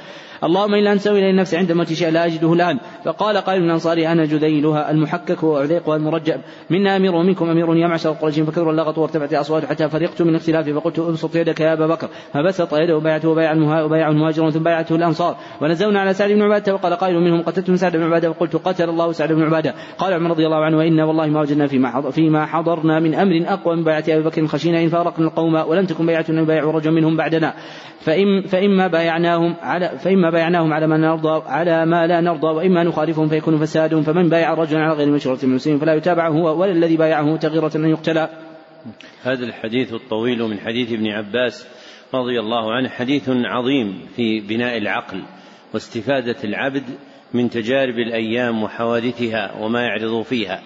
اللهم إلا أن سوي النفس عند موت شيء لا أجده الآن. فقال قائل من الأنصار أنا جذيلها المحكك وعليقها المرجب منا أمير ومنكم أمير يا معشر قريش فكثر اللغط وارتفعت الأصوات حتى فرقت من اختلافي فقلت ابسط يدك يا أبا بكر. فبسط يده وبايعته وبايع المهاجرون ثم بايعته الأنصار. ونزلنا على سعد بن عبادة. وقال قائل منهم قتلتم سعد بن عبادة. فقلت قتل الله سعد بن عبادة. قال عمر رضي الله عنه وإنا والله ما وجدنا فيما فيما حضرنا من أمر أقوى من بيعة أبي بكر خشينا إن فارقنا القوم ولم تكن بيعة أن يبايع رجل منهم بعدنا. فإن فإما بايعناهم على فإما بايعناهم على ما نرضى على ما لا نرضى وإما نخالفهم فيكون فساد فمن بايع رجلا على غير مشورة من المسلمين فلا يتابع هو ولا الذي بايعه تغيرة أن يقتل هذا الحديث الطويل من حديث ابن عباس رضي الله عنه حديث عظيم في بناء العقل واستفادة العبد من تجارب الأيام وحوادثها وما يعرض فيها.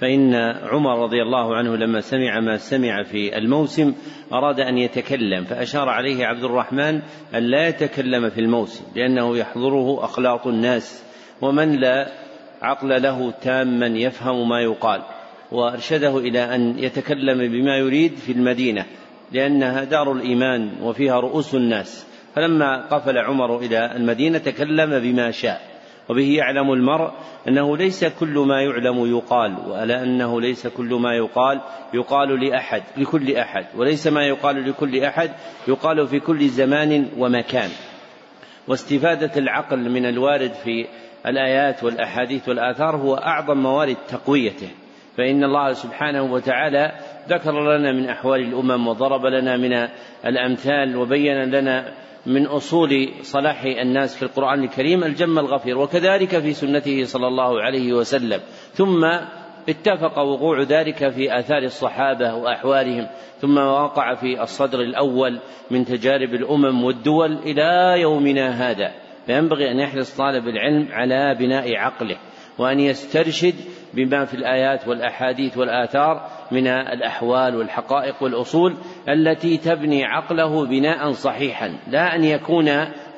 فإن عمر رضي الله عنه لما سمع ما سمع في الموسم أراد أن يتكلم فأشار عليه عبد الرحمن أن لا يتكلم في الموسم لأنه يحضره أخلاط الناس ومن لا عقل له تاما يفهم ما يقال وأرشده إلى أن يتكلم بما يريد في المدينة لأنها دار الإيمان وفيها رؤوس الناس فلما قفل عمر إلى المدينة تكلم بما شاء. وبه يعلم المرء أنه ليس كل ما يعلم يقال وألا أنه ليس كل ما يقال يقال لأحد لكل أحد وليس ما يقال لكل أحد يقال في كل زمان ومكان. واستفادة العقل من الوارد في الآيات والأحاديث والآثار هو أعظم موارد تقويته. فإن الله سبحانه وتعالى ذكر لنا من أحوال الأمم وضرب لنا من الأمثال وبين لنا من أصول صلاح الناس في القرآن الكريم الجم الغفير وكذلك في سنته صلى الله عليه وسلم. ثم اتفق وقوع ذلك في آثار الصحابة وأحوالهم ثم وقع في الصدر الأول من تجارب الأمم والدول إلى يومنا هذا. فينبغي أن يحرص طالب العلم على بناء عقله وأن يسترشد بما في الآيات والأحاديث والآثار من الأحوال والحقائق والأصول التي تبني عقله بناء صحيحا لا أن يكون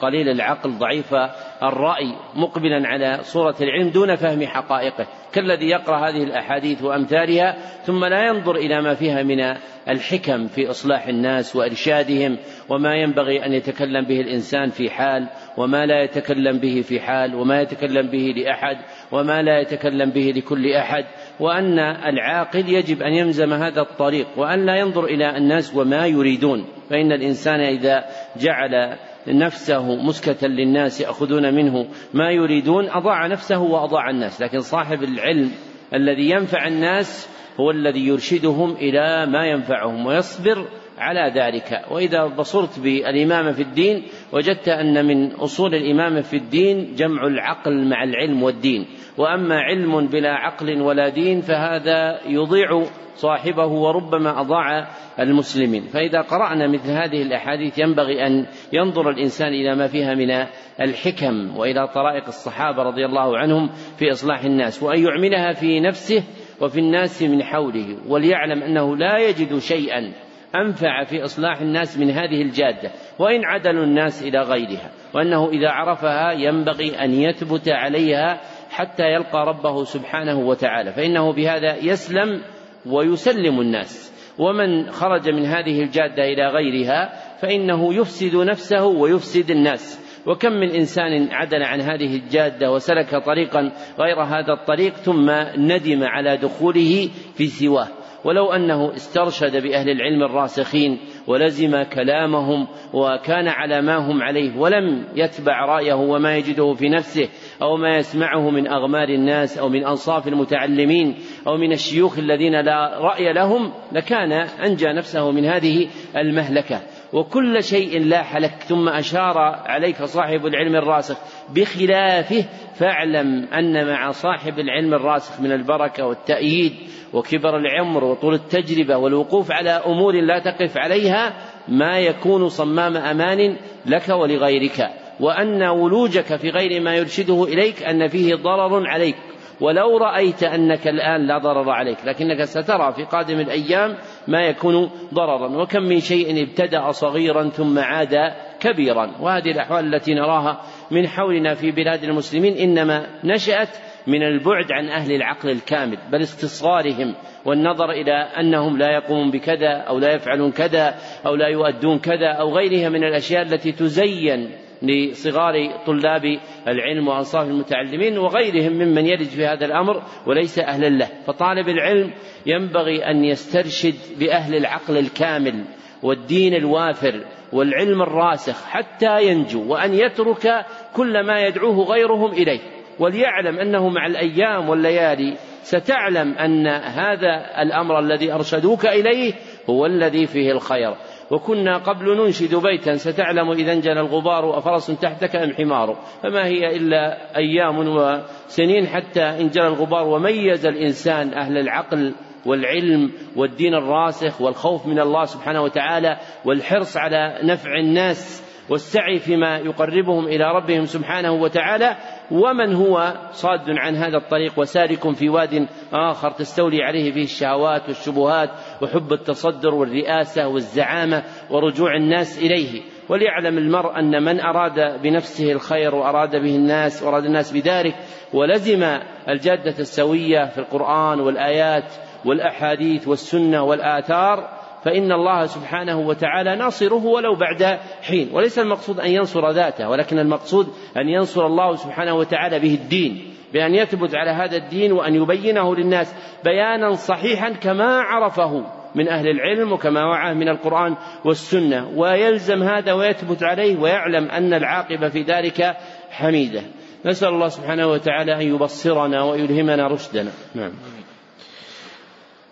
قليل العقل ضعيف الرأي مقبلا على صورة العلم دون فهم حقائقه. كالذي يقرأ هذه الأحاديث وأمثالها ثم لا ينظر إلى ما فيها من الحكم في إصلاح الناس وإرشادهم وما ينبغي أن يتكلم به الإنسان في حال وما لا يتكلم به في حال وما يتكلم به لأحد وما لا يتكلم به لكل أحد. وأن العاقل يجب أن يلزم هذا الطريق وأن لا ينظر إلى الناس وما يريدون. فإن الإنسان إذا جعل نفسه مسكة للناس يأخذون منه ما يريدون أضاع نفسه وأضاع الناس. لكن صاحب العلم الذي ينفع الناس هو الذي يرشدهم إلى ما ينفعهم ويصبر على ذلك. وإذا بصرت بالإمامة في الدين وجدت أن من أصول الإمامة في الدين جمع العقل مع العلم والدين. وأما علم بلا عقل ولا دين فهذا يضيع صاحبه وربما أضاع المسلمين. فإذا قرأنا مثل هذه الأحاديث ينبغي أن ينظر الإنسان إلى ما فيها من الحكم وإلى طرائق الصحابة رضي الله عنهم في إصلاح الناس وأن يعملها في نفسه وفي الناس من حوله وليعلم أنه لا يجد شيئا أنفع في إصلاح الناس من هذه الجادة وإن عدلوا الناس إلى غيرها وأنه إذا عرفها ينبغي أن يثبت عليها حتى يلقى ربه سبحانه وتعالى. فإنه بهذا يسلم ويسلم الناس. ومن خرج من هذه الجادة إلى غيرها فإنه يفسد نفسه ويفسد الناس. وكم من إنسان عدل عن هذه الجادة وسلك طريقا غير هذا الطريق ثم ندم على دخوله في سواه. ولو أنه استرشد بأهل العلم الراسخين ولزم كلامهم وكان على ما هم عليه ولم يتبع رأيه وما يجده في نفسه أو ما يسمعه من أغمار الناس أو من أنصاف المتعلمين أو من الشيوخ الذين لا رأي لهم لكان أنجى نفسه من هذه المهلكة. وكل شيء لاح لك ثم أشار عليك صاحب العلم الراسخ بخلافه فاعلم أن مع صاحب العلم الراسخ من البركة والتأييد وكبر العمر وطول التجربة والوقوف على أمور لا تقف عليها ما يكون صمام أمان لك ولغيرك. وأن ولوجك في غير ما يرشده إليك أن فيه ضرر عليك. ولو رأيت أنك الآن لا ضرر عليك لكنك سترى في قادم الأيام ما يكون ضررا. وكم من شيء ابتدأ صغيرا ثم عاد كبيرا. وهذه الأحوال التي نراها من حولنا في بلاد المسلمين إنما نشأت من البعد عن أهل العقل الكامل بل استصغارهم والنظر إلى أنهم لا يقومون بكذا أو لا يفعلون كذا أو لا يؤدون كذا أو غيرها من الأشياء التي تزين لصغار طلاب العلم وأنصاف المتعلمين وغيرهم ممن يلج في هذا الأمر وليس أهلا له. فطالب العلم ينبغي أن يسترشد بأهل العقل الكامل والدين الوافر والعلم الراسخ حتى ينجو وأن يترك كل ما يدعوه غيرهم إليه. وليعلم أنه مع الأيام والليالي ستعلم أن هذا الأمر الذي أرشدوك إليه هو الذي فيه الخير. وكنا قبل ننشد بيتا ستعلم إذا انجلى الغبار أفرس تحتك أم حمار. فما هي إلا أيام وسنين حتى انجلى الغبار وميز الإنسان أهل العقل والعلم والدين الراسخ والخوف من الله سبحانه وتعالى والحرص على نفع الناس. والسعي فيما يقربهم إلى ربهم سبحانه وتعالى ومن هو صاد عن هذا الطريق وسالك في واد آخر تستولي عليه فيه الشهوات والشبهات وحب التصدر والرئاسة والزعامة ورجوع الناس إليه. وليعلم المرء أن من أراد بنفسه الخير وأراد به الناس وأراد الناس بذلك ولزم الجادة السوية في القرآن والآيات والأحاديث والسنة والآثار فإن الله سبحانه وتعالى ناصره ولو بعد حين. وليس المقصود أن ينصر ذاته ولكن المقصود أن ينصر الله سبحانه وتعالى به الدين بأن يثبت على هذا الدين وأن يبينه للناس بيانا صحيحا كما عرفه من أهل العلم وكما وعاه من القرآن والسنة. ويلزم هذا ويثبت عليه ويعلم أن العاقبة في ذلك حميدة. نسأل الله سبحانه وتعالى أن يبصرنا ويلهمنا رشدنا. نعم.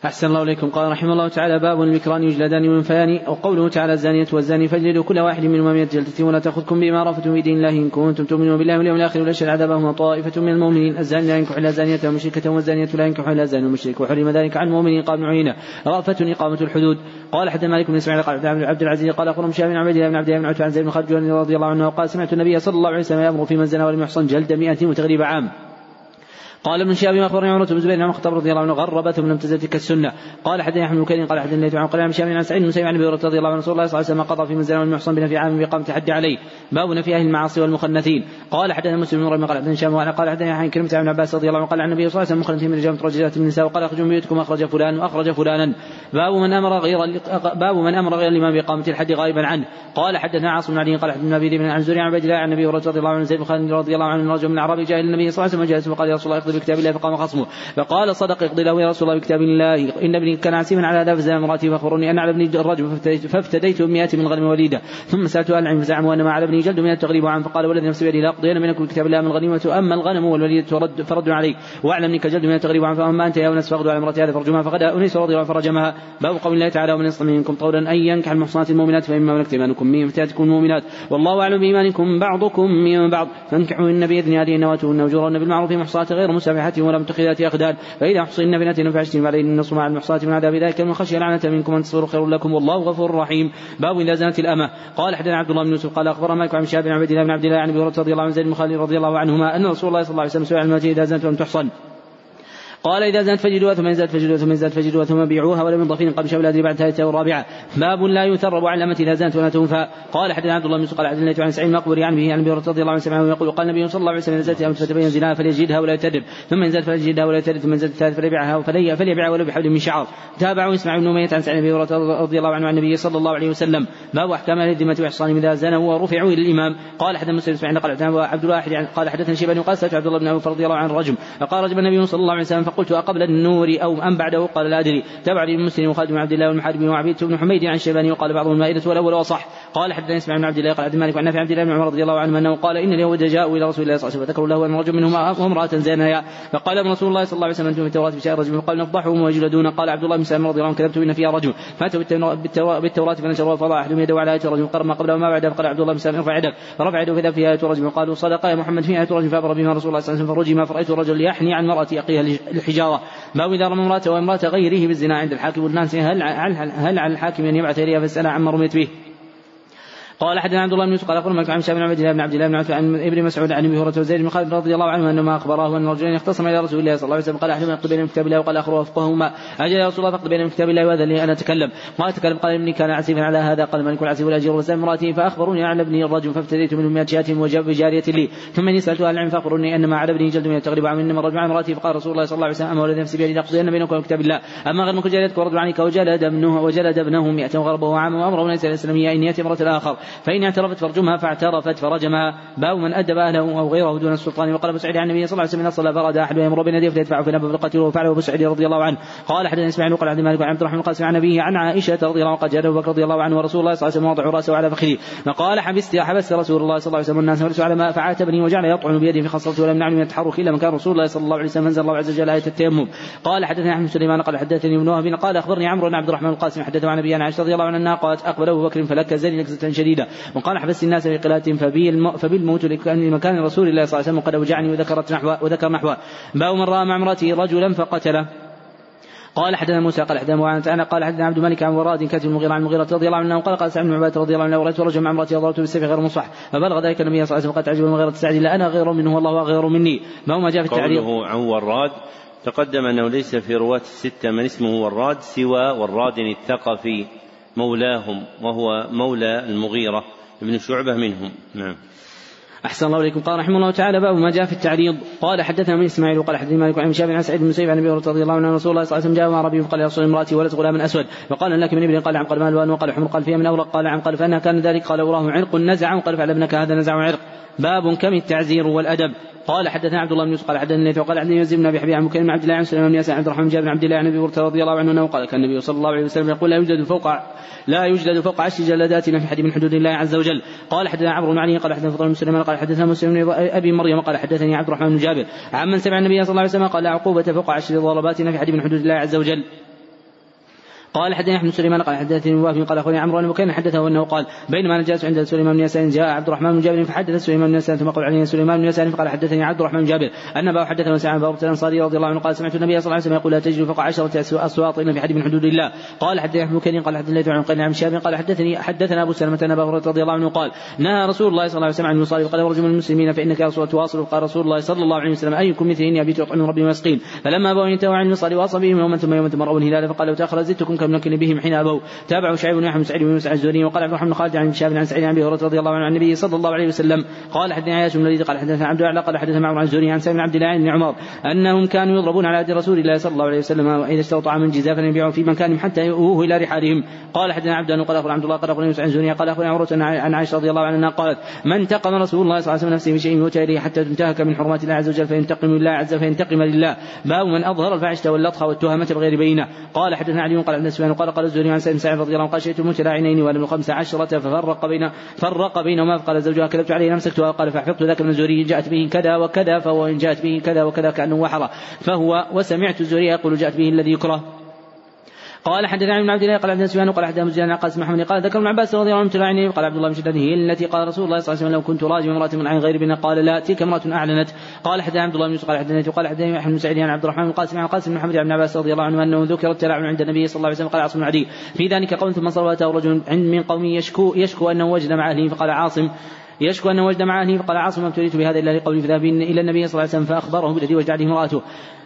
أحسن الله إليكم. قال رحمه الله تعالى باب المكران يجلدان من فيان وقوله تعالى الزانية والزاني فاجلدوا كل واحد منهما من جلدة ولا تأخذكم بما رأفتم في دين الله إن كنتم تؤمنون بالله واليوم الآخر يشهد عذابهما طائفة من المؤمنين. الزاني لا ينكح إلا زانية ومشركة والزانية لا ينكح إلا زاني ومشرك وحرم ذلك عن المؤمنين قال ابن عيينة رأفة إقامة الحدود. قال حتى مالك بن إسماعيل قال عبد العزيز قال أخبرنا شهاب بن عبد الله بن عبد الله بن عتبة عن زيد بن خالد رضي الله عنه قال سمعت النبي صلى الله عليه وسلم يأمر في من زنى ولم يحصن جلد مئة وتغريب عام. قال ابن شهاب أخبرني عمرة بن زبير عن الخطاب رضي الله عنه غرب ثم لم تزل تلك السنة قال حدثني أحمد بن قال حدثني ليث عن قال عن شهاب عن سعيد بن مسيب عن أبي هريرة رضي الله عنه. رسول الله صلى الله عليه وسلم قضى في منزل المحصن بن في عام باقامه الحد عليه. باب في أهل المعاصي والمخنثين. قال حدثنا مسلم بن قال حدثنا شام قال حدثني عن كلمة عن عباس رضي الله عنه قال عن النبي صلى الله عليه وسلم مخنثين من رجال رجلات من النساء وقال أخرجوا من بيوتكم أخرج فلان وأخرج فلانا. باب من أمر غير باب من أمر غير الإمام بإقامة الحد غائبا عنه. قال حدثنا عاصم بن علي قال حدثنا أبي بن عن زوري عن عبد الله عن النبي رضي الله عنه زيد بن رضي الله عنه رجل من الاعراب جاء إلى النبي صلى الله عليه وسلم وجلس فقال يا رسول الله اقضي بكتاب الله فقام خصمه فقال صدق اقضي له يا رسول الله بكتاب الله إن ابني كان عسيما على هذا فزاد امراتي فاخبروني أن على ابني الرجل فافتديت بمئة من غنم وليدة. ثم سألت أهل العلم فزعموا أن ما على ابني جلد من التغريب عام فقال والذي نفسي بيده لاقضين منكم بكتاب الله من الغنيمة. أما الغنم والوليده فرد عليك واعلم إنك جلد من التغريب عام فأما أنت يا أنس فاغدوا على امرأتي هذا فرجمها فغدا انيس رضي الله فرجمها. باب قول الله تعالى ومن يصل منكم قولا أن ينكح المحصنات المؤمنات فإما ملكت إيمانكم من فتاتكم المؤمنات. والله أعلم بإيمانكم بعضكم من بعض. فانكحوهن بإذن اهلهن واتوهن أجورهن بالمعروف محصنات غير مسافحات ولا متخذات اخدان فإذا احصن بنات فاجتنب عليهن النصر مع المحصنات من عذاب ذلك من خشي لعنه منكم أن تصبروا خير لكم والله غفور رحيم. باب إذا زنت الأمة. قال حدثنا عبد الله بن يوسف قال اخبر مالك عن شهاب بن عبد الله بن عبد الله عن أبي رضي الله عن زيد بن رضي الله عنهما أن رسول الله صلى الله عليه وسلم سئل عن إذا زنت لم تحصن. قال إذا زنت فجدوها ثم زنت فجدوها ثم زنت فجدوها ثم بيعوها ولم يضفين قبل شبل الأدري بعد الثالثة والرابعة باب لا يثرب على الأمة إذا زنت ولا تنفى. قال حدثنا عبد الله بن قال الله عن سعيد المقبري عن به عن أبي رضي الله عنه سمعه يقول قال النبي صلى الله عليه وسلم إذا زنت فتبين زناها فليجدها ولا يتدب ثم إن زنت فليجدها ولا يتدب ثم زنت الثالث فليبيعها فليبيعها ولو بحبل من شعر. تابعه إسماعيل بن أمية عن سعيد بن رضي الله عنه عن النبي صلى الله عليه وسلم. باب أحكام أهل الذمة وإحصانهم إذا زنوا ورفعوا إلى الإمام. قال حدثنا مسلم إسماعيل قال حدثنا عبد الواحد قال حدثنا شيبان قال عبد الله بن عوف رضي الله عنه الرجم فقال رجم النبي صلى الله عليه وسلم فقلت أقبل النور أو أم بعده؟ قال لا أدري. تبع مسلم وخالد بن عبد الله والمحارب وعبيد بن حميد عن الشيباني وقال بعضهم المائدة والأول وصح قال حدثنا إسماعيل بن عبد الله قال عبد المالك وعن نافع عبد الله بن عمر رضي الله عنه أنه قال إن اليهود جاءوا إلى رسول الله صلى الله عليه وسلم فذكروا له أن رجل منهم وامرأة زانيا فقال ابن رسول الله صلى الله عليه وسلم أنتم في التوراة بشأن رجل؟ فقال نفضحهم ويجلدون. قال عبد الله بن سلام رضي الله عنه كذبت إن فيها رجل. فأتوا بالتوراة فنشروا فضع أحدهم يده على آية الرجل قال ما قبله وما بعده. فقال عبد الله بن سلام ارفع يدك. فرفع يده فإذا فيها آية الرجل قالوا صدق يا محمد في آية الرجل فأمر بما رسول الله صلى الله عليه وسلم فرجم فرأيت الرجل يحني عن مرأة يقيها الحجارة. ما إذا رمى امرأته وامرأة غيره بالزنا عند الحاكم. والناس هل هل على الحاكم أن يبعث إليها فاسالها عما رميت به؟ قال حدثنا عبد الله بن يوسف قال أخبرنا مالك عن شاب بن عبد الله بن عبد الله بن عوف عن ابن مسعود عن أبي هريرة وزيد بن خالد رضي الله عنه انما أخبراه أن رجلين اختصما إلى رسول الله صلى الله عليه وسلم قال أحدهما يقضي بينهم كتاب الله وقال اخر وفقهما أجل يا رسول الله فاقضي بينهم كتاب الله واذن لي ان أتكلم. قال تكلم قال ابني كان عسيفا على هذا قال مالك العسيف والأجير وسلم امراته فأخبروني عن ابني الرجل فافتديت منهم 100 شاة وجاب بجارية لي. ثم إني سألت أهل العلم فأخبروني انما على ابني جلد من التغريب عن إنما الرجل عن امراته فقال رسول الله صلى الله عليه وسلم اما ولد نفسي بيدي لاقضين بينكم كتاب الله. أما غير ممكن جلدك ورد عنك وجلد ابنه وجلد ابنه 100 وغربه عاما وأمره ليس الإسلامية إن يأتي امراه الآخر فإن اعترفت فرجمها فاعترفت فرجمها. باب من أدب أهله أو غيره دون السلطان. وقال أبو سعيد عن النبي صلى الله عليه وسلم صلى فرد أحد يمر بين يديه فيدفع في نبه فقتله وفعله. أبو سعيد رضي الله عنه قال حدثنا إسماعيل وقال عبد الملك عبد الرحمن القاسم عن نبيه عن عائشة رضي الله عنها قال جاء أبو بكر رضي الله عنه ورسول الله صلى الله عليه وسلم وضع رأسه على فخذه. فقال حبست حبست رسول الله صلى الله عليه وسلم الناس ولسوا على ما فعاتبني وجعل يطعن بيده في خصلته ولم يمنعني من التحرك الا مكان رسول الله صلى الله عليه وسلم. انزل الله عز وجل آية التيمم. قال حدثني أحمد سليمان قال حدثني ابن وهب قال أخبرني عمرو بن عبد الرحمن القاسم حدثه عن ابي عائشة رضي الله عنها قالت أقبل أبو بكر فلكزني لكزه شديده وقال حبست الناس في قلات فبي فبالموت لكأن مكان رسول الله صلى الله عليه وسلم قد أوجعني وذكرت نحو وذكر نحوه. باب من رأى مع امراته رجلا فقتله. قال حدثنا موسى قال حدثنا وعن تعالى قال حدثنا عبد الملك عن وراد كاتب المغيرة عن المغيرة رضي الله عنه قال قال سعد بن عبادة رضي الله عنه ورأيت رجلا مع امرأتي ضربت بالسيف غير مصح. فبلغ ذلك النبي صلى الله عليه وسلم قد تعجب المغيرة سعد لا أنا غير منه والله غير مني. ما ما جاء في التعريض قوله عن وراد تقدم أنه ليس في رواة الستة من اسمه وراد سوى وراد الثقفي. مولاهم وهو مولى المغيرة ابن شعبة منهم. نعم. أحسن الله إليكم. قال رحمه الله تعالى باب ما جاء في التعريض. قال حدثنا من إسماعيل وقال حدثني مالك عن شاب عن سعيد بن مسيب عن أبي رضي الله عنه رسول الله صلى الله عليه وسلم جاء مع ربي فقال يا رسول امرأتي ولد غلام أسود. فقال لك من ابن؟ قال عن قال مال وقال حمر. قال فيها من أورق. قال عن قال فأنها كان ذلك. قال أراه عرق نزع قال فعل ابنك هذا نزع عرق. باب كم التعزير والأدب. قال حدثنا عبد الله بن يوسف قال حدثنا الليث وقال حدثني يزيد بن أبي حبيب عن مكرم بن عبد الله عن سليمان بن ياسر عبد الرحمن بن عبد الله عن ابي هريره رضي الله عنه أنه قال كان النبي صلى الله عليه وسلم يقول لا يوجد فوق لا يوجد فوق عشر جلدات في حد من حدود الله عز وجل. قال حدثنا عمرو بن علي قال حدثنا فضل بن سليمان قال حدثنا مسلم بن ابي مريم قال حدثني عبد الرحمن بن جابر. عمن سمع النبي صلى الله عليه وسلم قال لا عقوبة فوق عشر ضربات في حد من حدود الله عز وجل. قال حدثنا أحمد سليمان قال حدثني وافي قال اخواني عمرو بن بكير حدثه أنه قال بينما أنا جالس عند سليمان بن يسار جاء عبد الرحمن بن جابر فحدث سليمان بن يسار ثم قال عليه سليمان بن يسار فقال حدثني عبد الرحمن بن جابر. أن أباه حدثه سعد بن الانصاري رضي الله عنه قال سمعت النبي صلى الله عليه وسلم يقول لا تجد فوق عشرة اصوات الا في حد من حدود الله. قال حدثني ابن بكير قال حدثني عن قيل عن شاب قال حدثني حدثنا أبو سلمة أن أبا هريرة رضي الله عنه قال نهى رسول الله صلى الله عليه وسلم عن المصلي وقال رجل من المسلمين فإنك يا رسول تواصل قال رسول الله صلى الله عليه وسلم أيكم مثلي إني أبيت أطعم ربي ويسقين فلما ابوا ان ينتهوا عن المصلي واصل بهم يوما ثم يوما ثم راوا الهلال فقال لو تأخر زدتكم كم نكن بهم حين أبوا. تابعوا شعيب بن يحيى بن سعيد بن موسى الزهري وقال عبد الرحمن خالد عن شاب عن سعيد عن أبي هريرة رضي الله عنه عن النبي صلى الله عليه وسلم قال حدثنا عياش بن الوليد قال حدثنا عبد الأعلى قال حدثنا معمر عن الزهري عن سعيد بن عبد الله بن عمر أنهم كانوا يضربون على يد رسول الله صلى الله عليه وسلم وإذا اشتروا طعاما جزافا يبيعون في مكانهم حتى يؤوه إلى رحالهم. قال حدثنا عبد قال اخبرنا عبد الله قال اخبرنا يوسف الزهري قال اخبرنا عروه عن عائشه رضي الله عنها قالت ما انتقم رسول الله صلى الله عليه وسلم نفسه بشيء يؤتى إليه حتى تنتهك من حرمات الله عز وجل فينتقم لله عز فينتقم لله. باب من أظهر الفاحشة واللطخ والتهمة بغير بينة. قال حدثنا علي قال عبد سفيان قال قال الزهري عن سعيد رضي الله عنه قال شئت متلاعنين ولم خمس عشرة ففرق بين فرق بينهما فقال زوجها كذبت عليه أمسكتها قال فحفظت ذاك من الزهري جاءت به كذا وكذا فهو إن جاءت به كذا وكذا كأنه وحر فهو وسمعت الزهري يقول جاءت به الذي يكره. قال حدثنا ابن عبد الله قال حدثنا سفيان قال حدثنا مسجد عن قاسم محمد قال ذكر ابن عباس رضي الله عنه قال عبد الله بن شداد هي التي قال رسول الله صلى الله عليه وسلم لو كنت راجما امرأة من عين غير بنا قال لا تلك امرأة أعلنت. قال حدثنا عبد الله بن يوسف قال حدثنا قال حدثنا احمد بن سعيد عن عبد الرحمن بن قاسم عن قاسم بن محمد بن عباس رضي الله عنه أنه ذكر التلاعن عند النبي صلى الله عليه وسلم قال عاصم بن عدي. في ذلك قول ثم صلى اتاه رجل من قومه يشكو يشكو أنه وجد مع أهله فقال عاصم يشكو أنه وجد مع أهله فقال عاصم ما ابتليت بهذا إلا لقوله فذهب إلى النبي صلى الله عليه وسلم فأخبره بالذي وجد عليه امرأته.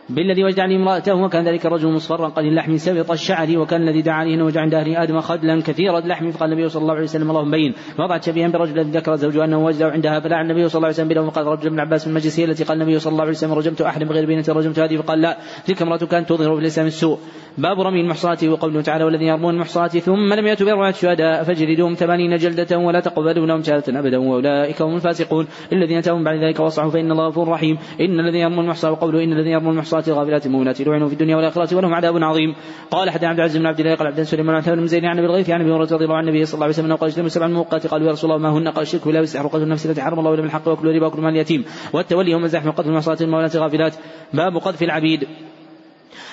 بالذي وجد امرأته وكان ذلك الرجل مصفرا قليل اللحم سبط الشعر وكان الذي دعا عليه إنه وجد عند أهل آدم خدلا كثير اللحم فقال النبي صلى الله عليه وسلم اللهم بين. وضعت شبيها برجل الذي ذكر زوجها أنه وجده عندها فدعا النبي صلى الله عليه وسلم بينهم وقال رجل ابن عباس من المجلس التي قال النبي صلى الله عليه وسلم رجمت احد بغير بينة رجمت هذه. فقال لا تلك امرأة كانت تظهر في الإسلام السوء. باب رمي المحصنات وقوله تعالى والذين يرمون المحصنات ثم لم يأتوا بأربعة شهداء فجلدوهم ثمانين جلدة ولا تقبلوا لهم شهادة أبدا وأولئك هم الفاسقون. الذين تابوا بعد ذلك وأصلحوا فإن الله غفور رحيم. إن الذين يرمون المحصنات وقوله إن الذين يرمون المحصنات الغافلات المؤمنات لعنوا في الدنيا والآخرة ولهم عذاب عظيم. قال حتى عبد العزيز بن عبد الله قال عبد سليمان عن بن زيد عن أبي الغيث عن أبي هريرة رضي الله عن النبي صلى الله عليه وسلم قال اجتنبوا سبع الموقات قالوا يا رسول الله ما هن؟ قال الشرك بالله والسحر وقتل النفس التي حرم الله الا بالحق واكل الربا واكل مال اليتيم والتولي هم الزحف وقتل المحصنات المولات الغافلات باب قذف العبيد.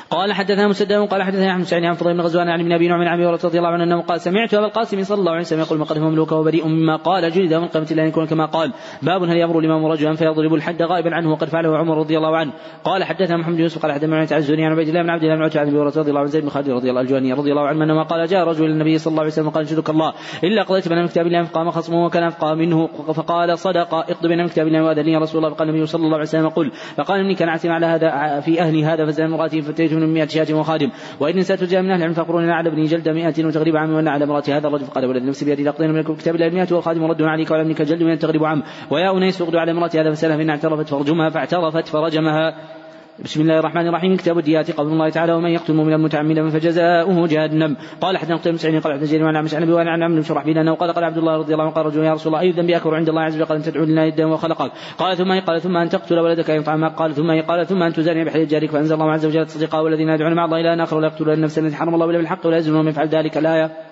قال حدثنا مسدد قال حدثنا احمد سعيد عن فضيل بن غزوان عن ابن أبي نعم عن أبي هريرة رضي الله عنه أنه قال سمعت أبا القاسم صلى الله عليه وسلم يقول مقدم مملوكا وبريء مما قال جلد من قيمة الله يكون كما قال. باب هل يأمر الإمام رجلا فيضرب الحد غائبا عنه وقد فعله عمر رضي الله عنه. قال حدثنا محمد بن يوسف قال حدثنا عن الزهري عن عبيد الله بن عبد الله بن عتبة عن أبي رضي الله عن زيد بن خالد رضي الله الجواني رضي الله عنه انما قال جاء رجل النبي صلى الله عليه وسلم قال جدك الله. إلا قضيت بين كتاب الله فقام خصمه وكان أفقى منه. فقال صدق اقض بين كتاب الله وأذن رسول الله. فقال النبي صلى الله عليه وسلم قل. فقال إني كان على هذا في أهلي هذا فزال امراتي فاتيت من 100 شاة وخادم. وإن جاء من أهل العلم فقرون على ابني جلد مئة وتغريب عام وأن على امرأة هذا الرجل. فقال ولد نفسي بيدي لقضينا من كتاب الله المئة والخادم رد عليك وعلى ابنك جلد من تغريب عام. ويا أنيس اغدو على امرأة هذا فسألها فإن اعترفت فرجمها فاعترفت فرجمها. بسم الله الرحمن الرحيم. كتاب الديات قول الله تعالى ومن يقتل مؤمنا متعمدا فجزاؤه جهنم. قال قتيبة بن سعيد قال حدثنا جرير عن عمش عن عن عمرو بن انه قال قال عبد الله رضي الله عنه قال رجل يا رسول الله أي ذنب أكبر عند الله عز وجل؟ قال أن تدعو لله يدا وخلقك. قال ثم قال ثم أن تقتل ولدك يطعمك. قال ثم قال ثم أن تزاني بحليل جارك فأنزل الله عز وجل تصديقا والذين يدعون مع الله إلى آخر ولا يقتلون النفس التي حرم الله إلا بالحق ولا يزنون من يفعل ذلك الآية.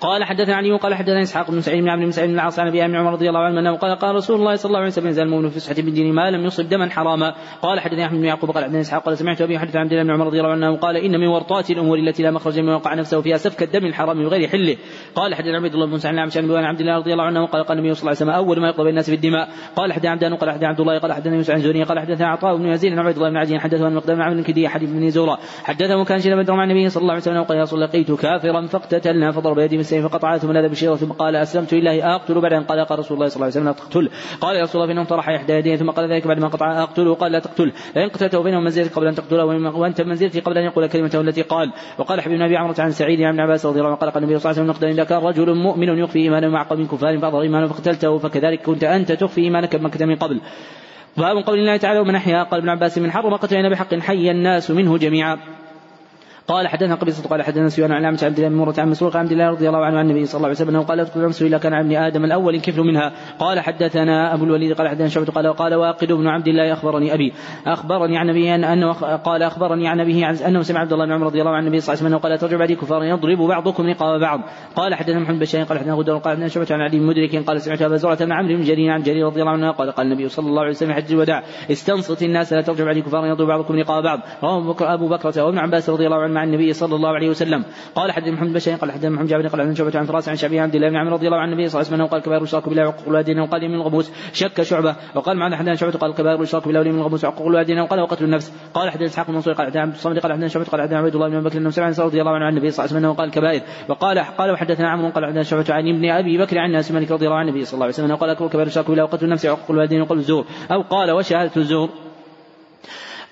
قال حدثنا علي قال حدثنا إسحاق بن سعيد بن عبد بن سعيد بن العاص عن أبي عمر رضي الله عنه أنه قال قال رسول الله صلى الله عليه وسلم ينزل المؤمن في فسحه بالدين ما لم يصب دما حراما. قال حدثني أحمد بن يعقوب قال حدثني إسحاق قال سمعت أبي حدث عن عبد الله بن عمر رضي الله عنه قال إن من ورطات الأمور التي لا مخرج من وقع نفسه فيها سفك الدم الحرام بغير حله. قال حدثنا عبد الله بن سعيد عن عبد الله رضي الله عنه قال قال النبي صلى الله عليه وسلم أول ما يقضى الناس في الدماء. قال حدثنا عبدان قال حدثنا عبد الله قال حدثنا يوسف عن زوري قال حدثنا عطاء بن يزيد عن عبد الله بن عجين حدثه عن مقدام عن كدي حديث بن زورا حدثه كان شيء بدر مع النبي صلى الله عليه وسلم قال يا رسول لقيت كافرا فاقتتلنا فضرب يدي بالسيف فقطعها ثم نادى بشيرة ثم قال أسلمت لله أقتل بعد أن قال قال رسول الله صلى الله عليه وسلم لا تقتل. قال يا رسول الله فإنه طرح إحدى يديه ثم قال ذلك بعد ما قطع أقتله قال لا تقتل. لئن قتلته بينهم منزلتي قبل أن تقتله وأنت منزلتي قبل أن يقول كلمته التي قال. وقال حبيب النبي عمرو عن سعيد عن عباس رضي الله عنه قال قال النبي صلى الله عليه وسلم إذا كان رجل مؤمن يخفي إيمانه مع قوم كفار فأظهر إيمانه فقتلته فكذلك كنت أنت تخفي إيمانك بمكة من قبل. باب قول الله تعالى ومن أحيا. قال ابن عباس من حرم قتلنا بحق حي الناس منه جميعا. قال حدثنا قبيصة قال حدثنا سفيان عن عبد الله بن مرة عن مسروق عبد الله رضي الله عنه عن النبي صلى الله عليه وسلم أنه قال لا تدخل النفس الا كان عن ابن آدم الأول كفل منها. قال حدثنا أبو الوليد قال حدثنا شعبة قال قال واقد بن عبد الله أخبرني أبي. أخبرني عن ابي أنه قال أخبرني عن ابيه أنه سمع عبد الله بن عمر رضي الله عن النبي صلى الله عليه وسلم قال ترجع بعدي كفار يضرب بعضكم رقاب بعض. قال حدثنا محمد بن قال حدثنا غدر قال حدثنا شعبة عن علي مدرك قال سمعت أبا زرعة بن عمرو بن جرير عن جرير رضي الله عنه قال قال النبي صلى الله عليه وسلم حج الوداع استنصت الناس لا ترجع بعدي كفار يضرب بعضكم رقاب بعض. رواه أبو بكرة وابن عباس رضي الله عنه النبي صلى الله عليه وسلم قال حدثنا محمد بن قال حدثنا محمد جابر قال حدثنا شعبة عن فراس عن شعبي عبد الله بن عمرو رضي الله عن النبي صلى الله عليه وسلم قال كبار الشرك بالله وحقوق الوالدين وقال من الغموس شك شعبة وقال معنا حدثنا شعبة قال كبار الشرك بالله من الغموس وحقوق الوالدين وقال وقتل النفس قال حدثنا اسحاق المنصور قال عبد الصمد قال حدثنا شعبة قال حدثنا عبد الله بن بكر بن سعد رضي الله عنه عن النبي صلى الله عليه وسلم قال كبائر وقال قال وحدثنا عمرو قال حدثنا شعبة عن ابن ابي بكر عن ناس مالك رضي الله عن النبي صلى الله عليه وسلم قال كبار الشرك بالله وقتل النفس وحقوق الوالدين وقال الزور أو قال وشهادة الزور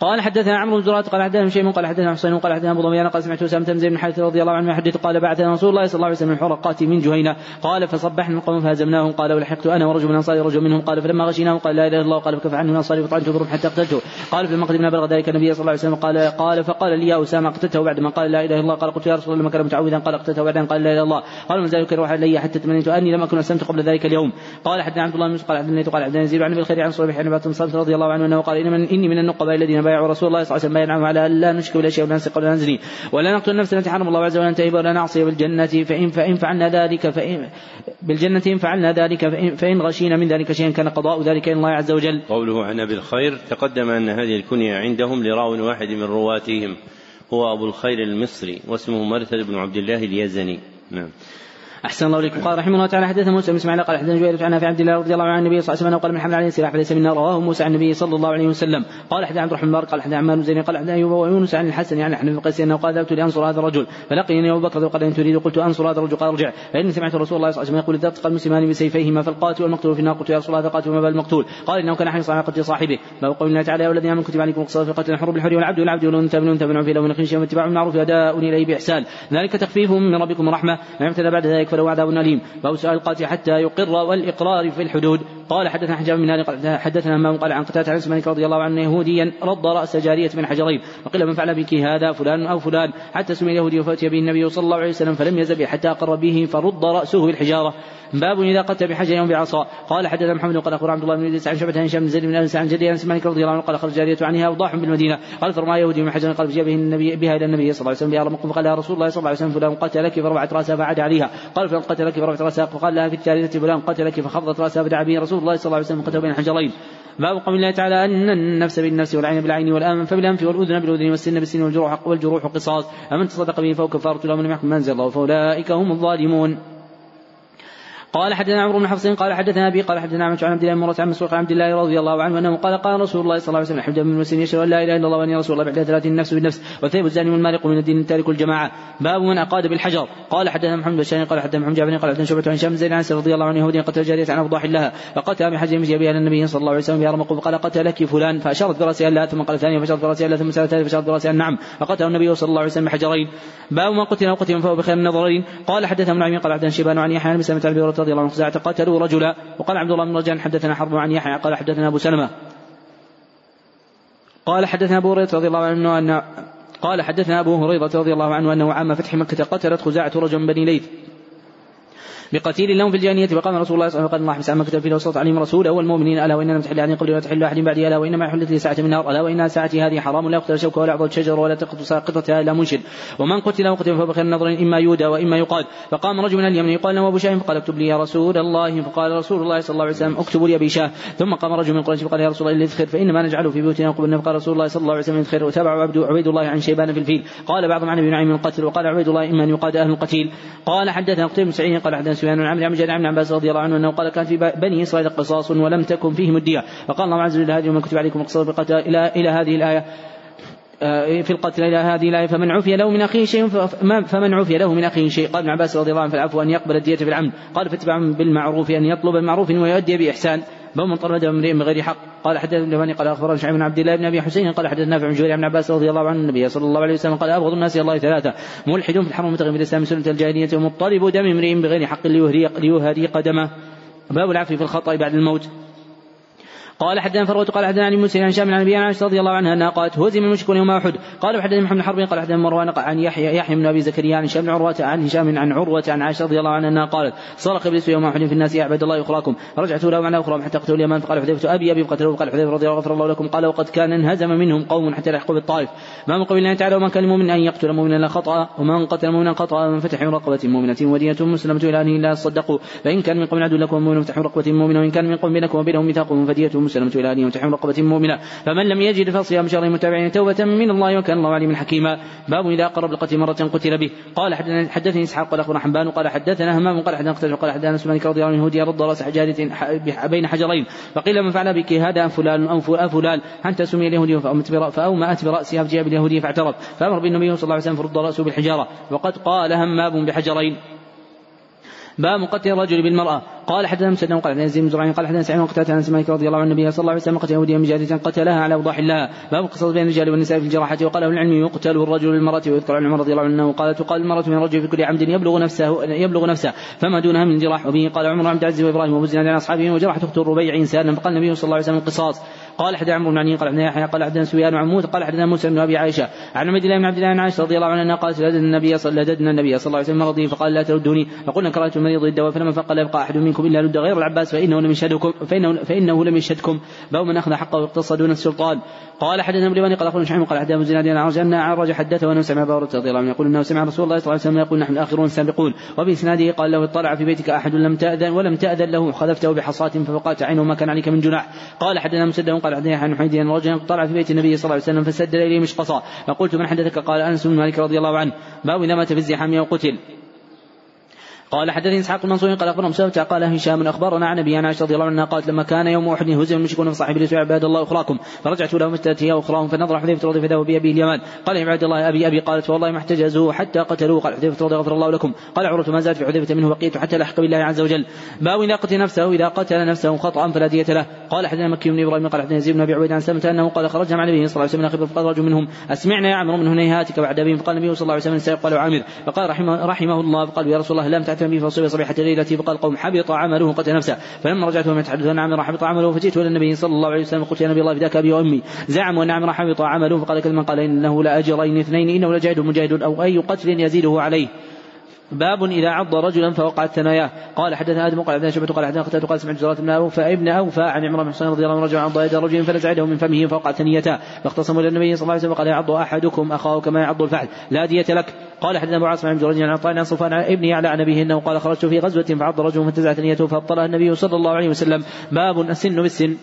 قال حدثنا عمرو بن زرات قال حدثنا شيء قال حدثنا حسين قال حدثنا أبو ضميان قال سمعت أسامة بن زيد بن حارث رضي الله عنه يحدث قال بعثنا رسول الله صلى الله عليه وسلم الحرقات من جهينة قال فصبحنا القوم فهزمناهم قال ولحقت أنا ورجل من أنصاري رجل منهم قال فلما غشيناه قال لا إله إلا الله قال فكف عنه من أنصاري فطعنته ضرب حتى قتلته قال فلما قدمنا بلغ ذلك النبي صلى الله عليه وسلم قال قال فقال لي يا أسامة قتلته بعد ما قال لا إله إلا الله قال قلت يا رسول الله لما كان متعوذا قال قتلته بعد قال لا إله إلا الله قال من ذلك روح علي حتى تمنيت أني لم أكن أسلمت قبل ذلك اليوم قال حدثنا عبد الله بن قال حدثنا قال حدثنا يزيد عن أبي الخير عن صليح بن صلت رضي الله عنه أنه قال إني من النقباء الذين بايعوا رسول الله صلى الله عليه وسلم بايعوا على أن لا نشرك بالله شيئا ولا نسرق ولا نزني ولا نقتل النفس التي حرم الله عز وجل أن تهب ولا نعصي بالجنة فإن فإن فعلنا ذلك فإن بالجنة إن فعلنا ذلك فإن, فإن غشينا من ذلك شيئا كان قضاء ذلك إلى الله عز وجل. قوله عن أبي الخير تقدم أن هذه الكنية عندهم لراو واحد من رواتهم هو أبو الخير المصري واسمه مرثد بن عبد الله اليزني. نعم. أحسن الله إليكم قال رحمه الله تعالى حدثنا موسى بن إسماعيل قال حدثنا جويرة عن عبد الله رضي الله عنه النبي صلى الله عليه وسلم قال من حمل عليه سلاح فليس منا رواه موسى عن النبي صلى الله عليه وسلم قال حدثنا عبد الرحمن قال حدثنا عمار بن قال حدثنا أيوب ويونس عن الحسن عن حنف قيس أنه قال ذهبت لأنصر هذا الرجل فلقيني أبو بكر وقال إن تريد قلت أنصر هذا الرجل قال ارجع فإني سمعت رسول الله صلى الله عليه وسلم يقول إذا التقى المسلمان بسيفيهما فالقاتل والمقتول في النار قلت يا رسول الله قاتل وما بال المقتول قال إنه كان حريصا على قتل صاحبه باب قول الله تعالى يا الذين آمنوا كتب عليكم القصاص في قتل الحر بالحر والعبد والعبد والأنثى بالأنثى بالعنف له من خشية واتباع المعروف أداء إليه بإحسان ذلك تخفيف من ربكم ورحمة ما ابتدى بعد ذلك فله عذاب أليم. سؤال القاتل حتى يقر والإقرار في الحدود. قال حدثنا حجاب من قال حدثنا همام قال عن قتادة عن مالك رضي الله عنه يهوديا رد رأس جارية من حجرين وقيل من فعل بك هذا فلان أو فلان حتى سمي اليهودي فأتي به النبي صلى الله عليه وسلم فلم يزل حتى أقر به فرد رأسه بالحجارة. باب إذا قتل بحجر يوم بعصا. قال حدثنا محمد قال أخبر عبد الله بن إدريس عن شعبة عن هشام بن زيد بن أنس عن جدي أنس مالك رضي الله عنه قال خرج جارية عنها أوضاح بالمدينة. قال فرمى يهودي من حجر قال فجاء به النبي بها إلى النبي صلى الله عليه وسلم بها رمق فقال يا رسول الله صلى الله عليه وسلم فلان قتلك فرفعت رأسها فعاد عليها. قال فلان قتلك فرفعت رأسها فقال لها في الثالثة فلان قتلك فخفضت رأسها فدعا به رسول الله صلى الله عليه وسلم قتل بين حجرين باب قول الله تعالى أن النفس بالنفس والعين بالعين والأنف بالأنف والأذن بالأذن والسن بالسن والجروح والجروح قصاص. فمن تصدق به فهو كفارة له من يحكم من الله فأولئك هم الظالمون. قال حدثنا عمرو بن حفص قال حدثنا أبي قال حدثنا عن عبد الله بن عن مسروق عن عبد الله رضي الله عنه أنه قال قال رسول الله صلى الله عليه وسلم حمد بن مسلم يشهد أن لا إله إلا الله وأني رسول الله بعد ثلاث النفس بالنفس وثيب الزاني والمارق من الدين تارك الجماعة. باب من أقاد بالحجر. قال حدثنا محمد بن قال حدثنا محمد جابر قال حدثنا شعبة عن شام زين انس رضي الله عنه يهودي قتل جارية عن افضاح لها فقتل بحجر مشي بها النبي صلى الله عليه وسلم بها رمق فقال قتلك فلان. فأشارت برأسها لا ثم قال ثانية فأشارت برأسها لا ثم سألت فأشارت برأسها نعم فقتل النبي صلى الله عليه وسلم بحجرين. باب من قتل أو قتل فهو بخير النظرين قال حدثنا ابن قال حدثنا شيبان عن يحيى بن سلمة رضي الله عنه قتلوا رجلا. وقال عبد الله بن رجان حدثنا حرب عن يحيى قال حدثنا أبو سلمة. قال حدثنا أبو هريرة رضي الله عنه ان قال حدثنا أبو هريرة رضي الله عنه أنه عام فتح مكة قتلت خزاعه رجل من بني ليث. بقتيل لهم في الجانية فقام رسول الله صلى الله عليه وسلم الله مسعى مكة في وسط عليهم رسوله والمؤمنين ألا وإن لم تحل أحد قبل ولا تحل أحد بعد ألا وإنما حلت لي ساعة من نار. ألا وإن ساعتي هذه حرام. لا يقتل شوكة ولا يعضد شجر ولا تقط ساقطتها إلا منشد. ومن قتل وقتل فبخير النظر إما يودى وإما يقاد. فقام رجل من اليمن يقال له أبو شاه فقال اكتب لي يا رسول الله. فقال رسول الله صلى الله عليه وسلم اكتب لي أبي شاه ثم قام رجل من قريش فقال يا رسول الله اذخر فإنما نجعله في بيوتنا قبل فقال رسول الله صلى الله عليه وسلم اذخر وتابع عبيد الله عن شيبان في الفيل. قال بعض عن ابي نعيم القتل وقال عبيد الله إما أن يقاد أهل القتيل. قال حدثنا قتيل بن سعيد قال حدثنا سفيان عن عمرو بن عباس رضي الله عنه أنه قال كان في بني إسرائيل قصاص ولم تكن فيهم الدية فقال الله عز وجل هذه ومن كتب عليكم القصاص إلى إلى هذه الآية آه، في القتل إلى هذه الآية فمن عفي له من أخيه شيء فمن عفي له من أخيه شيء. قال ابن عباس رضي الله عنه فالعفو أن يقبل الدية في العمد قال فاتبع بالمعروف أن يطلب المعروف ويؤدي بإحسان. باب من طرد امرئ بغير حق؟ قال حدثنا ابن قال أخبرنا شعيب بن عبد الله بن أبي حسين قال حدثنا نافع بن جبير بن عباس رضي الله عنه النبي صلى الله عليه وسلم قال أبغض الناس إلى الله ثلاثة ملحد في الحرم متغير في الإسلام سنة الجاهلية ومضطرب دم امرئ بغير حق ليهري قدمه باب العفو في الخطأ بعد الموت. قال حدثنا فروة قال حدثنا عن موسى عن شام عن أبي عائشة رضي الله عنها أنها قالت هزم المشركون يوم أحد. قال حدثنا محمد حرب قال حدثنا مروان عن يحيى يحيى بن أبي زكريا عن هشام عروة عن هشام عن عروة عن عائشة رضي الله عنها أنها قالت صرخ إبليس يوم أحد في الناس يا عباد الله يخراكم رجعت له معنى أخرى حتى قتلوا اليمن فقال حذيفة أبي أبي. قتلوه قال حذيفة رضي الله غفر الله لكم قال وقد كان انهزم منهم قوم حتى لحقوا بالطائف. ما من قول الله تعالى ومن كان المؤمن أن يقتل مؤمنا خطأ ومن قتل مؤمنا خطأ من فتح رقبة مؤمنة ودية مسلمة إلى ان لا تصدقوا فإن كان من قوم عدو لكم مؤمن فتح رقبة مؤمنة وإن كان من قوم بينكم وبينهم ميثاق فدية مسلمة إلى أهله وتحريم رقبة مؤمنة. فمن لم يجد فصيام شهر متابعين توبة من الله وكان الله عليما حكيما. باب إذا قرب القتل مرة قتل به. قال حدثني إسحاق قال أخبرنا حنبان قال حدثنا همام قال حدثنا قتل قال حدثنا سلمان رضي الله عنه يهودي رد رأس حجارة بين حجرين. فقيل من فعل بك هذا فلان؟ أو فلان؟ حتى سمي اليهودي فأومأت برأسها فجاء باليهودي فاعترف فأمر بالنبي صلى الله عليه وسلم فرد رأسه بالحجارة. وقد قال همام بحجرين. باب قتل الرجل بالمرأة. قال حدثنا مسدد قال حدثنا يزيد بن قال حدثنا سعيد وقتادة عن سماك رضي الله عن النبي صلى الله عليه وسلم قتل يهوديا بجارية قتلها على أوضاح الله. باب القصص بين الرجال والنساء في الجراحة. وقال أهل العلم يقتل الرجل للمرأة ويذكر عن عمر رضي الله عنه قال تقال المرأة من الرجل في كل عمد يبلغ نفسه يبلغ نفسه فما دونها من جراح. وبه قال عمر عبد العزيز وإبراهيم زناد عن أصحابه وجرحت أخت الربيع إنسانا. فقال النبي صلى الله عليه وسلم القصاص. قال حدثنا عمرو بن قال حدثنا يحيى قال حدثنا سفيان موسى قال حدثنا موسى بن أبي عائشة عن عبد الله بن عبد الله بن عائشة رضي الله عنها قالت لددنا النبي صلى لددنا النبي صلى الله عليه وسلم مرضي فقال لا تردوني. فقلنا كرهت المريض الدواء فلما فقال يبقى أحد منكم إلا لد غير العباس فإنه لم يشهدكم فإنه, فإنه لم يشهدكم. باب من أخذ حقه واقتص دون السلطان. قال حدثنا ابن قال أخبرنا شعيب قال حدثنا زناد عن أن عرج حدثه وأنه سمع ابا رضي الله عنه يقول إنه سمع رسول الله صلى الله عليه وسلم يقول نحن الآخرون السابقون. وبإسناده قال له اطلع في بيتك أحد لم تأذن ولم تأذن له. خذفته بحصاة ففقات عينه ما كان عليك من جناح. قال حدثنا مسدد قال حدثنا عن حميد رجلا طلع في بيت النبي صلى الله عليه وسلم فسدد إليه مشقصا. فقلت من حدثك؟ قال أنس بن مالك رضي الله عنه. باب اذا مات في الزحام أو قتل قال حدثني إسحاق المنصوري قال أخبرنا مسلمة قال هشام أخبرنا عن أبي عائشه رضي الله عنها قالت لما كان يوم أحد هزم المشركون فصاحب لي عباد الله أخراكم فرجعت لهم استاتي أخراهم فنظر حذيفة رضي فداه بابي اليمان. قال يا عباد الله ابي أبي قالت والله ما احتجزوه حتى قتلوه. قال حذيفة رضي غفر الله لكم. قال عروة ما زالت في حذيفة منه بقيت حتى لحق بالله عز وجل. باب اذا قتل نفسه؟ إذا قتل نفسه خطأ فلا دية له. قال حدثنا مكي بن إبراهيم قال حدثنا يزيد بن أبي عبيد عن سلمة أنه قال خرجنا مع النبي صلى الله عليه وسلم فقال رجل منهم أسمعنا يا عمرو من هنيهاتك بعد ابي فقال النبي صلى الله عليه وسلم سيقال عامر. فقال رحمه, رحمه الله فقال يا رسول الله لم تعتم بي فصبي صبيحة الليلة فقال القوم حبط عمله قتل نفسه. فلما رجعت وهم يتحدثون عن حبط عمله فجئت إلى النبي صلى الله عليه وسلم قلت يا نبي الله فداك أبي وأمي. زعموا أن عمرو حبط عمله فقال كلمة قال إنه لأجرين اثنين إنه لجاهد مجاهد أو أي قتل يزيده عليه. باب إذا عض رجلا فوقعت ثناياه قال حدثنا آدم قال حدثنا شعبة قال حدثنا قتادة قال سمعت زرارة بن أوفى ابن أوفى عن عمران بن حسين رضي الله عنه رجع عض يد رجل فنزع يده من فمه فوقعت ثنيته فاختصموا إلى النبي صلى الله عليه وسلم وقال يعض أحدكم أخاه كما يعض الفحل لا دية لك. قال حدثنا أبو عاصم بن جريج عن عطاء عن صفوان ابن يعلى عن ابيه إنه قال خرجت في غزوة فعض رجل فانتزعت ثنيته فابطلها النبي صلى الله عليه وسلم. باب السن بالسن.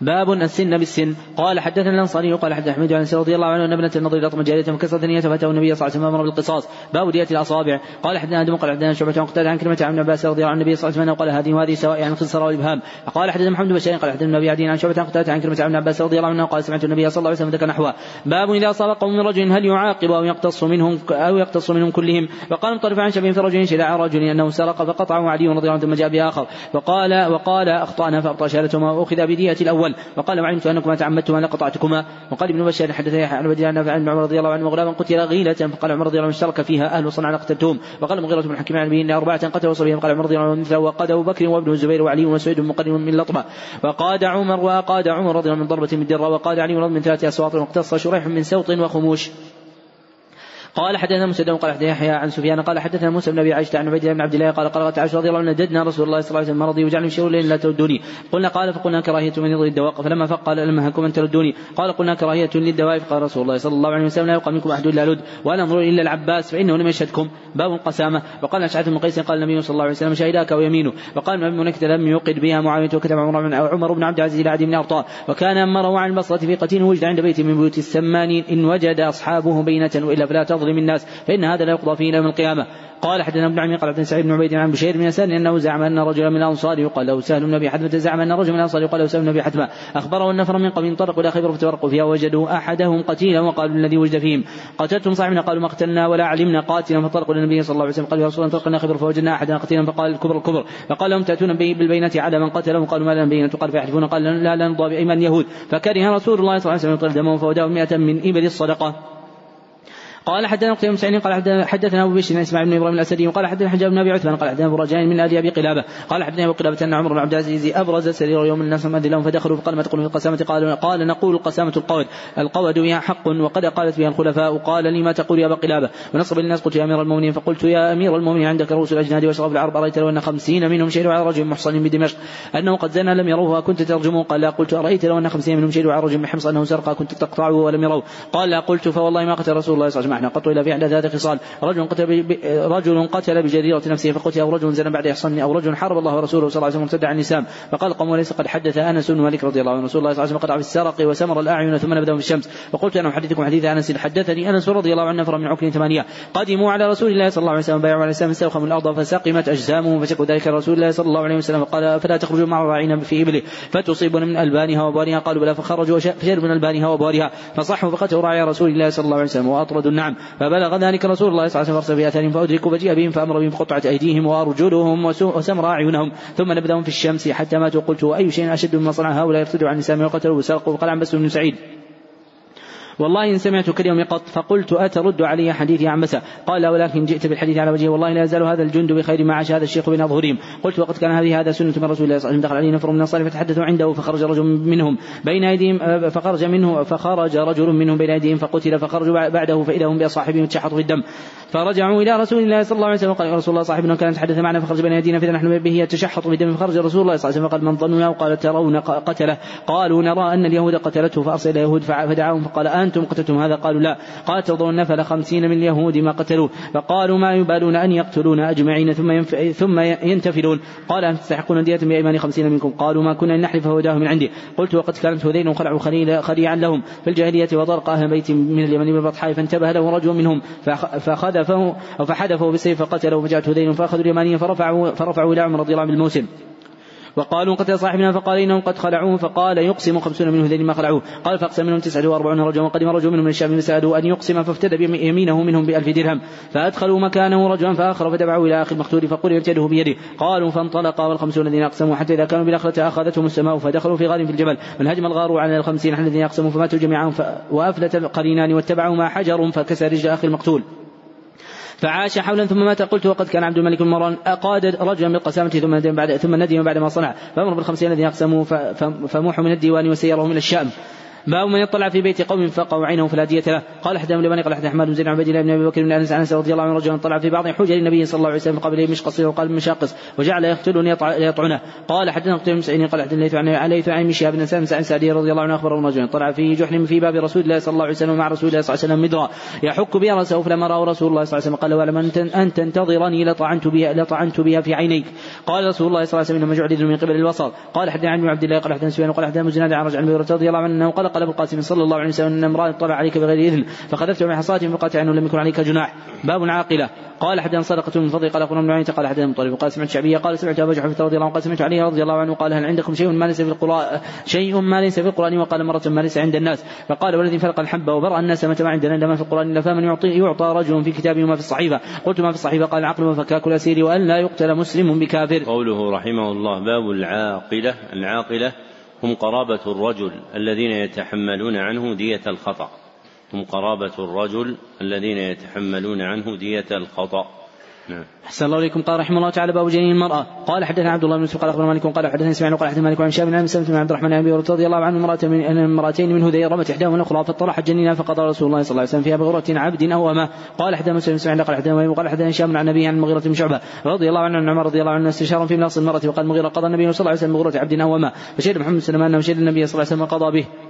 باب السن بالسن. قال حدثنا الأنصاري قال حدثنا أحمد عن رضي الله عنه أن ابنة النضر اطمت جارية فكسرت نيته فاتاه النبي صلى الله عليه وسلم أمر بالقصاص. باب دية الأصابع. قال حدثنا آدم قال حدثنا شعبة عن قتادة عن كلمة عن عباس رضي الله عنه النبي صلى الله عليه وسلم قال هذه وهذه سواء عن الخنصر والابهام قال حدثنا محمد بن قال حدثنا النبي عدين عن شعبة عن قتادة عن كلمة عن عباس رضي الله عنه قال سمعت النبي صلى الله عليه وسلم ذكر نحوه. باب إذا أصاب قوم من رجل هل يعاقب أو يقتص منهم أو يقتص منهم كلهم؟ فقال مطرف عن شبيه في رجل شدع رجل أنه سرق فقطعه علي رضي الله عنه ثم جاء بآخر. فقال وقال أخطأنا فأبطأ شهادتهما وأخذ بدية الأول. وقال وعلمت أنكما تعمدتما لقطعتكما وقال ابن بشير حدث يحيى عن بديع نافع عن عمر رضي الله عنه وغلاما قتل غيلة. فقال عمر رضي الله عنه اشترك فيها أهل صنعاء قتلتهم وقال المغيرة بن حكيم عن إن أربعة قتلوا صبيهم قال عمر رضي الله عنه مثله وقاد أبو بكر وابن الزبير وعلي وسعيد مقدم من لطمة. وقاد عمر وقاد عمر رضي الله عنه من ضربة من درة. وقاد علي من ثلاثة أصوات. واقتص شريح من سوط وخموش. قال حدثنا مسدد قال حدثنا يحيى عن سفيان قال حدثنا موسى بن أبي عائشه عن عبيد الله بن عبد الله قال قالت عائشه رضي الله عنها نددنا رسول الله صلى الله عليه وسلم مرضي وجعلني يشير الليل لا تردوني. قلنا قال فقلنا كراهية من يضرب الدواء فلما فق قال لما هكم أن تردوني؟ قال قلنا كراهية للدواء فقال رسول الله صلى الله عليه وسلم لا يبقى منكم أحد إلا لد ولا انظر إلا العباس فإنه لم يشهدكم. باب القسامه وقال اشعث بن قيس قال النبي صلى الله عليه وسلم شهداك ويمينه. وقال ابن منكت لم يوقد بها معاوية وكتب عمر بن عبد العزيز إلى بن ارطاء وكان امره عن البصرة في قتيل وجد عند بيت من بيوت السمانين إن وجد أصحابه بينة وإلا فلا تظلم الناس فإن هذا لا يقضى فيه يوم القيامة. قال حدثنا ابن عمي قال حدثنا سعيد بن عبيد عن بشير بن يسار إنه زعم أن رجلا من الأنصار يقال له سهل بن أبي حتمه زعم أن رجلا من الأنصار يقال له سهل بن أبي حتمه أخبره أن نفر من قوم انطلقوا إلى خيبر فتفرقوا فيها وجدوا أحدهم قتيلا وقالوا الذي وجد فيهم. قتلتم صاحبنا قالوا ما قتلنا ولا علمنا. قاتلا فانطلقوا إلى النبي صلى الله عليه وسلم قالوا يا رسول الله انطلقنا خيبر فوجدنا احدا قتيلا فقال الكبر الكبر. فقال لهم تأتون بالبينة على من قتلهم؟ قالوا ما لنا بينة؟ قال فيحلفون قال لا لا نرضى بأيمان اليهود. فكره رسول الله صلى الله عليه وسلم يطل دمهم فوداه 100 من إبل الصدقة. قال حدثنا قتيبة بن سعيد قال حدثنا أبو بشر إسماعيل بن إبراهيم الأسدي وقال حدثنا حجاب بن أبي عثمان قال حدثنا أبو رجاء من ال أبي قلابة قال حدثنا أبو قلابة أن عمر بن عبد العزيز أبرز سرير يوم الناس مد لهم فدخلوا فقال ما تقول في القسامة؟ قال قال نقول القسامه القود القود بها حق وقد أقادت بها الخلفاء. قال لي ما تقول يا أبا قلابة؟ ونصب للناس قلت يا أمير المؤمنين. فقلت يا أمير المؤمنين عندك رؤوس الأجناد واشراف العرب ارايت لو أن خمسين منهم شهدوا على رجل محصن بدمشق. أنه قد زنى لم يروه كنت ترجمه؟ قال لا. قلت ارايت لو أن خمسين منهم شهدوا على رجل بحمص أنه سرق كنت تقطعه ولم يروه. قال لا. قلت فوالله ما قتل رسول الله صلى الله عليه سمحنا قط إلا في أحدث هذه الخصال رجل قتل رجل قتل بجريرة نفسه فقتل أو رجل زنى بعد إحصان أو رجل حارب الله ورسوله صلى الله عليه وسلم ارتد عن الإسلام. فقال قوم وليس قد حدث أنس بن مالك رضي الله عنه. رسول الله صلى الله عليه وسلم قطع في السرق وسمر الأعين ثم نبذهم في الشمس. فقلت أنا أحدثكم حديث أنس. حدثني أنس رضي الله عنه نفر من عكر ثمانية. قدموا على رسول الله صلى الله عليه وسلم بايعوا على الإسلام استوخموا الأرض فسقمت أجسامهم فشكوا ذلك رسول الله صلى الله عليه وسلم. قال فلا تخرجوا مع راعينا في إبله؟ فتصيبون من ألبانها وبوارها قالوا بلى. فخرجوا فشربوا من ألبانها وبوارها فصحوا فقتلوا راعي رسول الله صلى الله عليه وسلم وأطردوا النعم فبلغ ذلك رسول الله صلى الله عليه وسلم في أثارهم فأدركوا فجيء بهم فأمر بهم بقطعة أيديهم وأرجلهم وسمر أعينهم. ثم نبذهم في الشمس حتى ماتوا. قلت أي شيء أشد مما صنع هؤلاء ارتدوا عن الإسلام وقتلوا وسرقوا. وقال عن بس بن سعيد. والله إن سمعت كاليوم قط فقلت أترد علي حديثي عن مسا قال ولكن جئت بالحديث على وجهه والله لا يزال هذا الجند بخير ما عاش هذا الشيخ بين أظهرهم قلت وقد كان هذه هذا سنة من رسول الله صلى الله عليه وسلم دخل عليه نفر من الأنصار فتحدثوا عنده فخرج رجل منهم بين أيديهم فخرج منه فخرج رجل منهم بين أيديهم فقتل فخرجوا بعده فإذا هم بأصحابهم يتشحطوا في الدم. فرجعوا إلى رسول الله صلى الله عليه وسلم قال رسول الله صاحبنا كان يتحدث معنا فخرج بين أيدينا فإذا نحن به يتشحط بدم فخرج رسول الله صلى الله عليه وسلم فقال من ظنوا وقال ترون قتله. قالوا نرى أن اليهود قتلته فأرسل اليهود فدعاهم فقال أنتم قتلتم هذا؟ قالوا لا. قال ترضون نفل خمسين من اليهود ما قتلوه فقالوا ما يبالون أن يقتلون أجمعين ثم ينف... ثم ينتفلون. قال أن تستحقون دية بأيمان خمسين منكم؟ قالوا ما كنا نحلف فهداه من عندي. قلت وقد كانت هذين خلعوا خليل خليعا لهم. في الجاهلية وطرق أهل بيت من اليمن بالبطحاء فانتبه له رجل منهم فخذفه أو فحدفه بالسيف فقتله فجاءت هذين فأخذوا اليمانية فرفعوا فرفعوا إلى عمر رضي الله عنه بالموسم. وقالوا قتل صاحبنا فقال إنهم قد خلعوه فقال يقسم خمسون منه ذين ما خلعوه قال فأقسم منهم تسعة وأربعون رجلا وقدم رجل منهم من الشام فسألوا أن يقسم فافتدى بيمينه منهم بألف درهم فأدخلوا مكانه رجلا فآخر فدفعوا إلى أخي المقتول فقل يده بيده قالوا فانطلقا والخمسون الذين أقسموا حتى إذا كانوا بالآخرة أخذتهم السماء فدخلوا في غار في الجبل من هجم الغار على الخمسين الذين أقسموا فماتوا جميعا وأفلت القرينان واتبعوا ما حجر فكسر رجل أخي المقتول فعاش حولا ثم مات. قلت وقد كان عبد الملك بن مروان أقاد رجلا بالقسامة ثم ندم بعد ثم ندم بعد ما صنع. فأمر بالخمسين الذين أقسموا فموحوا من الديوان وسيرهم إلى الشام. باب من يطلع في بيت قوم فقوا عينه فلا دية له. قال أحد من قال أحد أحمد بن زيد عبد الله بن أبي بكر بن أنس أنس رضي الله عنه رجلا طلع في بعض حجر النبي صلى الله عليه وسلم قبل مشقص وقال مشاقص وجعل يقتلون يطعنه. قال حدثنا قتيبة بن سعيد قال حدثنا عن علي عن مشياب بن سالم عن سعدي رضي الله عنه اخبر رجلا طلع في جحر في باب رسول الله صلى الله عليه وسلم مع رسول الله صلى الله عليه وسلم مدرا. يحك بها رأسه فلما راه رسول الله صلى الله عليه وسلم قال ولم أن تنتظرني لطعنت بها لطعنت بها في عينيك. قال رسول الله صلى الله عليه وسلم إنما جعل من قبل الوسط قال حدثنا عن عبد الله قال حدثنا سفيان قال حدثنا مزناد عن رجل عن رضي الله عنه قال قال ابو القاسم صلى الله عليه وسلم أن امرأة طلع عليك بغير إذن فخذفت من حصاته فقالت عنه لم يكن عليك جناح. باب عاقلة. قال حدثنا صدقة من فضل قال أخونا بن قال حدثنا مطلب قال سمعت شعبية قال سمعت أبا جحفة رضي الله عنه قال سمعت علي رضي الله عنه قال هل عندكم شيء ما ليس في القرآن؟ شيء ما ليس في القرآن؟ وقال مرة ما ليس عند الناس. فقال والذي فلق الحب وبرأ الناس متى ما عندنا إلا ما في القرآن إلا فمن يعطي يعطى رجل في كتابه وما في الصحيفة. قلت ما في الصحيفة؟ قال العقل وفكاك الأسير وأن لا يقتل مسلم بكافر. قوله رحمه الله باب العاقلة. العاقلة هم قرابة الرجل الذين يتحملون عنه دية الخطأ. هم قرابة الرجل الذين يتحملون عنه دية الخطأ. نعم. أحسن الله إليكم. قال رحمه الله تعالى باب جنين المرأة. قال حدثنا عبد الله بن يوسف قال أخبرنا مالك قال حدثني سمعنا قال حدثنا مالك عن شاب بن سلمة بن عبد الرحمن بن أبي رضي الله عنه امرأة من امرأتين من هذيل رمت إحداهما الأخرى فطرحت جنينها فقضى رسول الله صلى الله عليه وسلم فيها بغرة عبد أو أما قال حدثنا مسلم سمعنا قال حدثنا قال حدثنا هشام عن النبي عن المغيرة بن شعبة رضي الله عنه عن عمر رضي الله عنه استشارا في نص المرأة وقال المغيرة قضى النبي صلى الله عليه وسلم بغرة عبد أو أما فشهد محمد سلمان أنه شهد النبي صلى الله عليه وسلم قضى به.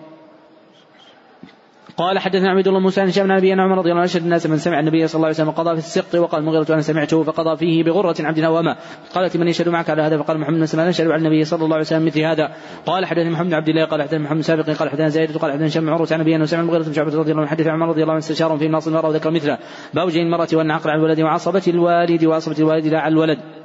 قال حدثنا عبد الله موسى عن شاب نبي عمر رضي الله عنه أشهد الناس من سمع النبي صلى الله عليه وسلم قضى في السقط وقال مغيرة أنا سمعته فقضى فيه بغرة عبد نوامة. قالت من يشهد معك على هذا فقال محمد بن سلمان أشهد على النبي صلى الله عليه وسلم مثل هذا. قال حدثني محمد بن عبد الله قال حدثنا محمد سابق قال حدثنا زيد قال حدثنا شام عروة عن نبي انه سمع المغيرة بن شعبة رضي الله عنه حدث عمر رضي الله عنه استشار في ناصر المرأة وذكر مثله. باب جين المرأة وان عقل على الولد وعصبة الوالد وعصبة الوالد لا على الولد.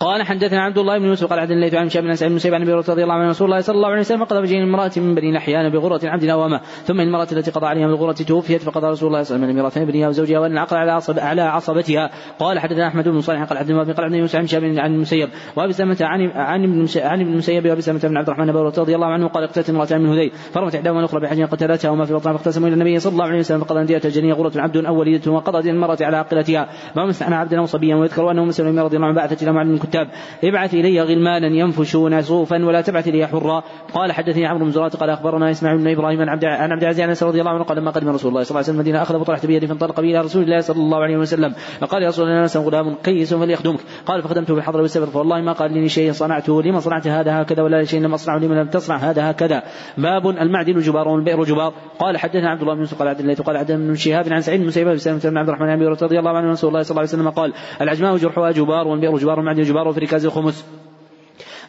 قال حدثنا عبد الله بن يوسف قال حدثنا الليث عن شاب بن سعيد بن مسيب عن أبي رضي الله عنه رسول الله صلى الله عليه وسلم قضى بجين امرأة من بني نحيان بغرة عبد نوامة. ثم المرأة التي قضى عليها بالغرة توفيت فقضى رسول الله صلى الله عليه وسلم امراتين بنيها وزوجها وأن العقل على عصب على عصبتها. قال حدثنا أحمد بن صالح قال حدثنا قال عبد يوسف عن شاب عن المسيب. وأبي سلمة عن عن ابن عن ابن المسيب وأبي سلمة بن عبد الرحمن رضي الله عنه قال اقتلت امراتان من هذيل. فرمت إحداهما الأخرى بحجر قتلتها وما في بطنها فاقتسموا إلى النبي صلى الله عليه وسلم فقضى دية الجنية غرة عبد أو وليدة وقضى المرأة على عاقلتها. ما مستعنى عبدا ويذكر أنه مسلم رضي الله عنه بعثت إلى معلم الكتاب ابعث إلي غلمانا ينفشون صوفا ولا تبعث إلي حرا. قال حدثني عمرو بن زرات قال أخبرنا إسماعيل بن إبراهيم عن عبد عن عبد العزيز أنس رضي الله عنه قال لما قدم رسول الله صلى الله عليه وسلم المدينة أخذ بطرحة بيده فانطلق به إلى رسول الله صلى الله عليه وسلم. فقال يا رسول الله أنس غلام كيس فليخدمك. قال فخدمته بالحضر والسفر فوالله ما قال لي شيء صنعته. لما صنعت هذا هكذا ولا شيء لم أصنعه لما لم تصنع هذا هكذا. باب المعدن جبار والبئر جبار. قال حدثنا عبد الله بن يوسف قال عبد الله قال عبد بن شهاب عن سعيد بن مسيب بن عبد الرحمن رضي الله عنه رسول الله صلى الله عليه وسلم قال العجماء جرحها جبار والبئر جبار والمعدن جبار. وفي ركاز الخمس.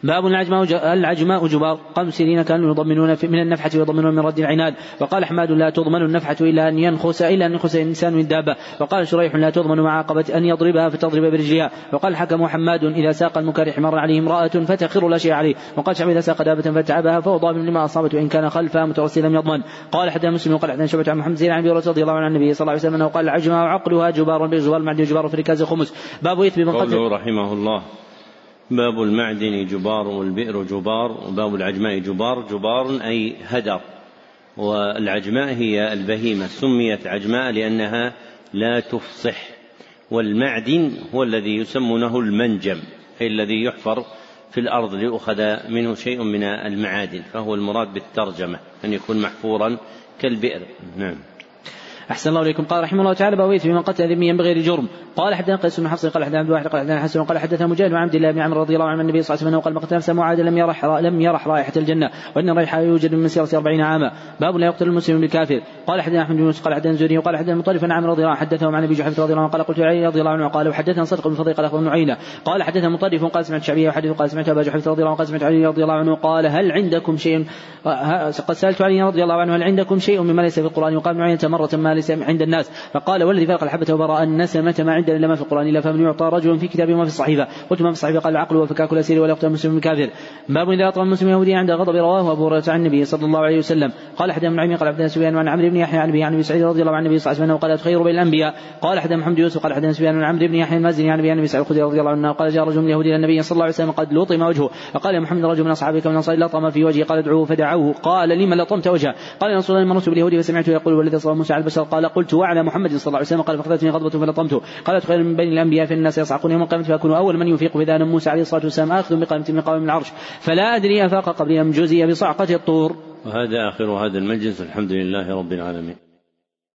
باب العجماء العجماء جبار قبل سنين كانوا يضمنون من النفحة ويضمنون من رد العناد. وقال حماد لا تضمن النفحة إلا أن ينخس إلا أن ينخس الإنسان من دابة وقال شريح لا تضمن مع عقبة أن يضربها فتضرب برجلها وقال حكم حماد إذا ساق المكارح مر عليه امرأة فتخر لا شيء عليه. وقال شعب إذا ساق دابة فتعبها فهو ضامن لما أصابته. إن كان خلفها مترسلا لم يضمن. قال حتى مسلم وقال حتى شعبة عن محمد زين عن رضي الله عنه النبي صلى الله عليه وسلم أنه قال العجماء عقلها جبار بالجبار المعدن جبار في ركاز الخمس باب إثم من قتل رحمه الله. باب المعدن جبار والبئر جبار وباب العجماء جبار. جبار أي هدر. والعجماء هي البهيمة. سميت عجماء لأنها لا تفصح. والمعدن هو الذي يسمونه المنجم أي الذي يحفر في الأرض ليؤخذ منه شيء من المعادن فهو المراد بالترجمة أن يكون محفورا كالبئر. نعم. أحسن الله إليكم. قال رحمه الله تعالى بويت بمن قتل ذميا بغير جرم قال حدثنا قيس بن حفص قال حدثنا عبد الواحد قال حدثنا حسن قال حدثنا مجاهد وعبد الله بن عمرو رضي الله عنه النبي صلى الله عليه وسلم قال مقتل نفسه معاذ لم يرح لم يرح رائحة الجنة وإن الريحة يوجد من مسيرة أربعين عاما. باب لا يقتل المسلم بالكافر. قال حدثنا أحمد بن يوسف قال حدثنا زهري وقال حدثنا مطرف عن عمرو رضي الله عنه حدثه عن أبي جحفة رضي الله عنه قال قلت علي رضي الله عنه قال وحدثنا صدق بن فضيل قال أخبرنا عينة قال حدثنا مطرف قال سمعت شعبية وحدث قال سمعت أبا جحفة رضي الله عنه قال سمعت علي رضي الله عنه. قال هل عندكم شيء قد سألت علي رضي الله عنه هل عندكم شيء مما ليس في القرآن وقال ابن عيينة مرة ما ليس عند الناس. فقال والذي فرق الحبة وبراء النسمة ما عندنا إلا ما في القرآن. إلا فمن يعطى رجل في كتابه وما في الصحيفة قلت ما في الصحيفة قال العقل وفكاك الاسير ولا يقتل المسلم الكافر. باب إذا اطعم المسلم يهوديا عند غضب رواه أبو هريرة عن النبي صلى الله عليه وسلم. قال أحد من عمي قال عبد سفيان وعن عمرو بن يحيى عن أبي عن أبي سعيد رضي الله عن النبي صلى الله عليه وسلم قال خير بين الأنبياء. قال أحد محمد يوسف قال أحد سفيان وعن عمرو بن يحيى المازني عن أبي عن أبي سعيد رضي الله عنه. قال جاء رجل من اليهود إلى النبي صلى الله عليه وسلم قد لطم وجهه. فقال يا محمد رجل من أصحابك من انصار لطم في وجهه قال ادعوه فدعوه. قال لما لطمت وجهه؟ قال رسول الله مررت باليهود فسمعته يقول والذي صلى موسى على البشر قال قلت وعلى محمد صلى الله عليه وسلم قال فاخذتني غضبة فلطمته. قالت خير من بين الأنبياء في الناس يصعقون يوم القيامة فاكون أول من يفيق بذان موسى عليه الصلاة والسلام اخذ بقائمه من قوام العرش. فلا أدري أفاق قبل أم جزي بصعقة الطور. وهذا آخر هذا المجلس الحمد لله رب العالمين.